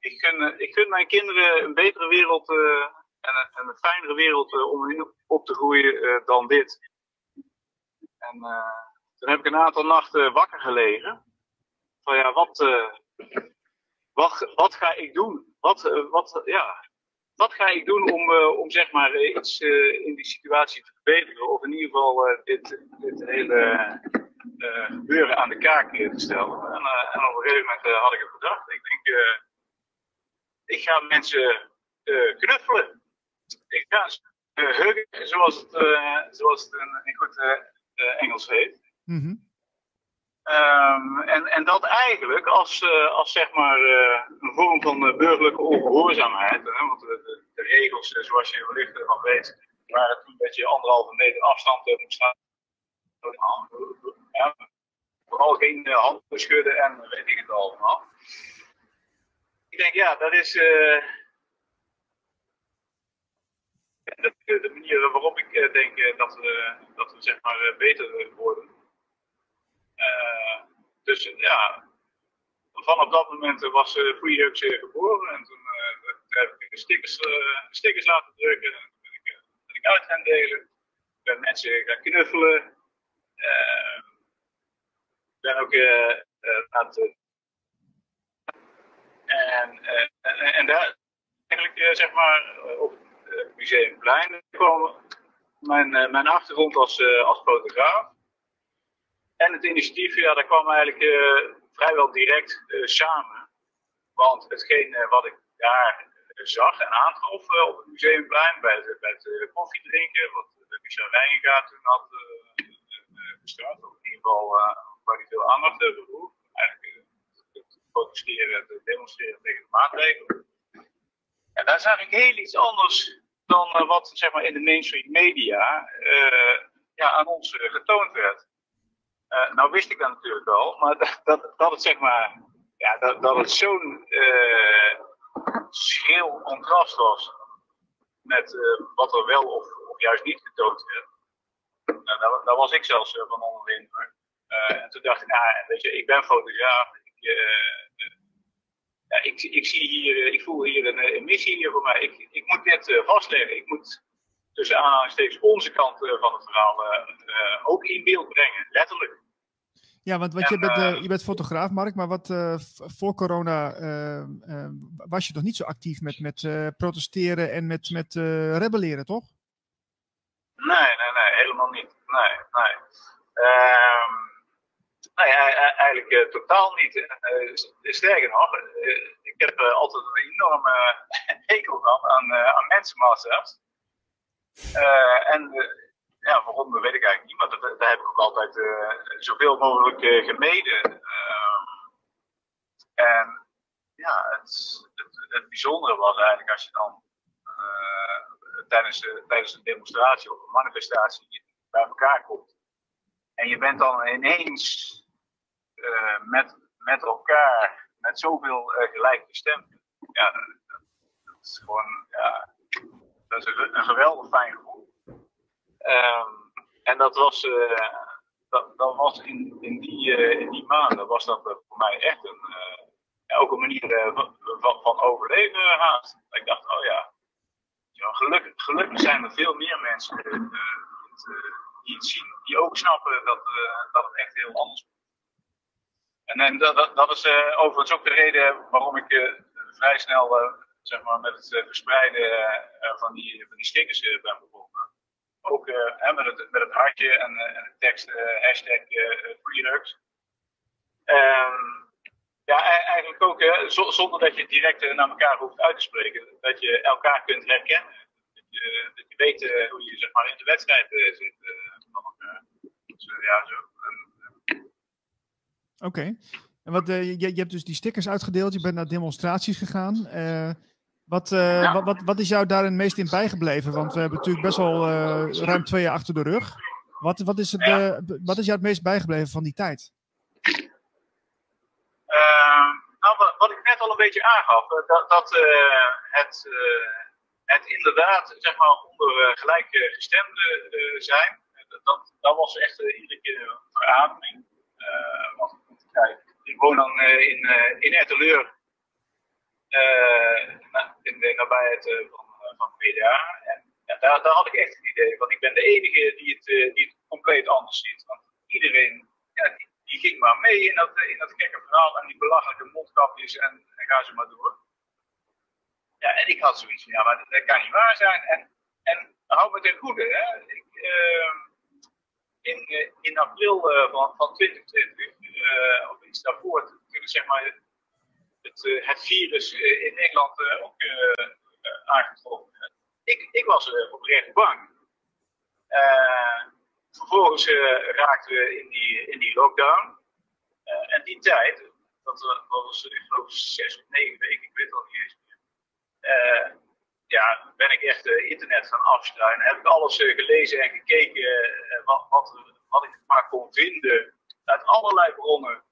ik, gun, ik gun mijn kinderen een betere wereld en, een, en, een, fijnere wereld om in op te groeien dan dit. En toen heb ik een aantal nachten wakker gelegen. Van ja, wat, wat, wat ga ik doen? Wat, wat, ja, wat ga ik doen om, uh, om zeg maar uh, iets uh, in die situatie te verbeteren? Of in ieder geval dit, dit hele gebeuren aan de kaak te stellen. En, en, op een gegeven moment had ik het gedacht. Ik denk, ik ga mensen knuffelen. Ik ga ze huggen, zoals het, zoals het in, in goed Engels heet. -hmm. Um, en, en dat eigenlijk als, uh, als zeg maar uh, een vorm van uh, burgerlijke ongehoorzaamheid. Hè, want de, de, regels, zoals je wellicht nog weet, waren toen dat je anderhalve meter afstand moest staan. Vooral geen handen schudden en weet ik het allemaal. Ik denk, ja, dat is de, de, manier waarop ik denk dat we, dat we zeg maar beter worden. Uh, dus ja, vanaf dat moment was Free Hugs geboren. En toen heb ik stickers, stickers laten drukken. En toen ben ik, ben ik uit gaan delen. Ben mensen gaan knuffelen. Ben ook aan en, en, en daar, eigenlijk zeg maar, op het Museumplein kwam mijn, mijn achtergrond als, als fotograaf. En het initiatief, ja, dat kwam eigenlijk uh, vrijwel direct uh, samen. Want hetgeen uh, wat ik daar zag en aantrof op het museumplein bij het, bij het koffie drinken, wat Michel Wijngaard toen had gestart, of in ieder geval waar hij veel aandacht voor. Eigenlijk het protesteren, het demonstreren tegen de maatregelen. En daar zag ik heel iets anders dan wat zeg maar, in de mainstream media ja, aan ons getoond werd. Uh, nou wist ik dat natuurlijk wel, maar [laughs] dat, dat, dat het zeg maar, ja, dat, dat het zo'n uh, schil contrast was met uh, wat er wel of, of, juist niet getoond werd. Nou, daar, was ik zelfs van onder de en toen dacht ik, nou, weet je, ik ben fotograaf. Ik, ja, ik, ik, zie hier, ik voel hier een, een missie hier voor mij. Ik, ik moet dit vastleggen. Ik moet tussen aanhalingstekens onze kant uh, van het verhaal uh, ook in beeld brengen, letterlijk. Ja, want, want je, bent, je bent fotograaf, Mark, maar wat, voor corona was je toch niet zo actief met, met protesteren en met, met rebelleren, toch? Nee, nee, nee, helemaal niet. Nee, nee. Um, nee, eigenlijk totaal niet. sterker nog, ik heb altijd een enorme [laughs] hekel gehad aan, aan mensenmassa's. Uh, en ja, waarom, weet ik eigenlijk niet. Maar dat, heb ik ook altijd uh, zoveel mogelijk uh, gemeden. Ehm, en ja, het, het, bijzondere was eigenlijk als je dan tijdens, tijdens een demonstratie of een manifestatie bij elkaar komt. En je bent dan ineens met, met elkaar, met zoveel gelijke stemmen. Ja, dat, dat is gewoon, ja, dat is een, geweldig fijn gevoel. Um, en dat was, uh, dat, dat, was in, in, die, in die maanden was dat voor mij echt een, ook een manier van, van, overleven haast. Ik dacht, oh ja, gelukkig, gelukkig zijn er veel meer mensen die het zien, die ook snappen dat, dat het echt heel anders moet. En, en dat, dat, dat is overigens ook de reden waarom ik vrij snel zeg maar, met het verspreiden van, die, van die stickers ben begonnen ook uh, met, het, met het hartje en, uh, en de tekst uh, hashtag FreeRux. Um, ja, e-, eigenlijk ook zonder dat je direct naar elkaar hoeft uit te spreken. Dat je elkaar kunt herkennen. Dat je, dat je weet hoe je zeg maar, in de wedstrijd zit. Dus, ja, zo. Oké. En wat, je, je hebt dus die stickers uitgedeeld, je bent naar demonstraties gegaan. Wat, uh, wat, wat, wat, is jou daar het meest in bijgebleven? Want we hebben natuurlijk best wel uh, ruim twee jaar achter de rug. Wat, wat, is het, uh, wat is jou het meest bijgebleven van die tijd? Ehm, nou, wat, wat, ik net al een beetje aangaf, dat, dat het, het inderdaad zeg maar, onder gelijkgestemden zijn, dat, dat was echt iedere keer een verademing. want, kijk, ik woon dan in, in Etteleur in de nabijheid van, van PDA. En daar, daar had ik echt een idee van. Ik ben de enige die het, het compleet anders ziet. Want iedereen ja, die, ging maar mee in dat, in dat gekke verhaal en die belachelijke mondkapjes en, en ga ze maar door. Ja, en ik had zoiets van, ja, maar dat, kan niet waar zijn. En, en hou me ten goede, hè. Ik, uh, in, in april van, van 2020, uh, of iets daarvoor, zeg maar het, het virus in Nederland ook aangetroffen. Ik, ik was oprecht bang. vervolgens raakten we in die, in die lockdown. en die tijd, dat, was ik geloof zes of negen weken, ik weet het al niet eens uh, ja, ben ik echt uh, internet gaan afstruinen. Heb ik alles gelezen en gekeken wat, wat, wat, ik maar kon vinden uit allerlei bronnen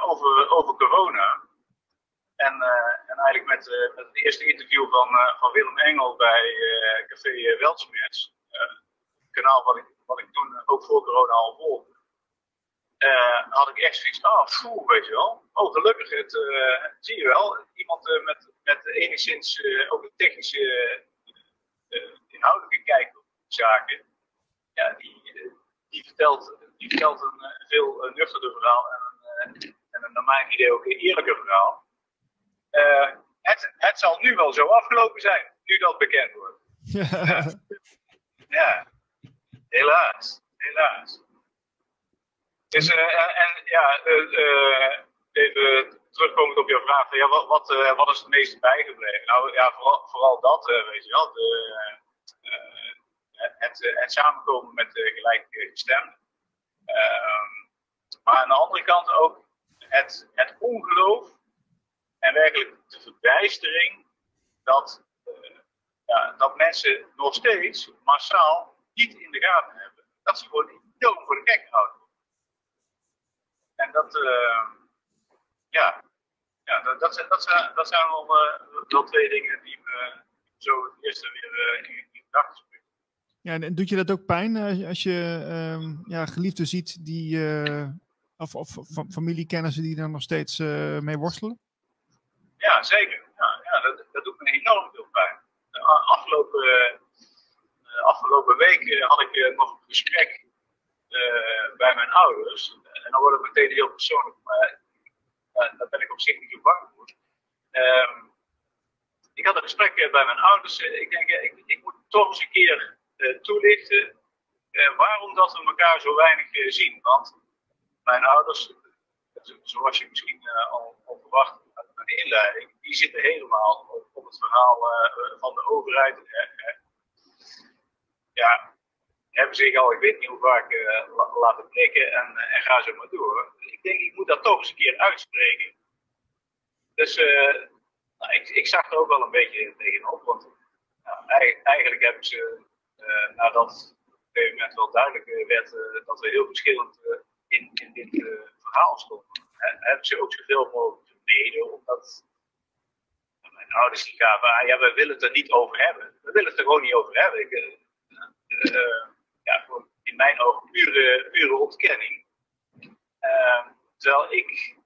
over, over corona. En, en eigenlijk met, met het eerste interview van, van Willem Engel bij Café Weltsmets, kanaal wat ik, wat ik toen ook voor corona al volgde. had ik echt zoiets, ah, oh, weet je wel. Oh, gelukkig, het, zie je wel. Iemand met met enigszins ook een technische, inhoudelijke kijk op zaken. Ja, die, die, vertelt, die vertelt een veel nuchterder verhaal en een, en naar mijn idee ook een eerlijker verhaal. Het, het zal nu wel zo afgelopen zijn, nu dat bekend wordt. Ja, [laughs] ja. helaas, helaas. Dus, en ja, even terugkomend op jouw vraag, ja, wat, wat, wat is het meest bijgebleven? Nou ja, vooral, vooral dat, weet je wel, de, het, het samenkomen met gelijkgestemden. Ehm, maar aan de andere kant ook het, het ongeloof en werkelijk de verbijstering dat, ja, dat mensen nog steeds massaal niet in de gaten hebben. Dat ze gewoon dood voor de gek houden. En dat, ja, ja dat, dat, zijn, dat, zijn, dat zijn wel, uh, twee dingen die me zo het eerste weer uh, in, gedachten springen. Ja, en doet je dat ook pijn uh, als je um, ja, geliefden ziet die, of, of familiekennissen die daar nog steeds mee worstelen? Ja, zeker. Ja, ja dat, dat doet me enorm veel pijn. afgelopen, afgelopen week had ik nog een gesprek bij mijn ouders. En dan wordt het meteen heel persoonlijk. Maar daar ben ik op zich niet zo bang voor. Ehm, ik had een gesprek eh, bij mijn ouders. Eh, ik denk, eh, ik, ik moet toch eens een keer toelichten waarom dat we elkaar zo weinig zien. Want mijn ouders, zoals je misschien al verwacht inleiding, die zitten helemaal op, het verhaal van de overheid. ja, hebben zich al, ik weet niet hoe vaak, uh, laten prikken en, uh, en ga zo maar door. Ik denk, ik moet dat toch eens een keer uitspreken. Dus uh, nou, ik, ik, zag er ook wel een beetje tegenop, want nou, eigenlijk hebben ze, nadat op een gegeven moment wel duidelijk werd dat we heel verschillend in, in, dit verhaal stonden, hebben ze ook zoveel mogelijk vermeden, omdat mijn ouders die gaven, ja, we willen het er niet over hebben. We willen het er gewoon niet over hebben. Ik, ja, in mijn ogen pure, pure ontkenning. Uh, terwijl ik,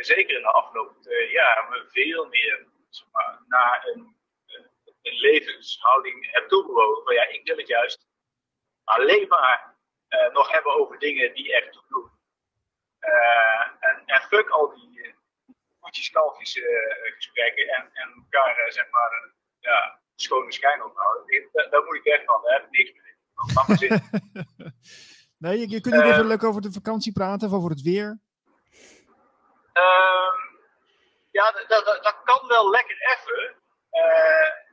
zeker in de afgelopen twee jaar, me veel meer zeg maar, naar een, een levenshouding heb toegewogen. Van ja, ik wil het juist alleen maar nog hebben over dingen die echt doen. en, en fuck al die koetjes kalfjes gesprekken en, en elkaar zeg maar ja, schone schijn ophouden. Daar, daar moet ik weg van, daar heb ik niks mee. [laughs] nee, je, je kunt uh, even leuk over de vakantie praten of over het weer. Uh, ja, dat, dat, dat, kan wel lekker even.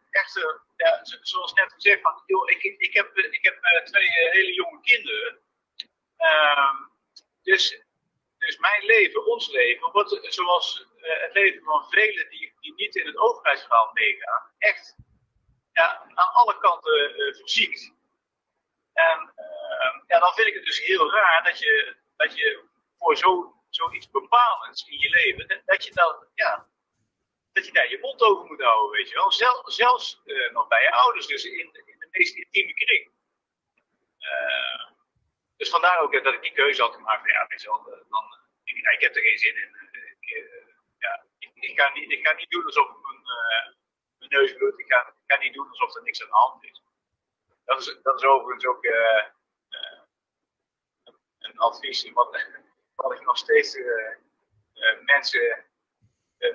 Echt, uh, ja, zoals net gezegd, van, joh, ik, ik heb, ik heb twee hele jonge kinderen. Ehm, dus, dus mijn leven, ons leven, wordt zoals het leven van velen die, die niet in het overheidsverhaal meegaan, echt ja, aan alle kanten verziekt. En uh, ja, dan vind ik het dus heel raar dat je, dat je voor zo, zoiets bepalends in je leven, dat je, dan, ja, dat je daar je mond over moet houden, weet je wel. Zel, zelfs uh, nog bij je ouders, dus in, in de meest intieme kring. Uh, dus vandaar ook dat ik die keuze had gemaakt. Ja, dan, ik, heb er geen zin in. Ik, ik, ga niet, ik ga niet doen alsof mijn, uh, mijn neus bloedt. Ik ga, ik ga niet doen alsof er niks aan de hand is. Dat is, dat is overigens ook uh, een advies wat, wat ik nog steeds mensen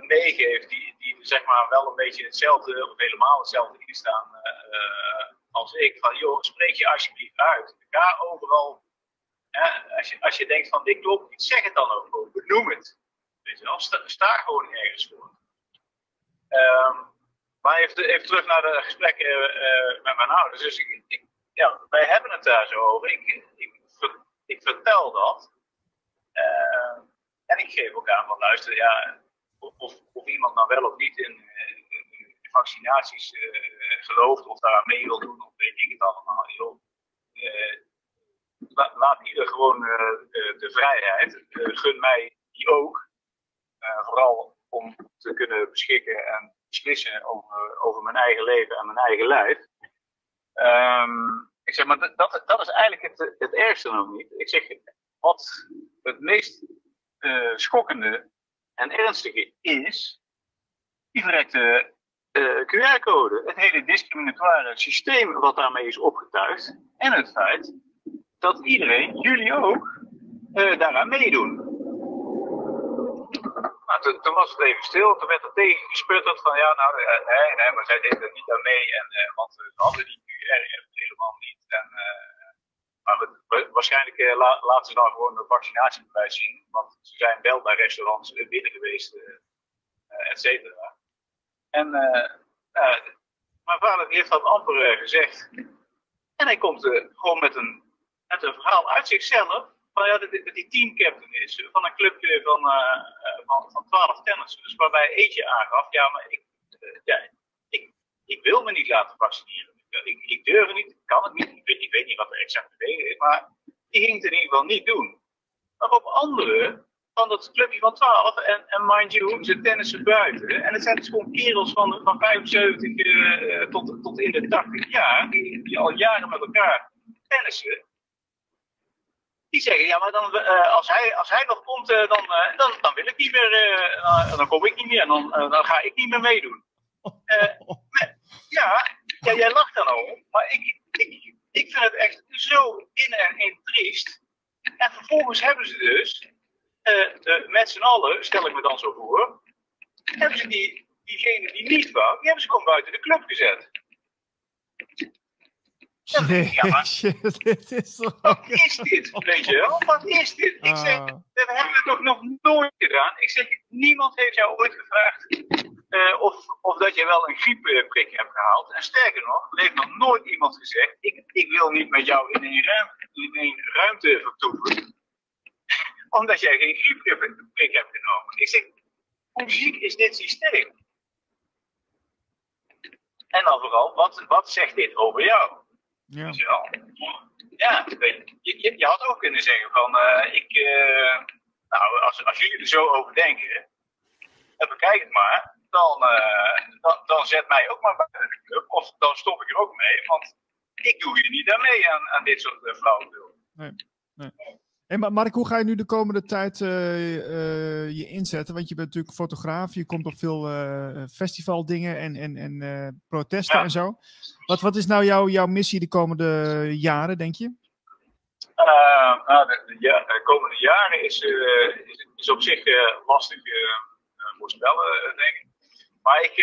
meegeef die, die zeg maar wel een beetje hetzelfde of helemaal hetzelfde instaan als ik. Van joh, spreek je alsjeblieft uit. Ga overal als, je, als je denkt van dit klopt zeg het dan ook. Benoem het. Weet je wel, sta, gewoon ergens voor. Um, maar even, terug naar de gesprekken uh, met mijn ouders. Dus ik, ik, ja, wij hebben het daar zo over. Ik, ik, vertel dat. Uh, en ik geef ook aan van luister, ja, of, of iemand nou wel of niet in, in vaccinaties uh, gelooft of daar mee wil doen, of weet ik het allemaal. Joh laat ieder gewoon de vrijheid. Gun mij die ook. Vooral om te kunnen beschikken en beslissen over, over mijn eigen leven en mijn eigen lijf. Um, ik zeg maar, dat, dat is eigenlijk het, het ergste nog niet. Ik zeg, wat het meest schokkende en ernstige is, die verrekte QR-code. Het hele discriminatoire systeem wat daarmee is opgetuigd. En het feit dat iedereen, jullie ook, uh, daaraan meedoen. Nou, toen, was het even stil, toen werd er tegen gesputterd van ja, nou, nee, nee, maar zij deden er niet aan mee, en, uh, want ze hadden die QR helemaal niet. En, maar we, waarschijnlijk la, laten ze dan gewoon een vaccinatiebewijs zien, want ze zijn wel bij restaurants binnen geweest, et cetera. En mijn vader heeft dat amper gezegd. En hij komt gewoon met een met een verhaal uit zichzelf. Van, ja, dat, die teamcaptain is van een clubje van, uh, van, van 12 tennissen. Waarbij eentje aangaf, ja, maar ik, uh, ja, ik, ik wil me niet laten vaccineren. Ik, ik durf het niet, ik kan het niet, ik weet, niet wat de exacte reden is, maar die ging het in ieder geval niet doen. Maar op anderen van dat clubje van 12, en, en mind you, ze tennissen buiten. En het zijn dus gewoon kerels van, van 75 uh, tot, tot in de 80 jaar, die, die al jaren met elkaar tennissen. Die zeggen, ja, maar dan, uh, als, hij, als hij nog komt, uh, dan, uh, dan, dan wil ik niet meer, dan, kom ik niet meer dan, dan ga ik niet meer meedoen. ja, jij lacht dan om, maar ik, ik, ik vind het echt zo in en in triest. En vervolgens hebben ze dus, met z'n allen, stel ik me dan zo voor, hebben ze die, diegene die niet wou, die hebben ze gewoon buiten de club gezet. Ja, maar, [laughs] dit is wat is [laughs] dit? Weet je wel? Wat is dit? Ik zeg, ah. we hebben het toch nog nooit gedaan. Ik zeg, niemand heeft jou ooit gevraagd uh, of, of dat je wel een griepprik hebt gehaald. En sterker nog, er heeft nog nooit iemand gezegd, ik, ik wil niet met jou in een, ruimte, in een ruimte vertoeven, [laughs] omdat jij geen griepprik hebt genomen. Ik zeg, hoe ziek is dit systeem? En dan vooral, wat, wat zegt dit over jou? Ja. Ja, je, je, je, had ook kunnen zeggen van, uh, ik, uh, nou, als, als jullie er zo over denken, en bekijk het maar, dan, uh, dan, dan, zet mij ook maar bij de club, of dan stop ik er ook mee, want ik doe hier niet aan mee aan, aan dit soort flauwekul. Nee, nee. Hey, maar Mark, hoe ga je nu de komende tijd uh, uh, je inzetten? Want je bent natuurlijk fotograaf, je komt op veel uh, festivaldingen en, en, en protesten ja. en zo. Wat, wat is nou jouw, jouw missie de komende jaren, denk je? nou, de, de, komende jaren is, is, is, op zich lastig voorspellen, denk ik. Maar ik,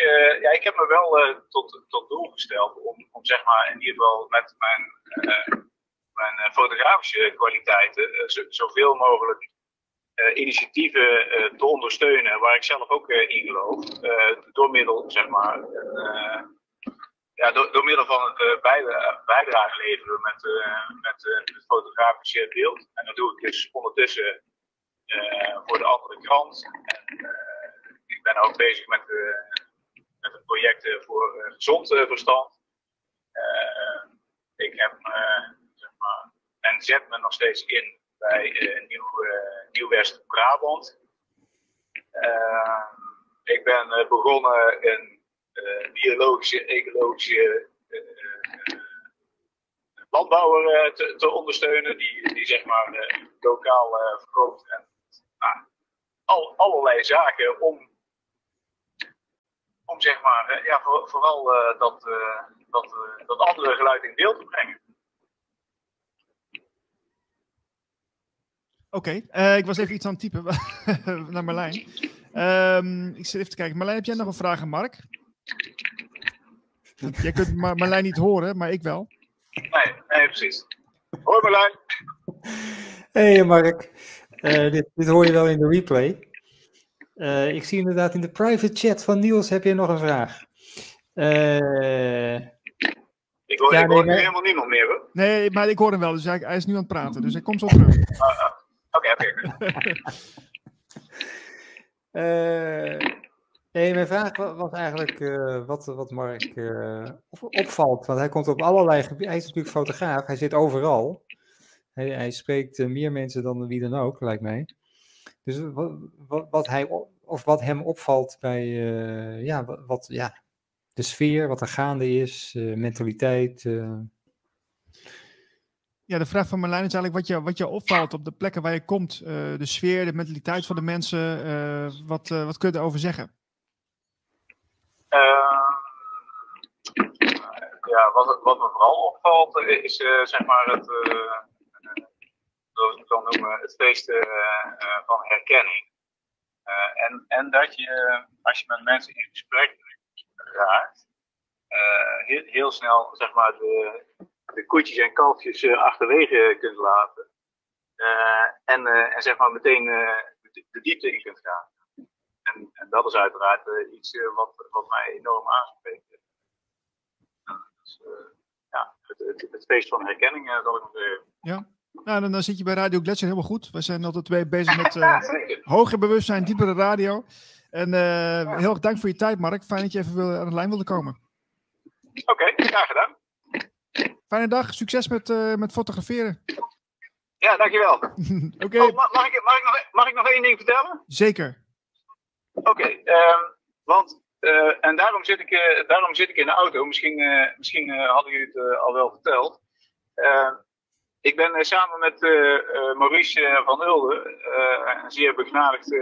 ja, ik heb me wel tot, tot doel gesteld om, om zeg maar in ieder geval met mijn mijn eh, fotografische kwaliteiten uh, zoveel mogelijk uh, initiatieven te ondersteunen waar ik zelf ook in geloof. door middel, zeg maar, ja, door, door, middel van het bijdrage leveren met, met het fotografische beeld. En dat doe ik dus ondertussen voor de andere krant. En, ik ben ook bezig met, met een project voor gezond verstand. ik heb en zet me nog steeds in bij uh, Nieuw, uh, Nieuw-West-Brabant. Uh, ik ben begonnen een biologische, ecologische landbouwer te, te, ondersteunen, die, die zeg maar lokaal verkoopt. En, nou, al, allerlei zaken om om zeg maar, eh, ja, voor- vooral eh, dat, eh, dat, eh, dat andere geluid in beeld te brengen. Oké, eh, ik was even iets aan het typen [laughs] naar Marlijn. Ehm, ik zit even te kijken. Marlijn, heb jij nog een vraag aan Mark? [laughs] Jij kunt Mar- Marlijn niet horen, maar ik wel. Nee, nee, precies. Hoi Marlijn. Hé hey Mark, Eh, dit, dit hoor je wel in de replay. Eh, ik zie inderdaad in de private chat van Niels heb je nog een vraag. Eh, Ik hoor, Ja, ik nee, hoor nu maar- helemaal niemand meer hoor. Nee, maar ik hoor hem wel, dus hij, hij is nu aan het praten. Dus hij komt zo terug. Oké, oké. [laughs] nee, mijn vraag wa- was eigenlijk eh, wat, wat Mark eh, op- opvalt. Want hij komt op allerlei gebieden. Hij is natuurlijk fotograaf, hij zit overal. Hij, hij spreekt eh, meer mensen dan wie dan ook, lijkt mij. Dus wat, wat, wat, hij, of wat hem opvalt bij ja, wat, ja, de sfeer, wat er gaande is, mentaliteit. Ja, de vraag van Marlijn is eigenlijk wat je, wat je opvalt op de plekken waar je komt. de sfeer, de mentaliteit van de mensen. wat, wat kun je erover zeggen? Ehm, ja, wat, wat me vooral opvalt eh, is eh, zeg maar het, eh, zoals ik het noemen, het feest van herkenning. En, en dat je, als je met mensen in gesprek raakt, heel, heel snel zeg maar de, de koetjes en kalfjes achterwege kunt laten. En, en zeg maar meteen de diepte in kunt gaan. En, en dat is uiteraard eh, iets eh, wat, wat mij enorm aanspreekt. Eh, dus, ja, het, het, het feest van herkenning, zal ik maar zeggen. Nou, dan, dan zit je bij Radio Gletscher helemaal goed. We zijn altijd twee bezig met [laughs] Ja, hoger bewustzijn, diepere radio. En heel erg dank voor je tijd, Mark. Fijn dat je even wil, aan de lijn wilde komen. Oké, graag gedaan. Fijne dag, succes met, met fotograferen. Ja, dankjewel. [laughs] Oké, Oh, ma- mag, ik, mag, ik nog, mag ik nog één ding vertellen? zeker. Oké, ehm, want, eh, en daarom zit, ik, eh, daarom zit ik in de auto. Misschien, eh, misschien hadden jullie het al wel verteld. Ehm, ik ben samen met Maurice van Ulden, eh, een zeer begnadigd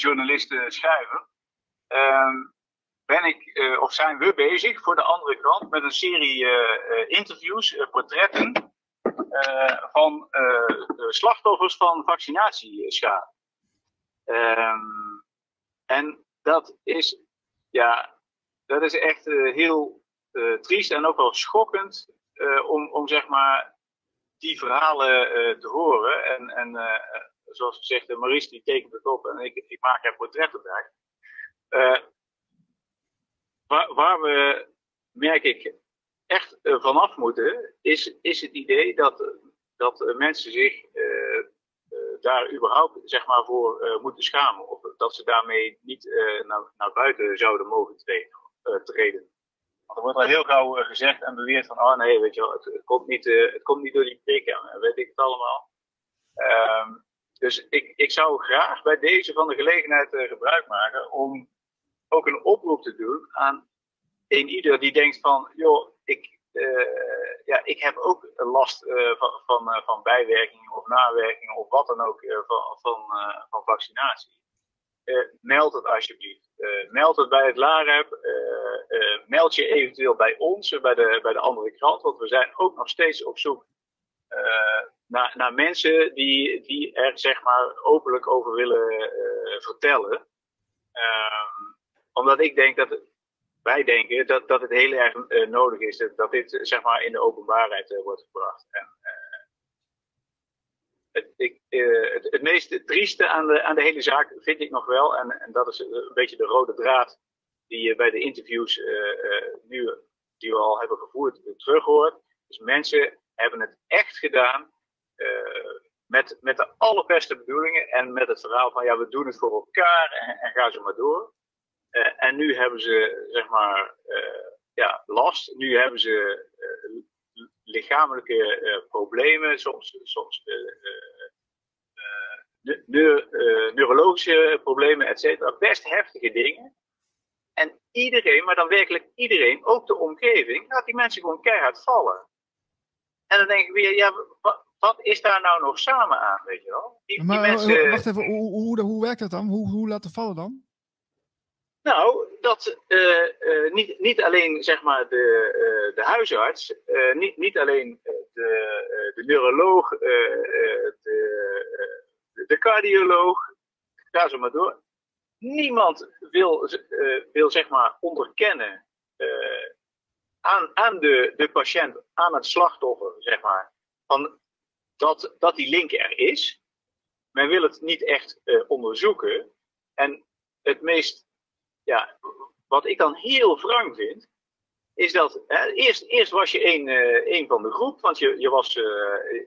journalist, eh, schrijver. ehm, ben ik, of zijn we bezig voor de andere krant met een serie interviews, portretten van slachtoffers van vaccinatieschade. Ehm en dat is, ja, dat is echt eh, heel eh, triest en ook wel schokkend eh, om, om zeg maar die verhalen te horen. En, en zoals gezegd, eh, Maurice die tekent het op en ik, ik maak er portretten. Eh, waar, waar we, merk ik, echt vanaf moeten, is, is het idee dat, dat mensen zich daar überhaupt zeg maar, voor eh, moeten schamen. Of dat ze daarmee niet eh, naar, naar buiten zouden mogen treden. eh, er wordt al heel gauw gezegd en beweerd van, oh nee, weet je wel, het, komt, niet, het komt niet door die prik en weet ik het allemaal. Ehm, dus ik, ik zou graag bij deze van de gelegenheid gebruik maken om ook een oproep te doen aan een ieder die denkt van, joh, ik, ja, ik heb ook last eh, van, van, eh, van bijwerkingen of nawerkingen of wat dan ook eh, van, van, eh, van vaccinatie. Eh, meld het alsjeblieft. Eh, meld het bij het LAREP. Eh, eh, meld je eventueel bij ons, eh, bij de, bij de andere krant. Want we zijn ook nog steeds op zoek eh, naar, naar mensen die, die er zeg maar openlijk over willen eh, vertellen. Ehm, omdat ik denk dat, wij denken dat, dat het heel erg eh, nodig is dat, dit zeg maar in de openbaarheid eh, wordt gebracht. En, eh, het, het, meest trieste aan de, aan de hele zaak vind ik nog wel, en, en dat is een beetje de rode draad die bij de interviews nu, die we al hebben gevoerd, eh, terug hoort. Dus mensen hebben het echt gedaan met, met de allerbeste bedoelingen en met het verhaal van ja, we doen het voor elkaar en, en ga zo maar door. Eh, en nu hebben ze, zeg maar, eh, ja, last. Nu hebben ze eh, lichamelijke problemen, soms, soms ne- neur- neurologische problemen, et cetera. Best heftige dingen. En iedereen, maar dan werkelijk iedereen, ook de omgeving, laat die mensen gewoon keihard vallen. En dan denk ik weer, ja, wat, wat is daar nou nog samen aan, weet je wel? Die, die Maar eh, mensen, wacht even, hoe, hoe, hoe, hoe werkt dat dan? Hoe, hoe laten vallen dan? Nou, dat uh, uh, niet, niet alleen zeg maar de, uh, de huisarts, niet, niet alleen de, de neuroloog, de, de cardioloog, ga zo maar door. Niemand wil, wil zeg maar onderkennen aan, aan de, de patiënt, aan het slachtoffer, zeg maar, van dat, dat die link er is. Men wil het niet echt onderzoeken. En het meest ja, wat ik dan heel wrang vind, is dat hè, eerst, eerst was je een, uh, van de groep, want je, je, was, uh,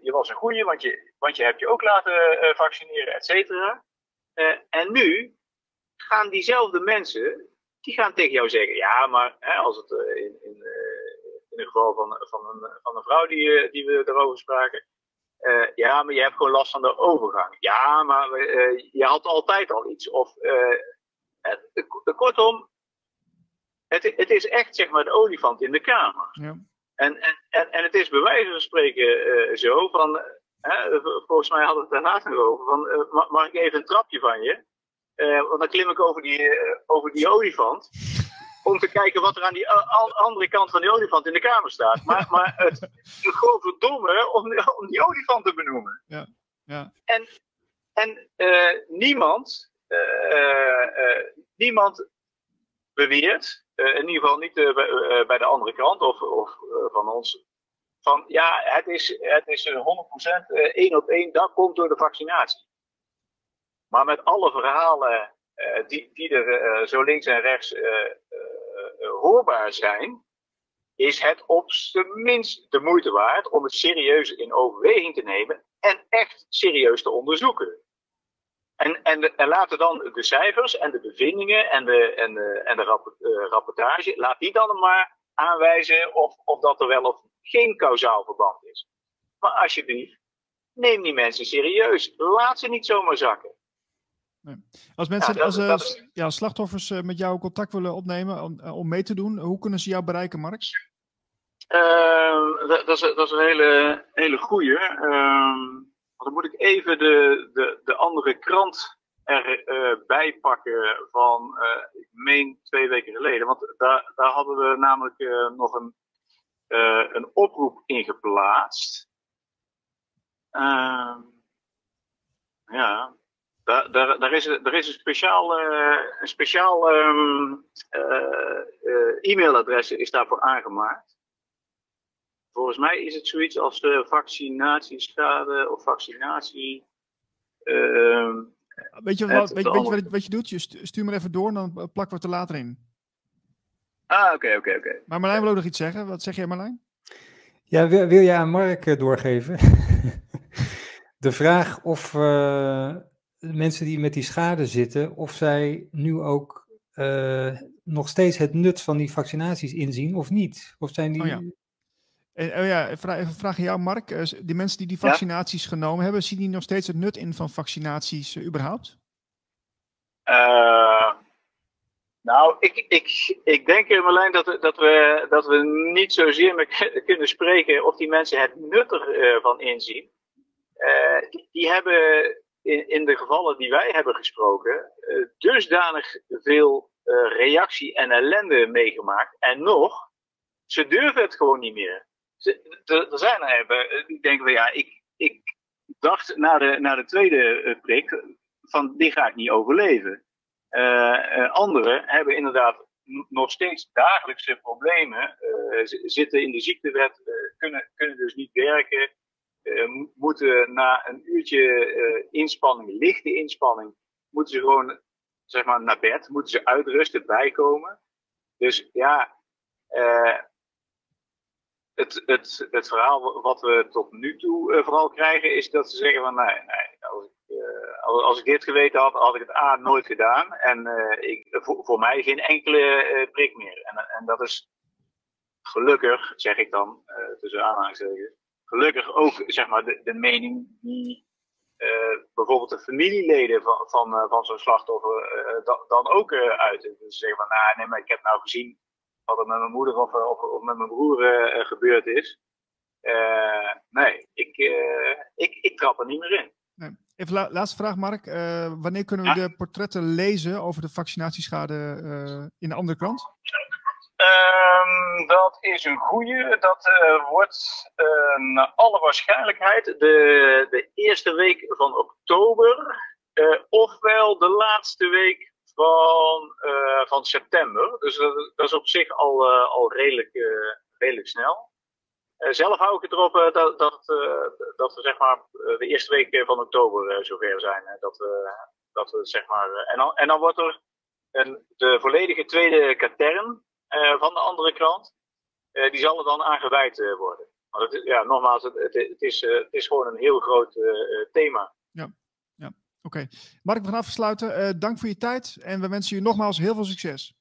je was een goeie, want je, want je hebt je ook laten uh, vaccineren, et cetera. en nu gaan diezelfde mensen, die gaan tegen jou zeggen, ja, maar hè, als het in, in, in het geval van, van, een, van een vrouw die, die we erover spraken, ja, maar je hebt gewoon last van de overgang. Ja, maar je had altijd al iets. Of kortom, het, het, is echt zeg maar de olifant in de kamer. Ja. En, en, en, het is bij wijze van spreken uh, zo van, volgens mij hadden we het daarna nog over, van, uh, mag ik even een trapje van je? want dan klim ik over die, over die olifant, om te kijken wat er aan die andere kant van die olifant in de kamer staat. Maar, [laughs] maar het, het gewoon verdomme om, om die olifant te benoemen. Ja. Ja. En, en uh, niemand beweert, in ieder geval niet bij de andere kant of, of van ons, van ja, het is, het is 100% één op één, dat komt door de vaccinatie. Maar met alle verhalen die, die er zo links en rechts hoorbaar zijn, is het op zijn minst de moeite waard om het serieus in overweging te nemen en echt serieus te onderzoeken. En, en, en laten dan de cijfers en de bevindingen en de, en de, en de uh, rapportage, laat die dan maar aanwijzen of, of dat er wel of geen kausaal verband is. Maar alsjeblieft, neem die mensen serieus. Laat ze niet zomaar zakken. Nee. Als mensen, ja, als, uh, ja, slachtoffers uh, met jou contact willen opnemen om, om mee te doen, hoe kunnen ze jou bereiken, Mark? Ehm, dat, dat, is, dat is een hele, hele goeie. Ehm, dan moet ik even de, de, de andere krant erbij uh, pakken van, uh, ik meen twee weken geleden. Want daar, daar hadden we namelijk uh, nog een, een oproep in geplaatst. Ehm, ja, daar, daar, daar, is, er is een speciaal, een speciaal um, e-mailadres is daarvoor aangemaakt. Volgens mij is het zoiets als de vaccinatieschade of vaccinatie. Uh, weet je, wat, weet, weet je wat, wat, je doet? Je stuur me even door, dan plakken we het er later in. Ah, oké, oké, oké. Maar Marlijn wil ook nog iets zeggen. Wat zeg jij, Marlijn? Ja, wil, wil je aan Mark uh, doorgeven? [laughs] de vraag of uh, mensen die met die schade zitten, of zij nu ook uh, nog steeds het nut van die vaccinaties inzien of niet? Of zijn die... Oh ja. En, oh ja, even vraag aan jou, Mark. Eh, die mensen die die vaccinaties genomen hebben, zien die nog steeds het nut in van vaccinaties uh, überhaupt? Uh, nou, ik, ik, ik denk, Marlijn, dat, dat, we, dat we niet zozeer meer [laughs] kunnen spreken of die mensen het nut ervan inzien. Die, die, hebben in, in, de gevallen die wij hebben gesproken, dusdanig veel reactie en ellende meegemaakt. En nog, ze durven het gewoon niet meer er zijn er hebben eh, die denken van ja, ik, ik dacht na de, na de tweede eh, prik van die ga ik niet overleven. Uh, anderen hebben inderdaad nog steeds dagelijkse problemen, uh, zitten in de ziektewet, kunnen, kunnen dus niet werken, moeten na een uurtje inspanning, lichte inspanning, moeten ze gewoon zeg maar, naar bed, moeten ze uitrusten, bijkomen. Dus ja, het, het, het verhaal wat we tot nu toe uh, vooral krijgen is dat ze zeggen van nee, nee als, ik, uh, als ik dit geweten had, had ik het A nooit gedaan. En uh, ik, voor, voor, mij geen enkele prik meer. En, en dat is gelukkig, zeg ik dan, tussen aanhalingstekens, gelukkig ook zeg maar de, de mening die bijvoorbeeld de familieleden van, van, zo'n slachtoffer dan, ook uiten. Dus ze zeggen van nou nee, maar ik heb nou gezien wat er met mijn moeder of, of, of met mijn broer uh, gebeurd is. Uh, nee, ik, uh, ik, ik trap er niet meer in. Nee. Even la laatste vraag, Mark. Uh, wanneer kunnen we de portretten lezen over de vaccinatieschade uh, in de andere krant? Um, dat is een goede. Dat uh, wordt naar alle waarschijnlijkheid de, de eerste week van oktober. ofwel de laatste week van, van september. Dus dat, dat, is op zich al, al redelijk, redelijk snel. Eh, zelf hou ik het erop dat, dat, dat we zeg maar de eerste week van oktober zover zijn. dat, we, dat we zeg maar. en, dan, en dan wordt er een, de volledige tweede katern van de andere krant. die zal er dan aangeweid worden. Maar het, ja, nogmaals, het, het, is, het is gewoon een heel groot thema. Ja. Oké. Okay. Mark, we gaan afsluiten. dank voor je tijd en we wensen je nogmaals heel veel succes.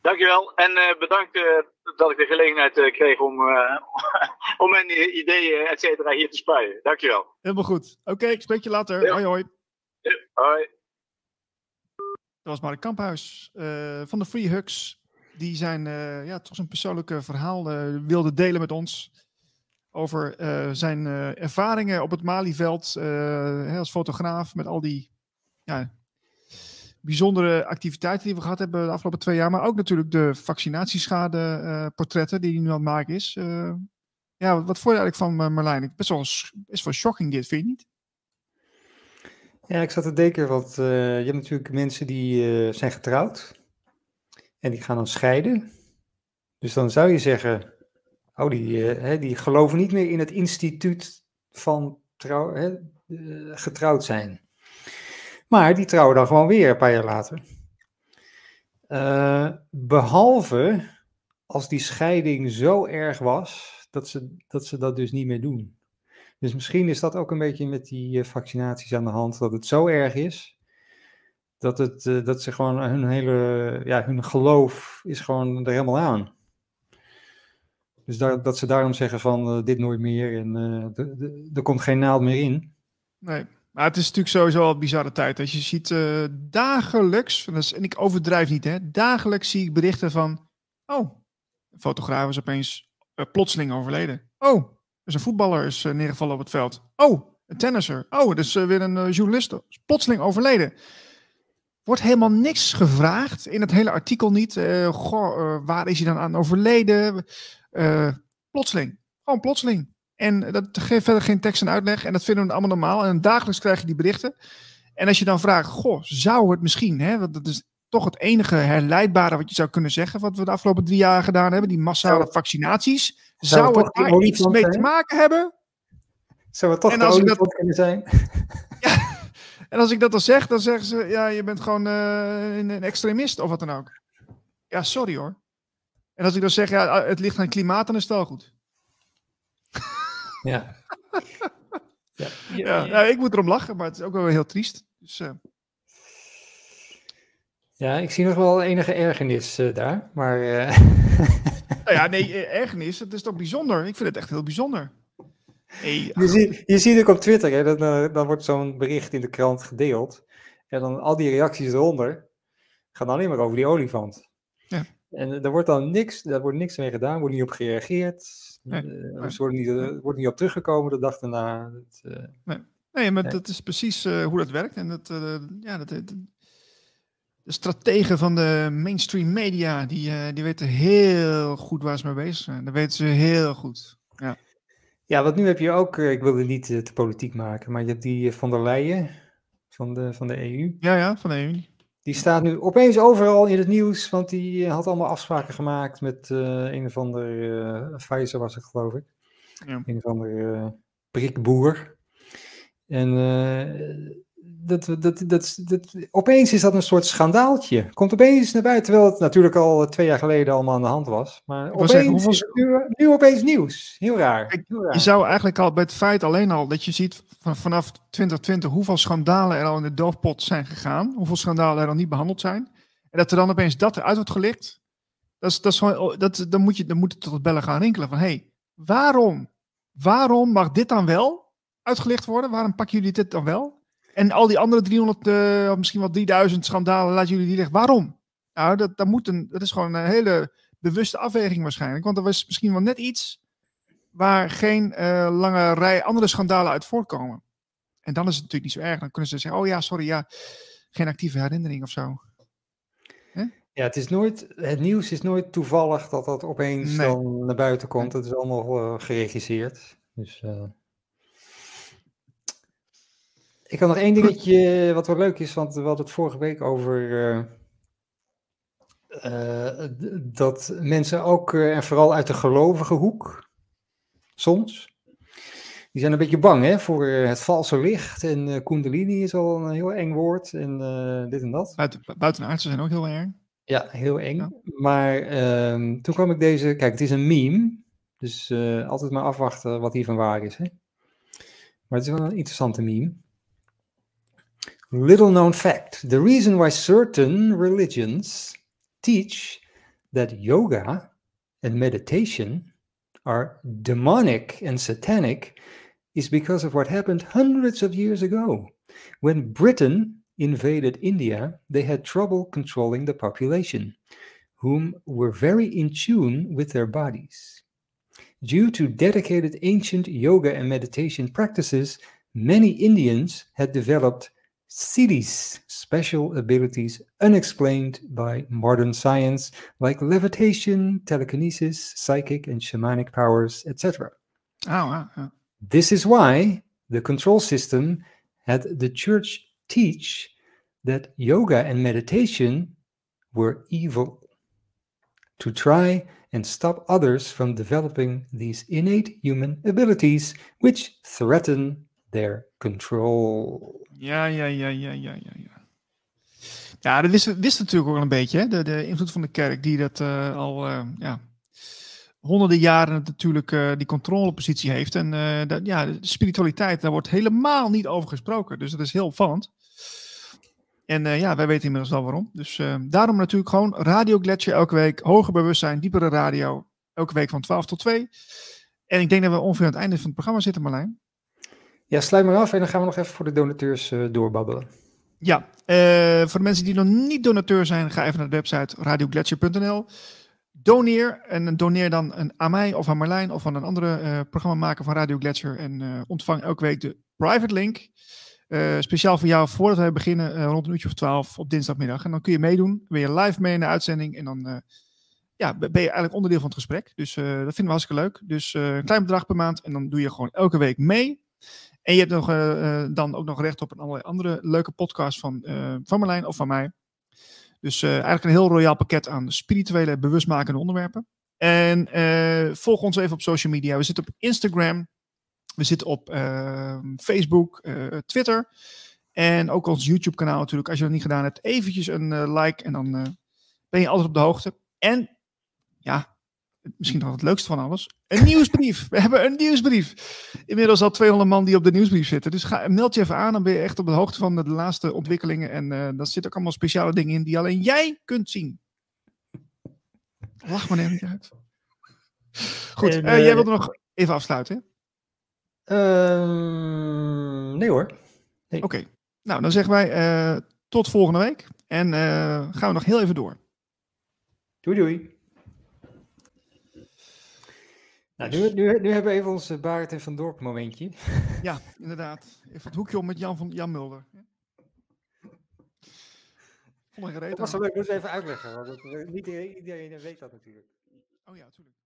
Dankjewel en uh, bedankt uh, dat ik de gelegenheid kreeg om, [laughs] om mijn ideeën, et cetera, hier te spuien. Dankjewel. Helemaal goed. Oké, okay, ik spreek je later. Ja. Hoi, hoi. Ja, hoi. Dat was Mark Kamphuis van de Free Hugs. Die zijn, ja, toch een persoonlijke verhaal wilde delen met ons. Over zijn ervaringen op het Malieveld als fotograaf met al die ja, bijzondere activiteiten die we gehad hebben de afgelopen twee jaar. Maar ook natuurlijk de vaccinatieschade-portretten uh, die hij nu aan het maken is. Uh, ja, wat vond je eigenlijk van uh, Marlijn? Best wel, best wel shocking dit, vind je niet? Ja, ik zat te denken, want je hebt natuurlijk mensen die zijn getrouwd. En die gaan dan scheiden. Dus dan zou je zeggen, oh, die, hè, die geloven niet meer in het instituut van trouw, hè, getrouwd zijn. Maar die trouwen dan gewoon weer een paar jaar later. Uh, behalve als die scheiding zo erg was dat ze, dat ze dat dus niet meer doen. Dus misschien is dat ook een beetje met die vaccinaties aan de hand, dat het zo erg is dat, het, dat ze gewoon hun hele, ja, hun geloof is gewoon er helemaal aan. Dus dat ze daarom zeggen van dit nooit meer en er komt geen naald meer in. Nee. Maar het is natuurlijk sowieso al een bizarre tijd. Als je ziet uh, dagelijks, en ik overdrijf niet, hè, dagelijks zie ik berichten van, oh, een fotograaf is opeens uh, plotseling overleden. Oh, dus een voetballer is uh, neergevallen op het veld. Oh, een tennisser. Oh, dus weer een journalist. Plotseling overleden. Wordt helemaal niks gevraagd in het hele artikel niet. goh, waar is hij dan aan overleden? Plotseling. Gewoon plotseling. En dat geeft verder geen tekst en uitleg. En dat vinden we allemaal normaal. En dagelijks krijg je die berichten. En als je dan vraagt, goh, zou het misschien, hè, want dat is toch het enige herleidbare wat je zou kunnen zeggen, wat we de afgelopen drie jaar gedaan hebben, die massale vaccinaties. Zou, zou het daar iets mee te maken hebben? Zou het toch en als dat kunnen zijn? [laughs] ja, en als ik dat dan zeg, dan zeggen ze, ja, je bent gewoon uh, een, een extremist of wat dan ook. Ja, sorry hoor. En als ik dan zeg, ja, het ligt aan het klimaat, dan is het wel goed. Ja. ja. ja. ja. ik moet erom lachen, maar het is ook wel heel triest. Dus, uh... Ja, ik zie nog wel enige ergernis uh, daar, maar... Uh... [laughs] nou ja, nee, ergernis, het is toch bijzonder? Ik vind het echt heel bijzonder. Hey, je, ziet, je ziet ook op Twitter, hè, dan, dan wordt zo'n bericht in de krant gedeeld. En dan al die reacties eronder gaan alleen maar over die olifant. En er wordt dan niks, daar wordt niks mee gedaan, wordt niet op gereageerd. Nee, uh, dus wordt niet, uh, wordt niet op teruggekomen de dag daarna. Het, uh, nee. nee, maar dat is precies hoe dat werkt. En dat, ja, dat, de strategen van de mainstream media, die, die weten heel goed waar ze mee bezig zijn. Dat weten ze heel goed. Ja, ja want nu heb je ook, ik wilde niet te politiek maken, maar je hebt die van der Leyen van de, van de EU. Ja, ja, van de EU. Die staat nu opeens overal in het nieuws, want die had allemaal afspraken gemaakt met uh, een of ander, uh, Pfizer was het geloof ik. Ja. Een of ander uh, prikboer. En dat, dat, dat, dat, opeens is dat een soort schandaaltje. Komt opeens naar buiten, terwijl het natuurlijk al twee jaar geleden allemaal aan de hand was. Maar opeens zeggen, hoeveel... nu, nu, opeens nieuws. Heel raar. Heel raar. Je zou eigenlijk al bij het feit alleen al dat je ziet van, vanaf 2020 hoeveel schandalen er al in de doofpot zijn gegaan. Hoeveel schandalen er al niet behandeld zijn. En dat er dan opeens dat eruit wordt gelicht. Dat is, dat is gewoon, oh, dat, dan, moet je, dan moet het tot het bellen gaan rinkelen van hé, hey, waarom? Waarom mag dit dan wel uitgelicht worden? Waarom pakken jullie dit dan wel? En al die andere 300, uh, misschien wel 3000 schandalen laten jullie die liggen. Waarom? Nou, dat, dat, moet een, dat is gewoon een hele bewuste afweging waarschijnlijk. Want er was misschien wel net iets waar geen uh, lange rij andere schandalen uit voortkomen. En dan is het natuurlijk niet zo erg. Dan kunnen ze zeggen, oh ja, sorry, ja, geen actieve herinnering of zo. Ja, het is nooit, het nieuws is nooit toevallig dat dat opeens Nee. dan naar buiten komt. Het is allemaal eh, geregisseerd. Dus, eh, Ik had nog één dingetje wat wel leuk is, want we hadden het vorige week over eh, eh, dat mensen ook, eh, en vooral uit de gelovige hoek, soms, die zijn een beetje bang hè, voor het valse licht. En eh kundalini is al een heel eng woord en dit en dat. Buiten, buitenaardsen zijn ook heel erg. Ja, heel eng. Ja. Maar ehm, toen kwam ik deze. Kijk, het is een meme. Dus altijd maar afwachten wat hiervan waar is. Hè? Maar het is wel een interessante meme. Little known fact: the reason why certain religions teach that yoga and meditation are demonic and satanic is because of what happened hundreds of years ago. When Britain invaded India, they had trouble controlling the population, whom were very in tune with their bodies. Due to dedicated ancient yoga and meditation practices, many Indians had developed siddhis, special abilities unexplained by modern science, like levitation, telekinesis, psychic and shamanic powers, etc. Ah, ah. This is why the control system had the church teach that yoga and meditation were evil. To try and stop others from developing these innate human abilities, which threaten their control. Ja, ja, ja, ja, ja, ja. Ja, dat wist, wist natuurlijk ook een beetje? De, de invloed van de kerk, die dat eh, al eh, ja, honderden jaren natuurlijk eh, die controlepositie heeft. En dat, ja, de spiritualiteit, daar wordt helemaal niet over gesproken. Dus dat is heel opvallend. En ja, wij weten inmiddels wel waarom. Dus daarom natuurlijk gewoon Radio Gletscher elke week. Hoger bewustzijn, diepere radio. Elke week van 12 tot 2. En ik denk dat we ongeveer aan het einde van het programma zitten, Marlijn. Ja, sluit maar af en dan gaan we nog even voor de donateurs eh, doorbabbelen. Ja, eh, voor de mensen die nog niet donateur zijn, ga even naar de website radiogletscher.nl. Doneer en doneer dan een, aan mij of aan Marlijn of aan een andere eh programmamaker van Radio Gletscher. En ontvang elke week de private link. speciaal voor jou voordat wij beginnen rond een uurtje of twaalf op dinsdagmiddag. En dan kun je meedoen. Ben je live mee in de uitzending. En dan ja, ben je eigenlijk onderdeel van het gesprek. Dus dat vinden we hartstikke leuk. Dus een klein bedrag per maand. En dan doe je gewoon elke week mee. En je hebt nog, eh, eh, dan ook nog recht op een allerlei andere leuke podcasts van, eh, van Marlijn of van mij. Dus eigenlijk een heel royaal pakket aan spirituele, bewustmakende onderwerpen. En volg ons even op social media. We zitten op Instagram. We zitten op eh, Facebook, Twitter. En ook ons YouTube kanaal natuurlijk. Als je dat niet gedaan hebt, eventjes een like. En dan ben je altijd op de hoogte. En ja, misschien nog het leukste van alles. Een nieuwsbrief. We hebben een nieuwsbrief. Inmiddels al 200 man die op de nieuwsbrief zitten. Dus ga, meld je even aan. Dan ben je echt op de hoogte van de laatste ontwikkelingen. En eh daar zitten ook allemaal speciale dingen in die alleen jij kunt zien. Lach maar even niet uit. Goed, En, eh, eh, jij wilde nog even afsluiten. hè? Ehm, nee hoor. Oké. Nou, dan zeggen wij eh, tot volgende week. En eh, gaan we nog heel even door. Doei doei. Nou, nu, nu, nu hebben we even ons Barend en Van Dorp momentje. [laughs] Ja, inderdaad. Even het hoekje om met Jan, van, Jan Mulder. Dat was wel leuk, dat even uitleggen. Want niet iedereen weet dat natuurlijk. Oh ja, natuurlijk.